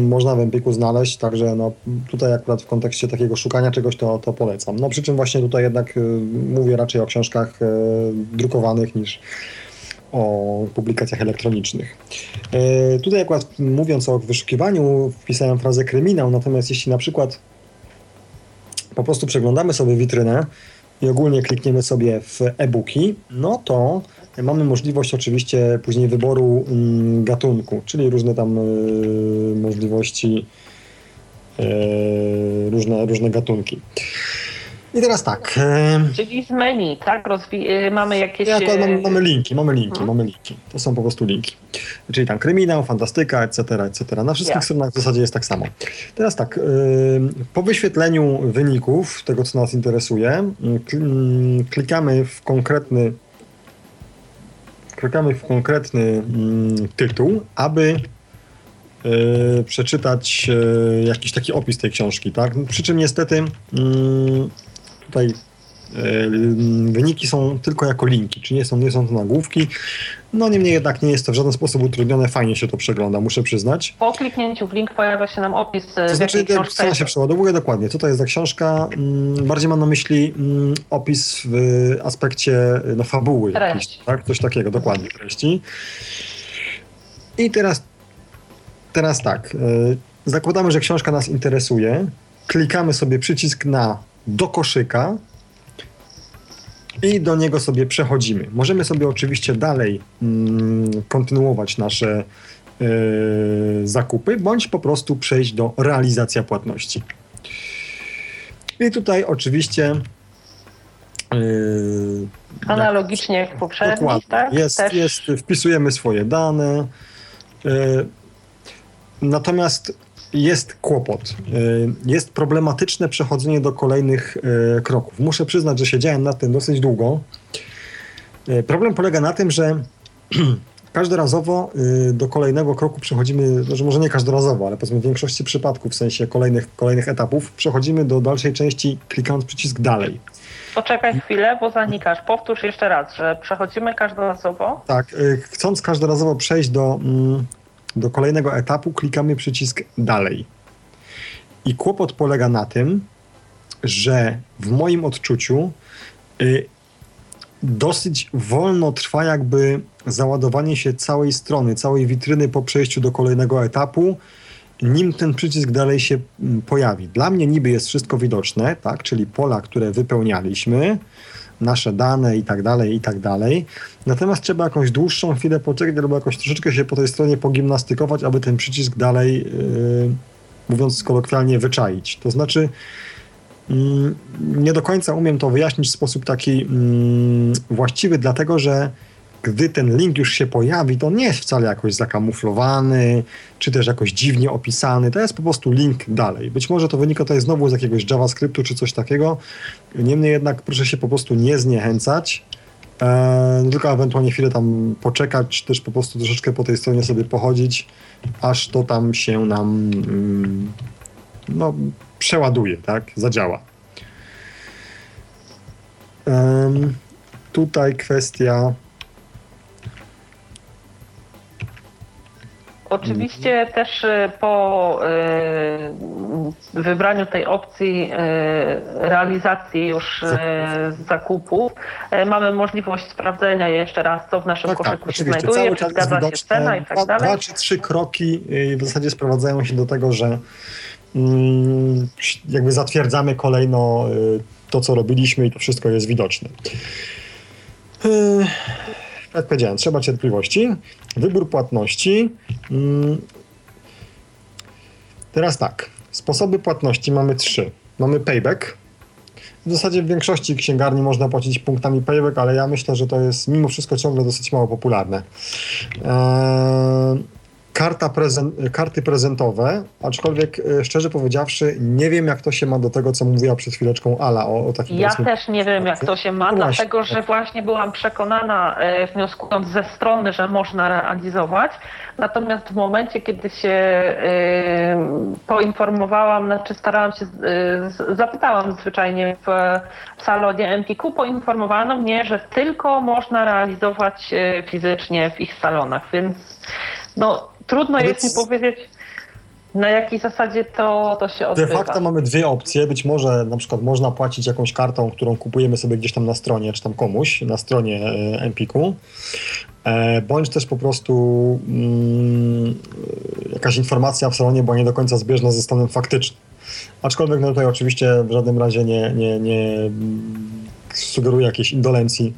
można w Empiku znaleźć, także no, tutaj akurat w kontekście takiego szukania czegoś to, to polecam. No przy czym właśnie tutaj jednak y, mówię raczej o książkach y, drukowanych niż o publikacjach elektronicznych. Y, tutaj akurat mówiąc o wyszukiwaniu wpisałem frazę kryminał, natomiast jeśli na przykład po prostu przeglądamy sobie witrynę i ogólnie klikniemy sobie w e-booki, no to Mamy możliwość oczywiście później wyboru mm, gatunku, czyli różne tam y, możliwości, y, różne, różne gatunki. I teraz tak. Czyli z menu, tak? Rozwi- mamy jakieś. Ja, mamy, mamy, linki, mamy linki, hmm. mamy linki. To są po prostu linki. Czyli tam kryminał, fantastyka, etc., etc. Na wszystkich ja. stronach w zasadzie jest tak samo. Teraz tak. Po wyświetleniu wyników tego, co nas interesuje, klikamy w konkretny klikamy w konkretny mm, tytuł, aby y, przeczytać y, jakiś taki opis tej książki, tak? Przy czym niestety y, tutaj wyniki są tylko jako linki, czy nie są, nie są to nagłówki. No niemniej jednak nie jest to w żaden sposób utrudnione, fajnie się to przegląda, muszę przyznać. Po kliknięciu w link pojawia się nam opis. To znaczy, co się przeładowuje dokładnie, co to jest za książka. Mm, bardziej mam na myśli mm, opis w aspekcie no, fabuły, jakiejś, tak? coś takiego, dokładnie, treści. I teraz, teraz tak, zakładamy, że książka nas interesuje, klikamy sobie przycisk na do koszyka, i do niego sobie przechodzimy. Możemy sobie oczywiście dalej mm, kontynuować nasze zakupy, bądź po prostu przejść do realizacja płatności. I tutaj oczywiście Yy, Analogicznie jak poprzednich, tak? Jest, Też... jest, wpisujemy swoje dane. Yy, natomiast jest kłopot. Yy, jest problematyczne przechodzenie do kolejnych kroków. Muszę przyznać, że siedziałem nad tym dosyć długo. Problem polega na tym, że *clears throat* każdorazowo do kolejnego kroku przechodzimy, że może nie każdorazowo, ale powiedzmy w większości przypadków, w sensie kolejnych, kolejnych etapów, przechodzimy do dalszej części klikając przycisk dalej. Poczekaj chwilę, bo zanikasz. Powtórz jeszcze raz, że przechodzimy każdorazowo. Tak, chcąc każdorazowo przejść do, mm, do kolejnego etapu, klikamy przycisk dalej. I kłopot polega na tym, że w moim odczuciu y, dosyć wolno trwa jakby załadowanie się całej strony, całej witryny po przejściu do kolejnego etapu nim ten przycisk dalej się mm, pojawi. Dla mnie niby jest wszystko widoczne, tak, czyli pola, które wypełnialiśmy, nasze dane i tak dalej, i tak dalej. Natomiast trzeba jakąś dłuższą chwilę poczekać albo jakoś troszeczkę się po tej stronie pogimnastykować, aby ten przycisk dalej, yy, mówiąc kolokwialnie, wyczaić. To znaczy, yy, nie do końca umiem to wyjaśnić w sposób taki yy, właściwy, dlatego że gdy ten link już się pojawi, to nie jest wcale jakoś zakamuflowany, czy też jakoś dziwnie opisany. To jest po prostu link dalej. Być może to wynika tutaj znowu z jakiegoś JavaScriptu czy coś takiego. Niemniej jednak proszę się po prostu nie zniechęcać. E, tylko ewentualnie chwilę tam poczekać, czy też po prostu troszeczkę po tej stronie sobie pochodzić, aż to tam się nam mm, no, przeładuje, tak? Zadziała. tutaj kwestia Oczywiście też y, po y, wybraniu tej opcji y, realizacji już zakupów mamy możliwość sprawdzenia jeszcze raz, co w naszym tak, tak koszyku tak, się znajduje, czy zgadza się cena i tak dalej. Dwa czy trzy kroki w zasadzie sprowadzają się do tego, że mm, jakby zatwierdzamy kolejno to, co robiliśmy i to wszystko jest widoczne jak powiedziałem, trzeba cierpliwości. Wybór płatności. Mm. Teraz tak. Sposoby płatności mamy trzy. Mamy payback. W zasadzie w większości księgarni można płacić punktami payback, ale ja myślę, że to jest mimo wszystko ciągle dosyć mało popularne. Eee, karta prezent, karty prezentowe, aczkolwiek e, szczerze powiedziawszy, nie wiem, jak to się ma do tego, co mówiła przed chwileczką Ala o, o takim Ja też nie wiem, jak to się ma, no dlatego że właśnie byłam przekonana, e, wnioskując ze strony, że można realizować. Natomiast w momencie, kiedy się e, poinformowałam, znaczy starałam się, zapytałam zwyczajnie w, w salonie Empiku, poinformowano mnie, że tylko można realizować fizycznie w ich salonach, więc no, Trudno jest mi powiedzieć, na jakiej zasadzie to, to się odbywa. De facto mamy dwie opcje. Być może na przykład można płacić jakąś kartą, którą kupujemy sobie gdzieś tam na stronie, czy tam komuś na stronie e, Empiku. E, bądź też po prostu mm, jakaś informacja w salonie była nie do końca zbieżna ze stanem faktycznym. Aczkolwiek no tutaj oczywiście w żadnym razie nie, nie, nie sugeruje jakiejś indolencji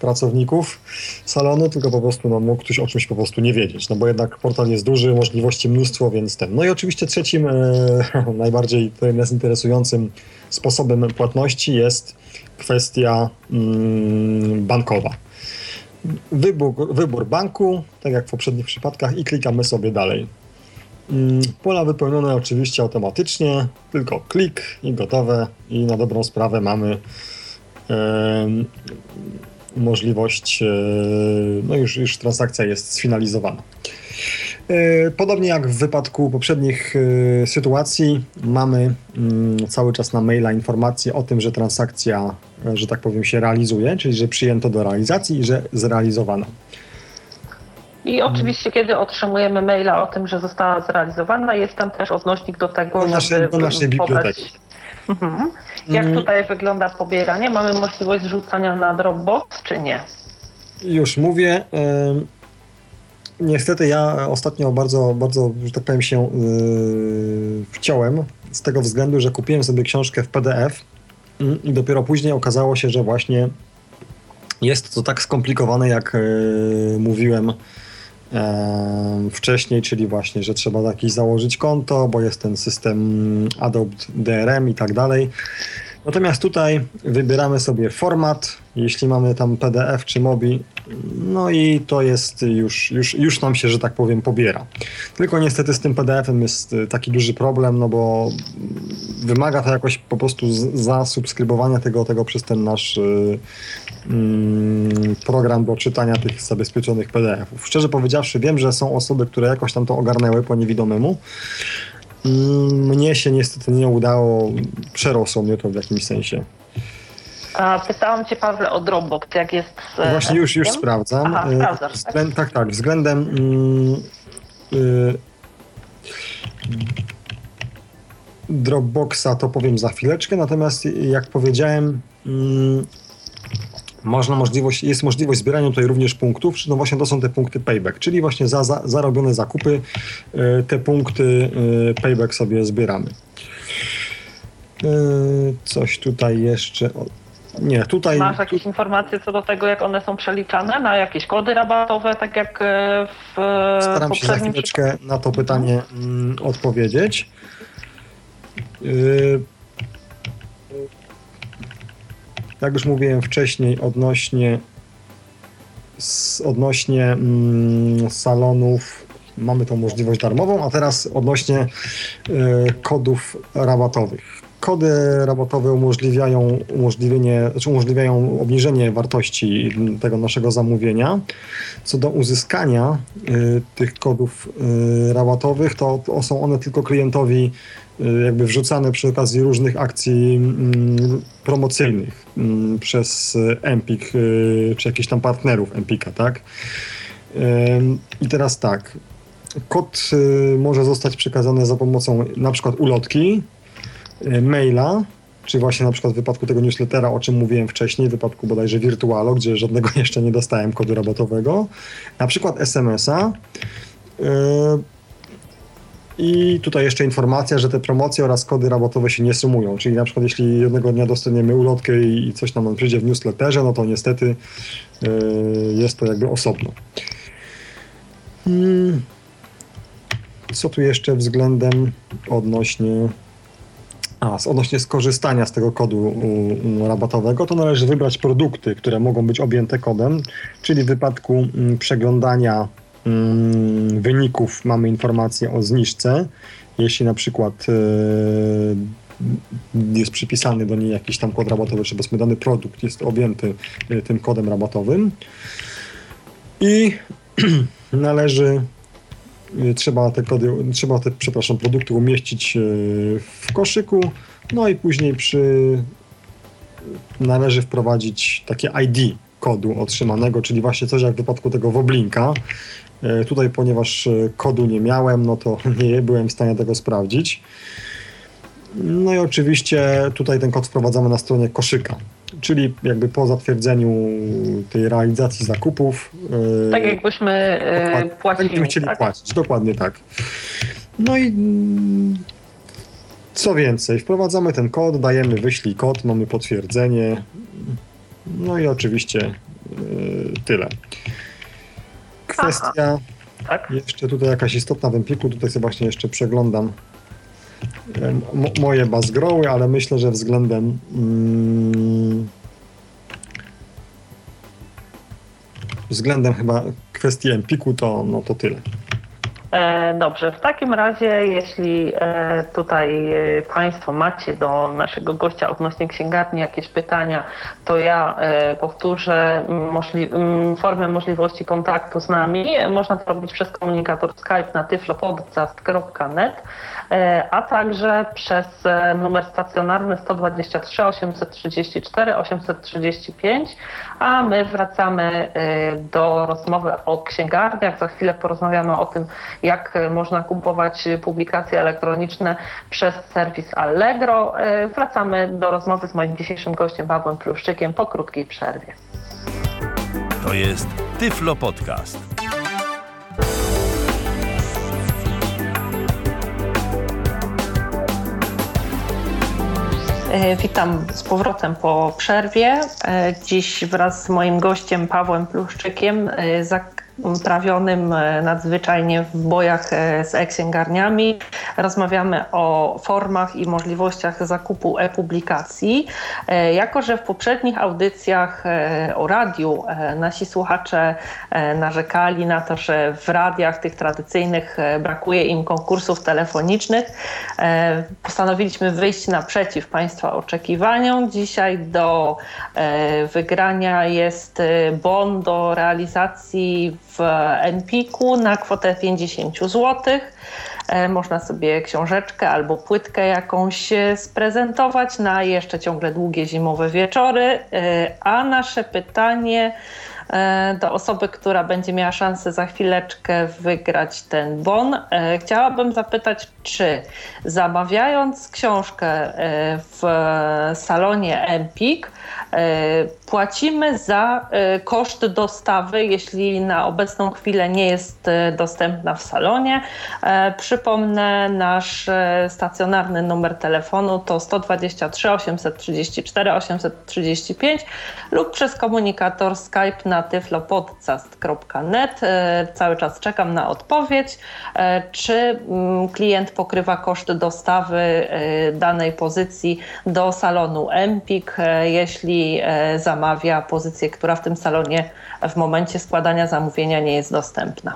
pracowników salonu, tylko po prostu no, mógł ktoś o czymś po prostu nie wiedzieć, no bo jednak portal jest duży, możliwości mnóstwo, więc ten. No i oczywiście trzecim, e, *laughs* najbardziej nas interesującym sposobem płatności jest kwestia mm, bankowa. Wybór, wybór banku, tak jak w poprzednich przypadkach i klikamy sobie dalej. Mm, pola wypełnione oczywiście automatycznie, tylko klik i gotowe i na dobrą sprawę mamy możliwość, e, no już, już transakcja jest sfinalizowana. E, podobnie jak w wypadku poprzednich e, sytuacji, mamy mm, cały czas na maila informację o tym, że transakcja, że tak powiem, się realizuje, czyli że przyjęto do realizacji i że zrealizowano. I oczywiście, kiedy otrzymujemy maila o tym, że została zrealizowana, jest tam też odnośnik do tego, do naszej, żeby do naszej biblioteki. Mhm. Jak mm. tutaj wygląda pobieranie? Mamy możliwość zrzucania na Dropbox, czy nie? Już mówię. Niestety ja ostatnio bardzo, bardzo, że tak powiem, się yy, wciąłem z tego względu, że kupiłem sobie książkę w PDF mm, i dopiero później okazało się, że właśnie jest to tak skomplikowane, jak yy, mówiłem wcześniej, czyli właśnie, że trzeba jakiś założyć konto, bo jest ten system Adobe DRM i tak dalej. Natomiast tutaj wybieramy sobie format, jeśli mamy tam PDF czy MOBI, no i to jest już, już, już nam się, że tak powiem, pobiera. Tylko niestety z tym PDF-em jest taki duży problem, no bo wymaga to jakoś po prostu zasubskrybowania tego, tego przez ten nasz y, mm, program do czytania tych zabezpieczonych PDF-ów. Szczerze powiedziawszy, wiem, że są osoby, które jakoś tam to ogarnęły po niewidomemu, Mm, mnie się niestety nie udało, przerosło mnie to w jakimś sensie. Pytałam Cię, Pawle, o Dropbox, jak jest z Właśnie już, już sprawdzam. Aha, sprawdzasz, Względ, tak? tak, tak, względem mm, y, Dropboxa to powiem za chwileczkę, natomiast jak powiedziałem, mm, można możliwość, jest możliwość zbierania tutaj również punktów, no właśnie to są te punkty payback, czyli właśnie za, za zarobione zakupy e, te punkty e, payback sobie zbieramy. E, coś tutaj jeszcze... Nie, tutaj... Masz jakieś informacje co do tego, jak one są przeliczane na jakieś kody rabatowe, tak jak w Staram się za chwileczkę na to pytanie mm, odpowiedzieć. Jak już mówiłem wcześniej odnośnie odnośnie mm, salonów mamy tą możliwość darmową, a teraz odnośnie y, kodów rabatowych. Kody rabatowe umożliwiają, umożliwienie, znaczy umożliwiają obniżenie wartości tego naszego zamówienia. Co do uzyskania y, tych kodów y, rabatowych, to, to są one tylko klientowi Y, jakby wrzucane przy okazji różnych akcji mm, promocyjnych mm, przez Empik y, czy jakichś tam partnerów Empika, tak? I teraz tak, kod y, może zostać przekazany za pomocą na przykład ulotki, maila, czy właśnie na przykład w wypadku tego newslettera, o czym mówiłem wcześniej, w wypadku bodajże Virtualo, gdzie żadnego *laughs* jeszcze nie dostałem kodu robotowego, na przykład SMS-a, i tutaj jeszcze informacja, że te promocje oraz kody rabotowe się nie sumują. Czyli na przykład jeśli jednego dnia dostaniemy ulotkę i coś nam przyjdzie w newsletterze, no to niestety yy, jest to jakby osobno. Hmm. Co tu jeszcze względem odnośnie a, odnośnie skorzystania z tego kodu rabatowego, to należy wybrać produkty, które mogą być objęte kodem, czyli w wypadku mm, przeglądania Mm, wyników mamy informację o zniżce. Jeśli na przykład e, jest przypisany do niej jakiś tam kod rabatowy, czy powiedzmy dany produkt jest objęty e, tym kodem rabatowym. I *clears throat* należy, trzeba te kody, trzeba te, przepraszam, produkty umieścić w koszyku, no i później przy, należy wprowadzić takie ID kodu otrzymanego, czyli właśnie coś jak w wypadku tego Woblinka, tutaj, ponieważ kodu nie miałem, no to *laughs* nie byłem w stanie tego sprawdzić. No i oczywiście tutaj ten kod wprowadzamy na stronie koszyka, czyli jakby po zatwierdzeniu tej realizacji zakupów. E, tak jakbyśmy płacili. Będziemy chcieli tak? płacić, dokładnie tak. No i mm, co więcej, wprowadzamy ten kod, dajemy wyślij kod, mamy potwierdzenie. No i oczywiście tyle kwestia, tak? jeszcze tutaj jakaś istotna w Empiku, tutaj sobie właśnie jeszcze przeglądam moje bazgroły, ale myślę, że względem mm, względem chyba kwestii Empiku to, no to tyle. E, dobrze, w takim razie, jeśli e, tutaj e, Państwo macie do naszego gościa odnośnie księgarni jakieś pytania, to ja powtórzę możli formę możliwości kontaktu z nami. Można to robić przez komunikator Skype na tyflopodcast.net, a także przez numer stacjonarny 123 834 835, a my wracamy do rozmowy o księgarniach. Za chwilę porozmawiamy o tym, jak można kupować publikacje elektroniczne przez serwis Allegro. E, wracamy do rozmowy z moim dzisiejszym gościem Pawłem Pluszczykiem po krótkiej przerwie. To jest Tyflo Podcast. Witam z powrotem po przerwie. E, dziś wraz z moim gościem Pawłem Pluszczykiem prawionym e, nadzwyczajnie w bojach e, z e-księgarniami. Rozmawiamy o formach i możliwościach zakupu e-publikacji. E, jako, że w poprzednich audycjach o radiu nasi słuchacze narzekali na to, że w radiach tych tradycyjnych brakuje im konkursów telefonicznych, postanowiliśmy wyjść naprzeciw Państwa oczekiwaniom. Dzisiaj do wygrania jest bon do realizacji w Empiku na kwotę 50 zł. E, można sobie książeczkę albo płytkę jakąś e, sprezentować na jeszcze ciągle długie zimowe wieczory. E, a nasze pytanie do osoby, która będzie miała szansę za chwileczkę wygrać ten bon. Chciałabym zapytać, czy zamawiając książkę w salonie Empik, E, płacimy za e, koszt dostawy, jeśli na obecną chwilę nie jest e, dostępna w salonie. Przypomnę, nasz stacjonarny numer telefonu to 123 834 835 lub przez komunikator Skype na tyflopodcast.net. Cały czas czekam na odpowiedź, czy mm, klient pokrywa koszt dostawy danej pozycji do salonu Empik, jeśli E, zamawia pozycję, która w tym salonie w momencie składania zamówienia nie jest dostępna.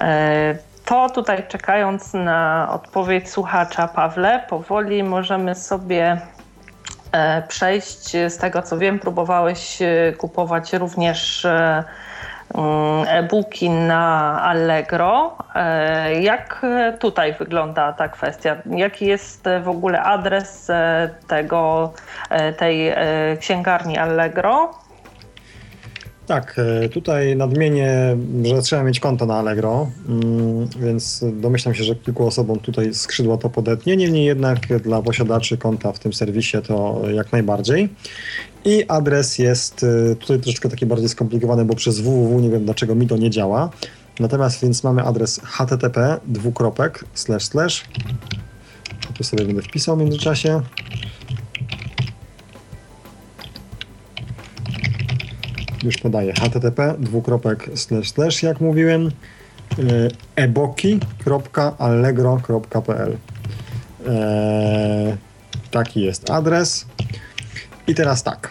E, to tutaj czekając na odpowiedź słuchacza Pawle, powoli możemy sobie e, przejść. Z tego co wiem, próbowałeś kupować również Mm, e-booki na Allegro. E, jak tutaj wygląda ta kwestia? Jaki jest w ogóle adres e, tego, tej księgarni Allegro? Tak, tutaj nadmienię, że trzeba mieć konto na Allegro, mm, więc domyślam się, że kilku osobom tutaj skrzydła to podetnie. Niemniej jednak dla posiadaczy konta w tym serwisie to jak najbardziej. I adres jest y, tutaj troszeczkę taki bardziej skomplikowany, bo przez www nie wiem dlaczego mi to nie działa. Natomiast więc mamy adres http dwukropek slash slash tu sobie będę wpisał w międzyczasie już podaję. Http dwukropek slash slash jak mówiłem y, eboki.allegro.pl eee, taki jest adres. I teraz tak.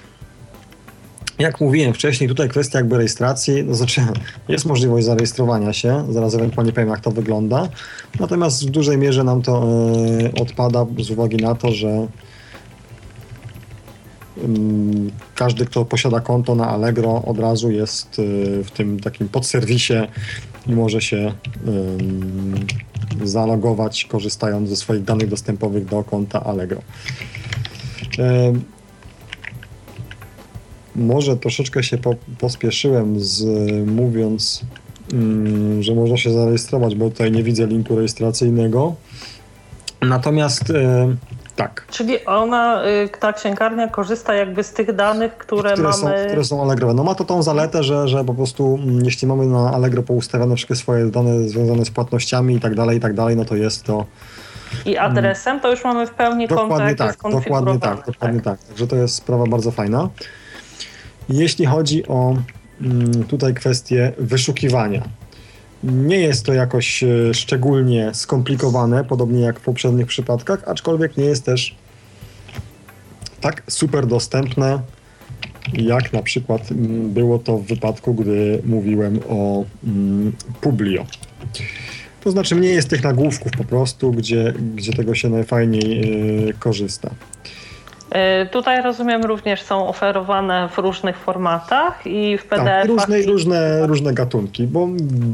Jak mówiłem wcześniej, tutaj kwestia jakby rejestracji, znaczy *laughs* jest możliwość zarejestrowania się, zaraz ewentualnie powiem jak to wygląda, natomiast w dużej mierze nam to y, odpada z uwagi na to, że y, każdy, kto posiada konto na Allegro od razu jest y, w tym takim podserwisie i może się zalogować korzystając ze swoich danych dostępowych do konta Allegro może troszeczkę się po, pospieszyłem z mówiąc, że można się zarejestrować, bo tutaj nie widzę linku rejestracyjnego. Natomiast tak. Czyli ona, y, ta księgarnia korzysta jakby z tych danych, które, które mamy... Są, które są Allegrowe. No ma to tą zaletę, że, że po prostu mm, jeśli mamy na Allegro poustawione wszystkie swoje dane związane z płatnościami i tak dalej, i tak dalej, no to jest to i adresem, to już mamy w pełni dokładnie tak, dokładnie tak, dokładnie tak. Także to jest sprawa bardzo fajna. Jeśli chodzi o mm, tutaj kwestię wyszukiwania, nie jest to jakoś e, szczególnie skomplikowane, podobnie jak w poprzednich przypadkach, aczkolwiek nie jest też tak super dostępne, jak na przykład mm, było to w wypadku, gdy mówiłem o mm, Publio. To znaczy mniej jest tych nagłówków po prostu, gdzie, gdzie tego się najfajniej yy, korzysta. Y, tutaj rozumiem również są oferowane w różnych formatach i w PDF. Tak, różne, różne, różne gatunki, bo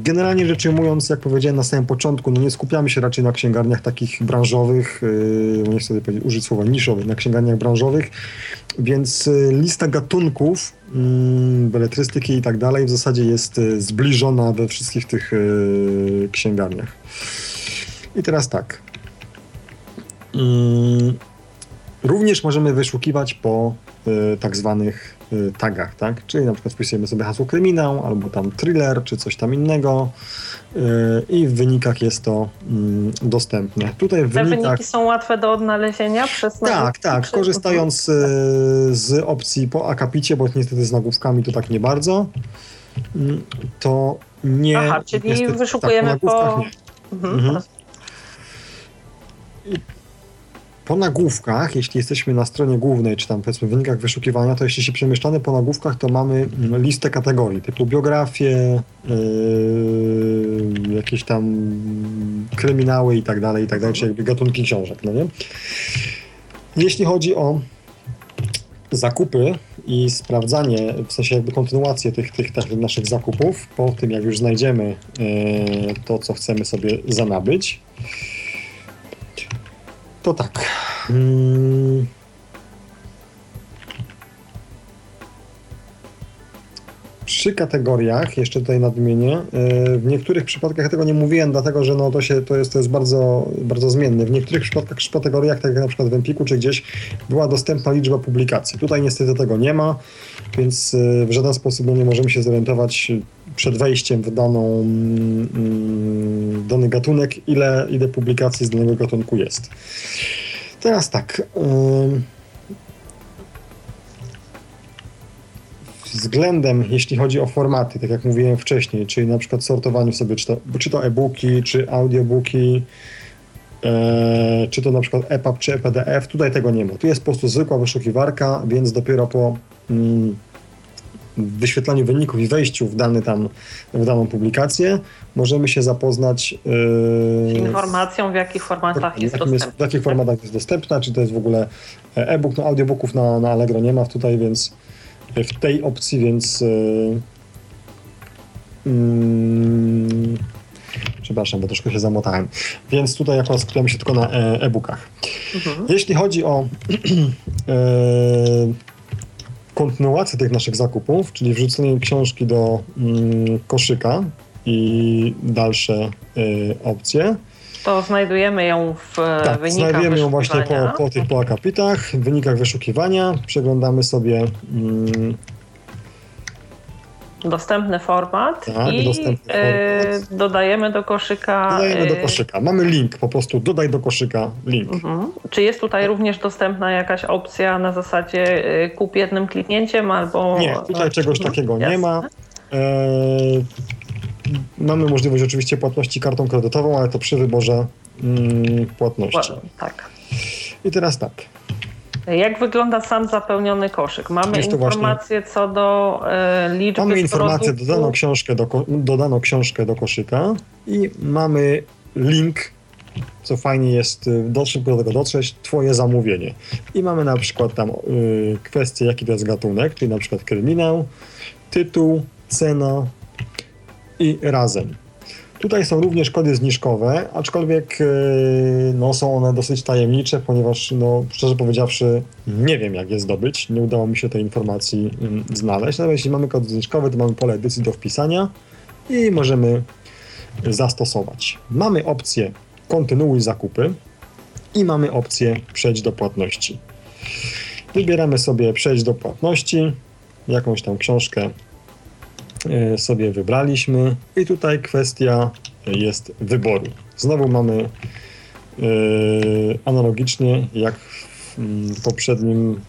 generalnie rzecz ujmując, jak powiedziałem na samym początku, no nie skupiamy się raczej na księgarniach takich branżowych, yy, nie chcę powiedzieć, użyć słowa niszowych, na księgarniach branżowych, więc y, lista gatunków yy, beletrystyki i tak dalej w zasadzie jest y, zbliżona we wszystkich tych yy, księgarniach. I teraz tak. Również możemy wyszukiwać po y, tak zwanych y, tagach, tak? Czyli na przykład wpisujemy sobie hasło kryminał, albo tam thriller, czy coś tam innego y, i w wynikach jest to mm, dostępne. Tutaj w Te wynikach... wyniki są łatwe do odnalezienia przez Tak, tak. Korzystając z opcji po akapicie, bo niestety z nagłówkami to tak nie bardzo. mm, to nie. Aha, czyli niestety, wyszukujemy tak, po. nie. Mhm. Mhm. Po nagłówkach, jeśli jesteśmy na stronie głównej, czy tam powiedzmy w wynikach wyszukiwania, to jeśli się przemieszczamy po nagłówkach, to mamy mm, listę kategorii typu biografie, yy, jakieś tam kryminały i tak dalej, i tak dalej, czy jakby gatunki książek, no nie? Jeśli chodzi o zakupy i sprawdzanie, w sensie jakby kontynuację tych, tych, tych naszych zakupów, po tym jak już znajdziemy yy, to, co chcemy sobie zanabyć, to tak. Mm. Przy kategoriach, jeszcze tutaj nadmienię, yy, w niektórych przypadkach tego nie mówiłem, dlatego że no to, się, to, jest, to jest bardzo, bardzo zmienne. W niektórych przypadkach, przy kategoriach, tak jak na przykład w Empiku czy gdzieś, była dostępna liczba publikacji. Tutaj niestety tego nie ma, więc yy, w żaden sposób no, nie możemy się zorientować przed wejściem w daną, mm, dany gatunek, ile, ile publikacji z danego gatunku jest. Teraz tak. Względem, jeśli chodzi o formaty, tak jak mówiłem wcześniej, czyli na przykład sortowaniu sobie, czy to, czy to e-booki, czy audiobooki, e, czy to na przykład EPUB, czy EPDF, tutaj tego nie ma. Tu jest po prostu zwykła wyszukiwarka, więc dopiero po mm, wyświetlaniu wyników i wejściu w, dany tam, w daną publikację możemy się zapoznać Z yy, informacją, w jakich formatach w jest jakim jest, w jakich formatach jest dostępna, czy to jest w ogóle e-book, no audiobooków na, na Allegro nie ma tutaj, więc w tej opcji, więc yy, przepraszam, bo troszkę się zamotałem. Więc tutaj akurat skupiamy się tylko na e- e-bookach. Mhm. Jeśli chodzi o *clears throat* e, kontynuację tych naszych zakupów, czyli wrzucenie książki do mm, koszyka i dalsze e, opcje, To znajdujemy ją w e, tak, wynikach znajdujemy ją właśnie po, po tych po akapitach, w wynikach wyszukiwania, przeglądamy sobie mm, Dostępny format Tak, i dostępny e, format. dodajemy do koszyka. dodajemy do e, koszyka. Mamy link, po prostu dodaj do koszyka link. Mhm. Czy jest tutaj również dostępna jakaś opcja na zasadzie e, kup jednym kliknięciem albo. Nie, tutaj czegoś Mhm, takiego nie jasne. ma. Mamy możliwość oczywiście płatności kartą kredytową, ale to przy wyborze mm, płatności. Tak. I teraz tak. Jak wygląda sam zapełniony koszyk? Mamy informacje co do e, liczby Mamy informację, produktów. dodano książkę, do, dodano książkę do koszyka i mamy link, co fajnie jest y, do, szybko do tego dotrzeć, twoje zamówienie. I mamy na przykład tam y, kwestię, jaki to jest gatunek, czyli na przykład kryminał, tytuł, cena i razem. Tutaj są również kody zniżkowe, aczkolwiek y, no, są one dosyć tajemnicze, ponieważ no, szczerze powiedziawszy nie wiem jak je zdobyć, nie udało mi się tej informacji mm, znaleźć. Natomiast jeśli mamy kod zniżkowy, to mamy pole edycji do wpisania i możemy zastosować. Mamy opcję kontynuuj zakupy i mamy opcję przejdź do płatności. Wybieramy sobie przejść do płatności, jakąś tam książkę sobie wybraliśmy i tutaj kwestia jest wyboru. Znowu mamy e, analogicznie jak w mm, poprzednim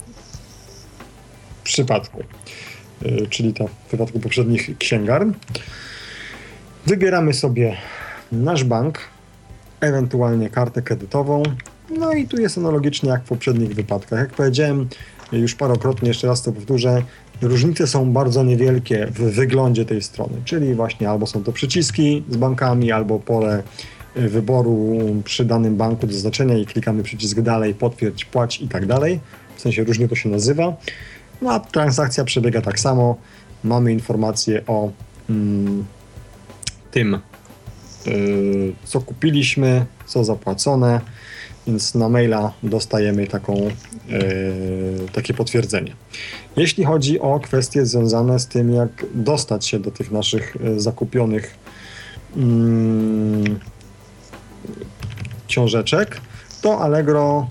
przypadku, e, czyli to w przypadku poprzednich księgarni. Wybieramy sobie nasz bank, ewentualnie kartę kredytową. No i tu jest analogicznie jak w poprzednich wypadkach. Jak powiedziałem już parokrotnie, jeszcze raz to powtórzę, różnice są bardzo niewielkie w wyglądzie tej strony, czyli właśnie albo są to przyciski z bankami, albo pole y, wyboru przy danym banku do zaznaczenia i klikamy przycisk dalej, potwierdź, płać i tak dalej. W sensie różnie to się nazywa. No a transakcja przebiega tak samo. Mamy informację o mm, tym, yy, co kupiliśmy, co zapłacone, więc na maila dostajemy taką, yy, takie potwierdzenie. Jeśli chodzi o kwestie związane z tym, jak dostać się do tych naszych yy, zakupionych mm, książeczek, to Allegro,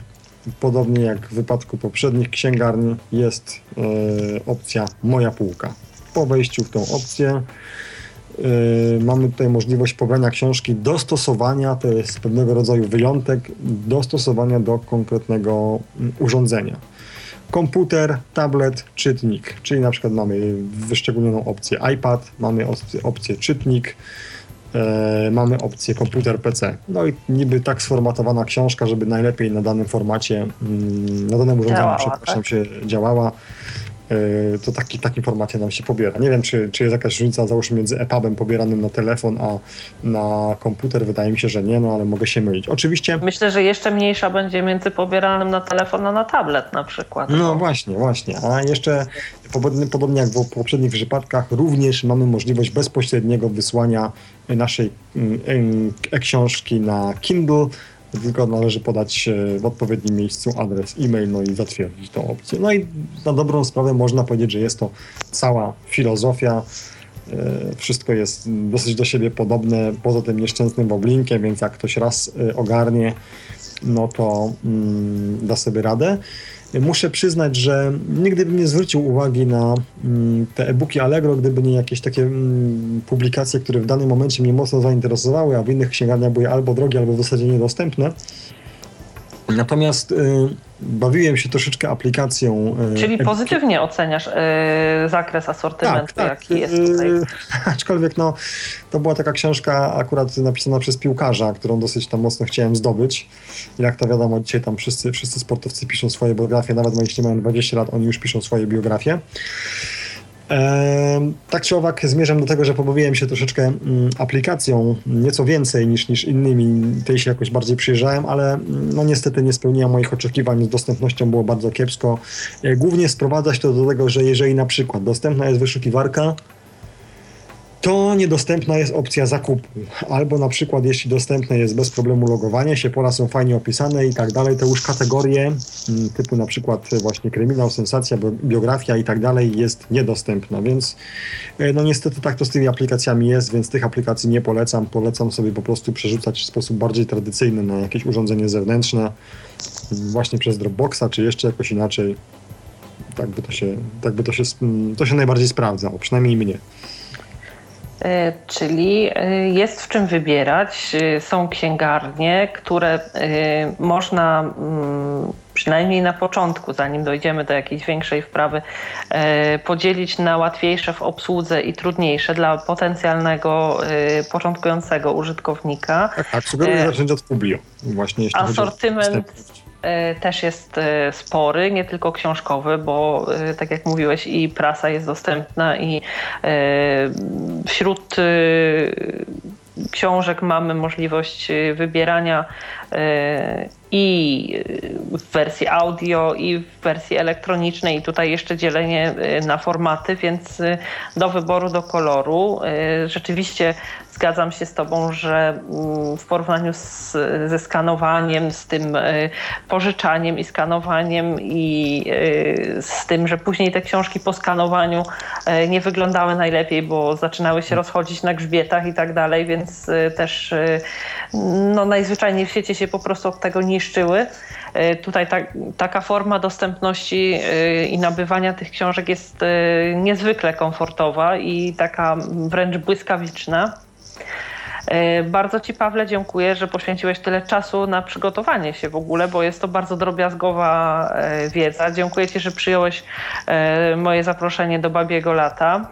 podobnie jak w wypadku poprzednich księgarni, jest yy, opcja Moja półka. Po wejściu w tą opcję Yy, mamy tutaj możliwość pobrania książki, dostosowania, to jest pewnego rodzaju wyjątek, dostosowania do konkretnego mm, urządzenia. komputer, tablet, czytnik, czyli na przykład mamy wyszczególnioną opcję iPad, mamy opcję, opcję czytnik, e, mamy opcję komputer PC. No i niby tak sformatowana książka, żeby najlepiej na danym formacie, mm, na danym urządzeniu, Działała, przepraszam, tak? się działała. E, To taki, takim formacie nam się pobiera. Nie wiem, czy, czy jest jakaś różnica, załóżmy, między EPUBem pobieranym na telefon, a na komputer. Wydaje mi się, że nie, no ale mogę się mylić. Oczywiście Myślę, że jeszcze mniejsza będzie między pobieranym na telefon, a na tablet na przykład. No właśnie, właśnie. A jeszcze podobnie, podobnie jak w poprzednich przypadkach, również mamy możliwość bezpośredniego wysłania naszej mm, e-książki na Kindle. Tylko należy podać e, w odpowiednim miejscu adres e-mail, no i zatwierdzić tą opcję. No i na dobrą sprawę można powiedzieć, że jest to cała filozofia. E, Wszystko jest dosyć do siebie podobne, poza tym nieszczęsnym woblinkiem, więc jak ktoś raz e, ogarnie, no to mm, da sobie radę. Muszę przyznać, że nigdy bym nie zwrócił uwagi na mm, te e-booki Allegro, gdyby nie jakieś takie mm, publikacje, które w danym momencie mnie mocno zainteresowały, a w innych księgarniach były albo drogie, albo w zasadzie niedostępne. Natomiast y, bawiłem się troszeczkę aplikacją. y, Czyli e-booki- pozytywnie oceniasz e, zakres asortymentu, jaki jest tutaj. Yy, *laughs* Aczkolwiek no, to była taka książka akurat napisana przez piłkarza, którą dosyć tam mocno chciałem zdobyć. Jak to wiadomo, dzisiaj tam wszyscy, wszyscy sportowcy piszą swoje biografie, nawet jeśli mają 20 lat, oni już piszą swoje biografie. Tak czy owak zmierzam do tego, że pobawiłem się troszeczkę mm, aplikacją, nieco więcej niż, niż innymi, tej się jakoś bardziej przyjrzałem, ale mm, no niestety nie spełniła moich oczekiwań, z dostępnością było bardzo kiepsko. E, Głównie sprowadza się to do tego, że jeżeli na przykład dostępna jest wyszukiwarka, to niedostępna jest opcja zakupu. Albo na przykład, jeśli dostępne jest bez problemu logowanie się, pola są fajnie opisane i tak dalej, to już kategorie mm, typu na przykład właśnie kryminał, sensacja, bio- biografia i tak dalej jest niedostępna, więc e, no niestety tak to z tymi aplikacjami jest, więc tych aplikacji nie polecam. Polecam sobie po prostu przerzucać w sposób bardziej tradycyjny na jakieś urządzenie zewnętrzne, mm, właśnie przez Dropboxa, czy jeszcze jakoś inaczej. Tak by to się, tak by to się, to się najbardziej sprawdza, przynajmniej mnie. E, Czyli e, jest w czym wybierać. E, Są księgarnie, które można mm, przynajmniej na początku, zanim dojdziemy do jakiejś większej wprawy, podzielić na łatwiejsze w obsłudze i trudniejsze dla potencjalnego początkującego użytkownika. Tak, tak. Sugeruję zacząć od Publio. Właśnie jeśli chodzi o Asortyment też jest e, spory, nie tylko książkowy, bo e, tak jak mówiłeś i prasa jest dostępna i e, wśród e, książek mamy możliwość e, wybierania e, i w wersji audio, i w wersji elektronicznej. I tutaj jeszcze dzielenie e, na formaty, więc e, do wyboru, do koloru. E, Rzeczywiście zgadzam się z Tobą, że mm, w porównaniu z, ze skanowaniem, z tym e, pożyczaniem i skanowaniem i e, z tym, że później te książki po skanowaniu e, nie wyglądały najlepiej, bo zaczynały się rozchodzić na grzbietach i tak dalej, więc też no, najzwyczajniej w świecie się po prostu od tego niszczyły. Tutaj ta, taka forma dostępności i nabywania tych książek jest niezwykle komfortowa i taka wręcz błyskawiczna. E, Bardzo Ci, Pawle, dziękuję, że poświęciłeś tyle czasu na przygotowanie się w ogóle, bo jest to bardzo drobiazgowa e, wiedza. Dziękuję Ci, że przyjąłeś e, moje zaproszenie do Babiego Lata.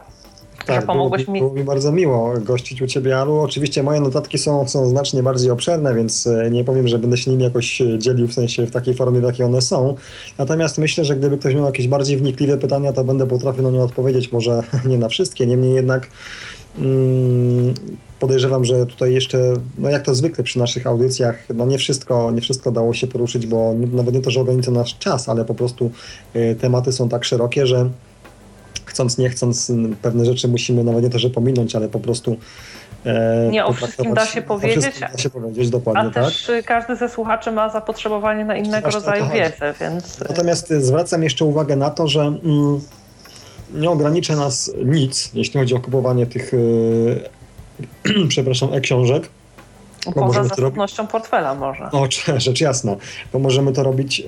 że Tak, było, pomogłeś mi, było mi bardzo miło gościć u Ciebie, Alu. Oczywiście moje notatki są, są znacznie bardziej obszerne, więc nie powiem, że będę się nimi jakoś dzielił w sensie w takiej formie, w jakiej one są. Natomiast myślę, że gdyby ktoś miał jakieś bardziej wnikliwe pytania, to będę potrafił na nie odpowiedzieć. Może *laughs* nie na wszystkie, niemniej jednak podejrzewam, że tutaj jeszcze, no jak to zwykle przy naszych audycjach, no nie wszystko, nie wszystko dało się poruszyć, bo nawet nie to, że ogranicza nasz czas, ale po prostu e, tematy są tak szerokie, że chcąc, nie chcąc, pewne rzeczy musimy nawet nie to, że pominąć, ale po prostu. E, Nie o wszystkim da się powiedzieć, da się powiedzieć, A dokładnie tak. też y, każdy ze słuchaczy ma zapotrzebowanie na innego Właśnie rodzaju wiedzę, więc y, Natomiast zwracam jeszcze uwagę na to, że mm, nie ogranicza nas nic, jeśli chodzi o kupowanie tych, e, *clears throat* przepraszam, e-książek. poza możemy zasobnością portfela może. O, *laughs* rzecz jasna, bo możemy to robić yy,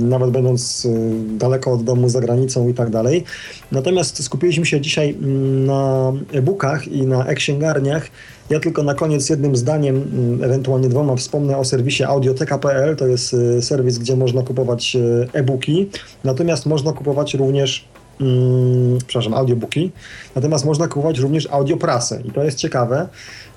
nawet będąc yy, daleko od domu, za granicą i tak dalej. Natomiast skupiliśmy się dzisiaj mm, na e-bookach i na e-księgarniach Ja tylko na koniec jednym zdaniem, mm, ewentualnie dwoma wspomnę o serwisie audioteka.pl. To jest serwis, gdzie można kupować e-booki, natomiast można kupować również mm, przepraszam, audiobooki, natomiast można kupować również audioprasę i to jest ciekawe,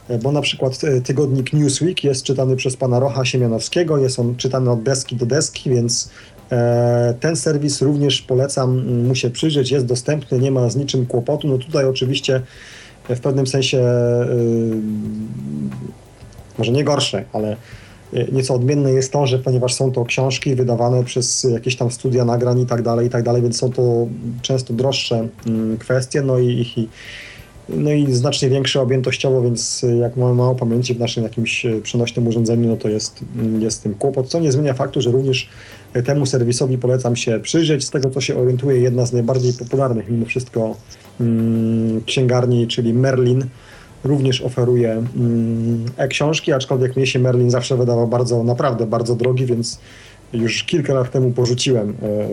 e, bo na przykład e, tygodnik Newsweek jest czytany przez pana Rocha Siemianowskiego, jest on czytany od deski do deski, więc e, ten serwis również polecam mm, mu się przyjrzeć, jest dostępny, nie ma z niczym kłopotu. No tutaj oczywiście w pewnym sensie może nie gorsze, ale nieco odmienne jest to, że ponieważ są to książki wydawane przez jakieś tam studia nagrań i tak dalej, i tak dalej, więc są to często droższe mm, kwestie, no i, i no i znacznie większe objętościowo, więc jak mamy mało pamięci w naszym jakimś przenośnym urządzeniu, no to jest, jest tym kłopot, co nie zmienia faktu, że również temu serwisowi polecam się przyjrzeć. Z tego, co się orientuję, jedna z najbardziej popularnych mimo wszystko mm, księgarni, czyli Merlin, również oferuje mm, e-książki, aczkolwiek mnie się Merlin zawsze wydawał bardzo, naprawdę bardzo drogi, więc już kilka lat temu porzuciłem e,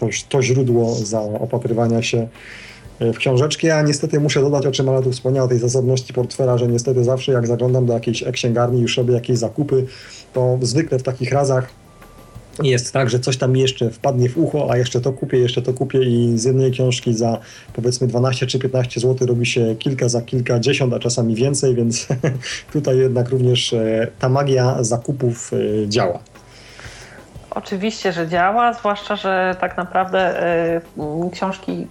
to, to źródło za opatrywania się e, w książeczki, a niestety muszę dodać, o czym ale tu wspomniał, o tej zasobności portfela, że niestety zawsze jak zaglądam do jakiejś e-księgarni, już robię jakieś zakupy, to zwykle w takich razach jest tak, że coś tam jeszcze wpadnie w ucho, a jeszcze to kupię, jeszcze to kupię i z jednej książki za powiedzmy 12 czy 15 zł robi się kilka za kilkadziesiąt, a czasami więcej, więc *laughs* tutaj jednak również e, ta magia zakupów e, działa. Oczywiście, że działa, zwłaszcza, że tak naprawdę e, książki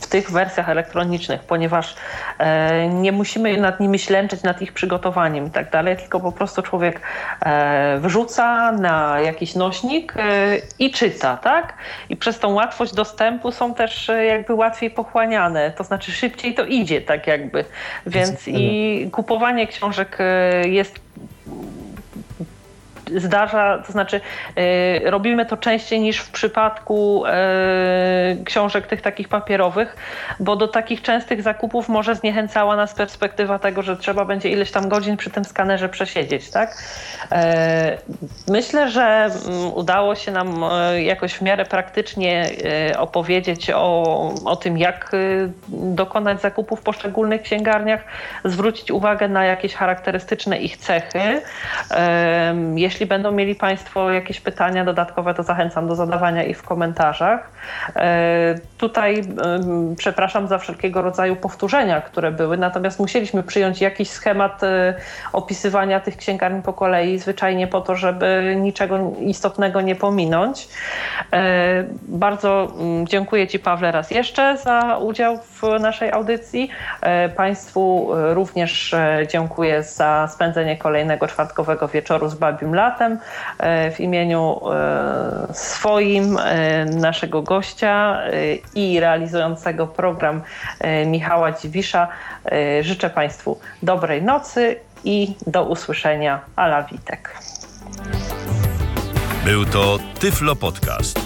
w tych wersjach elektronicznych, ponieważ e, nie musimy nad nimi ślęczyć, nad ich przygotowaniem i tak dalej, tylko po prostu człowiek e, wrzuca na jakiś nośnik e, i czyta, tak? I przez tą łatwość dostępu są też e, jakby łatwiej pochłaniane, to znaczy szybciej to idzie, tak jakby. Więc i kupowanie książek e, jest zdarza, to znaczy y, robimy to częściej niż w przypadku y, książek tych takich papierowych, bo do takich częstych zakupów może zniechęcała nas perspektywa tego, że trzeba będzie ileś tam godzin przy tym skanerze przesiedzieć, tak? Y, myślę, że mm, udało się nam jakoś w miarę praktycznie opowiedzieć o, o tym, jak dokonać zakupów w poszczególnych księgarniach, zwrócić uwagę na jakieś charakterystyczne ich cechy. Jeśli jeśli będą mieli Państwo jakieś pytania dodatkowe, to zachęcam do zadawania ich w komentarzach. E, tutaj przepraszam za wszelkiego rodzaju powtórzenia, które były, natomiast musieliśmy przyjąć jakiś schemat e, opisywania tych księgarni po kolei, zwyczajnie po to, żeby niczego istotnego nie pominąć. E, bardzo dziękuję Ci, Pawle, raz jeszcze za udział w naszej audycji. Państwu również dziękuję za spędzenie kolejnego czwartkowego wieczoru z Babim Lat latem e, w imieniu e, swoim, e, naszego gościa i realizującego program Michała Dziwisza życzę Państwu dobrej nocy i do usłyszenia. Ala Witek. Był to Tyflo Podcast.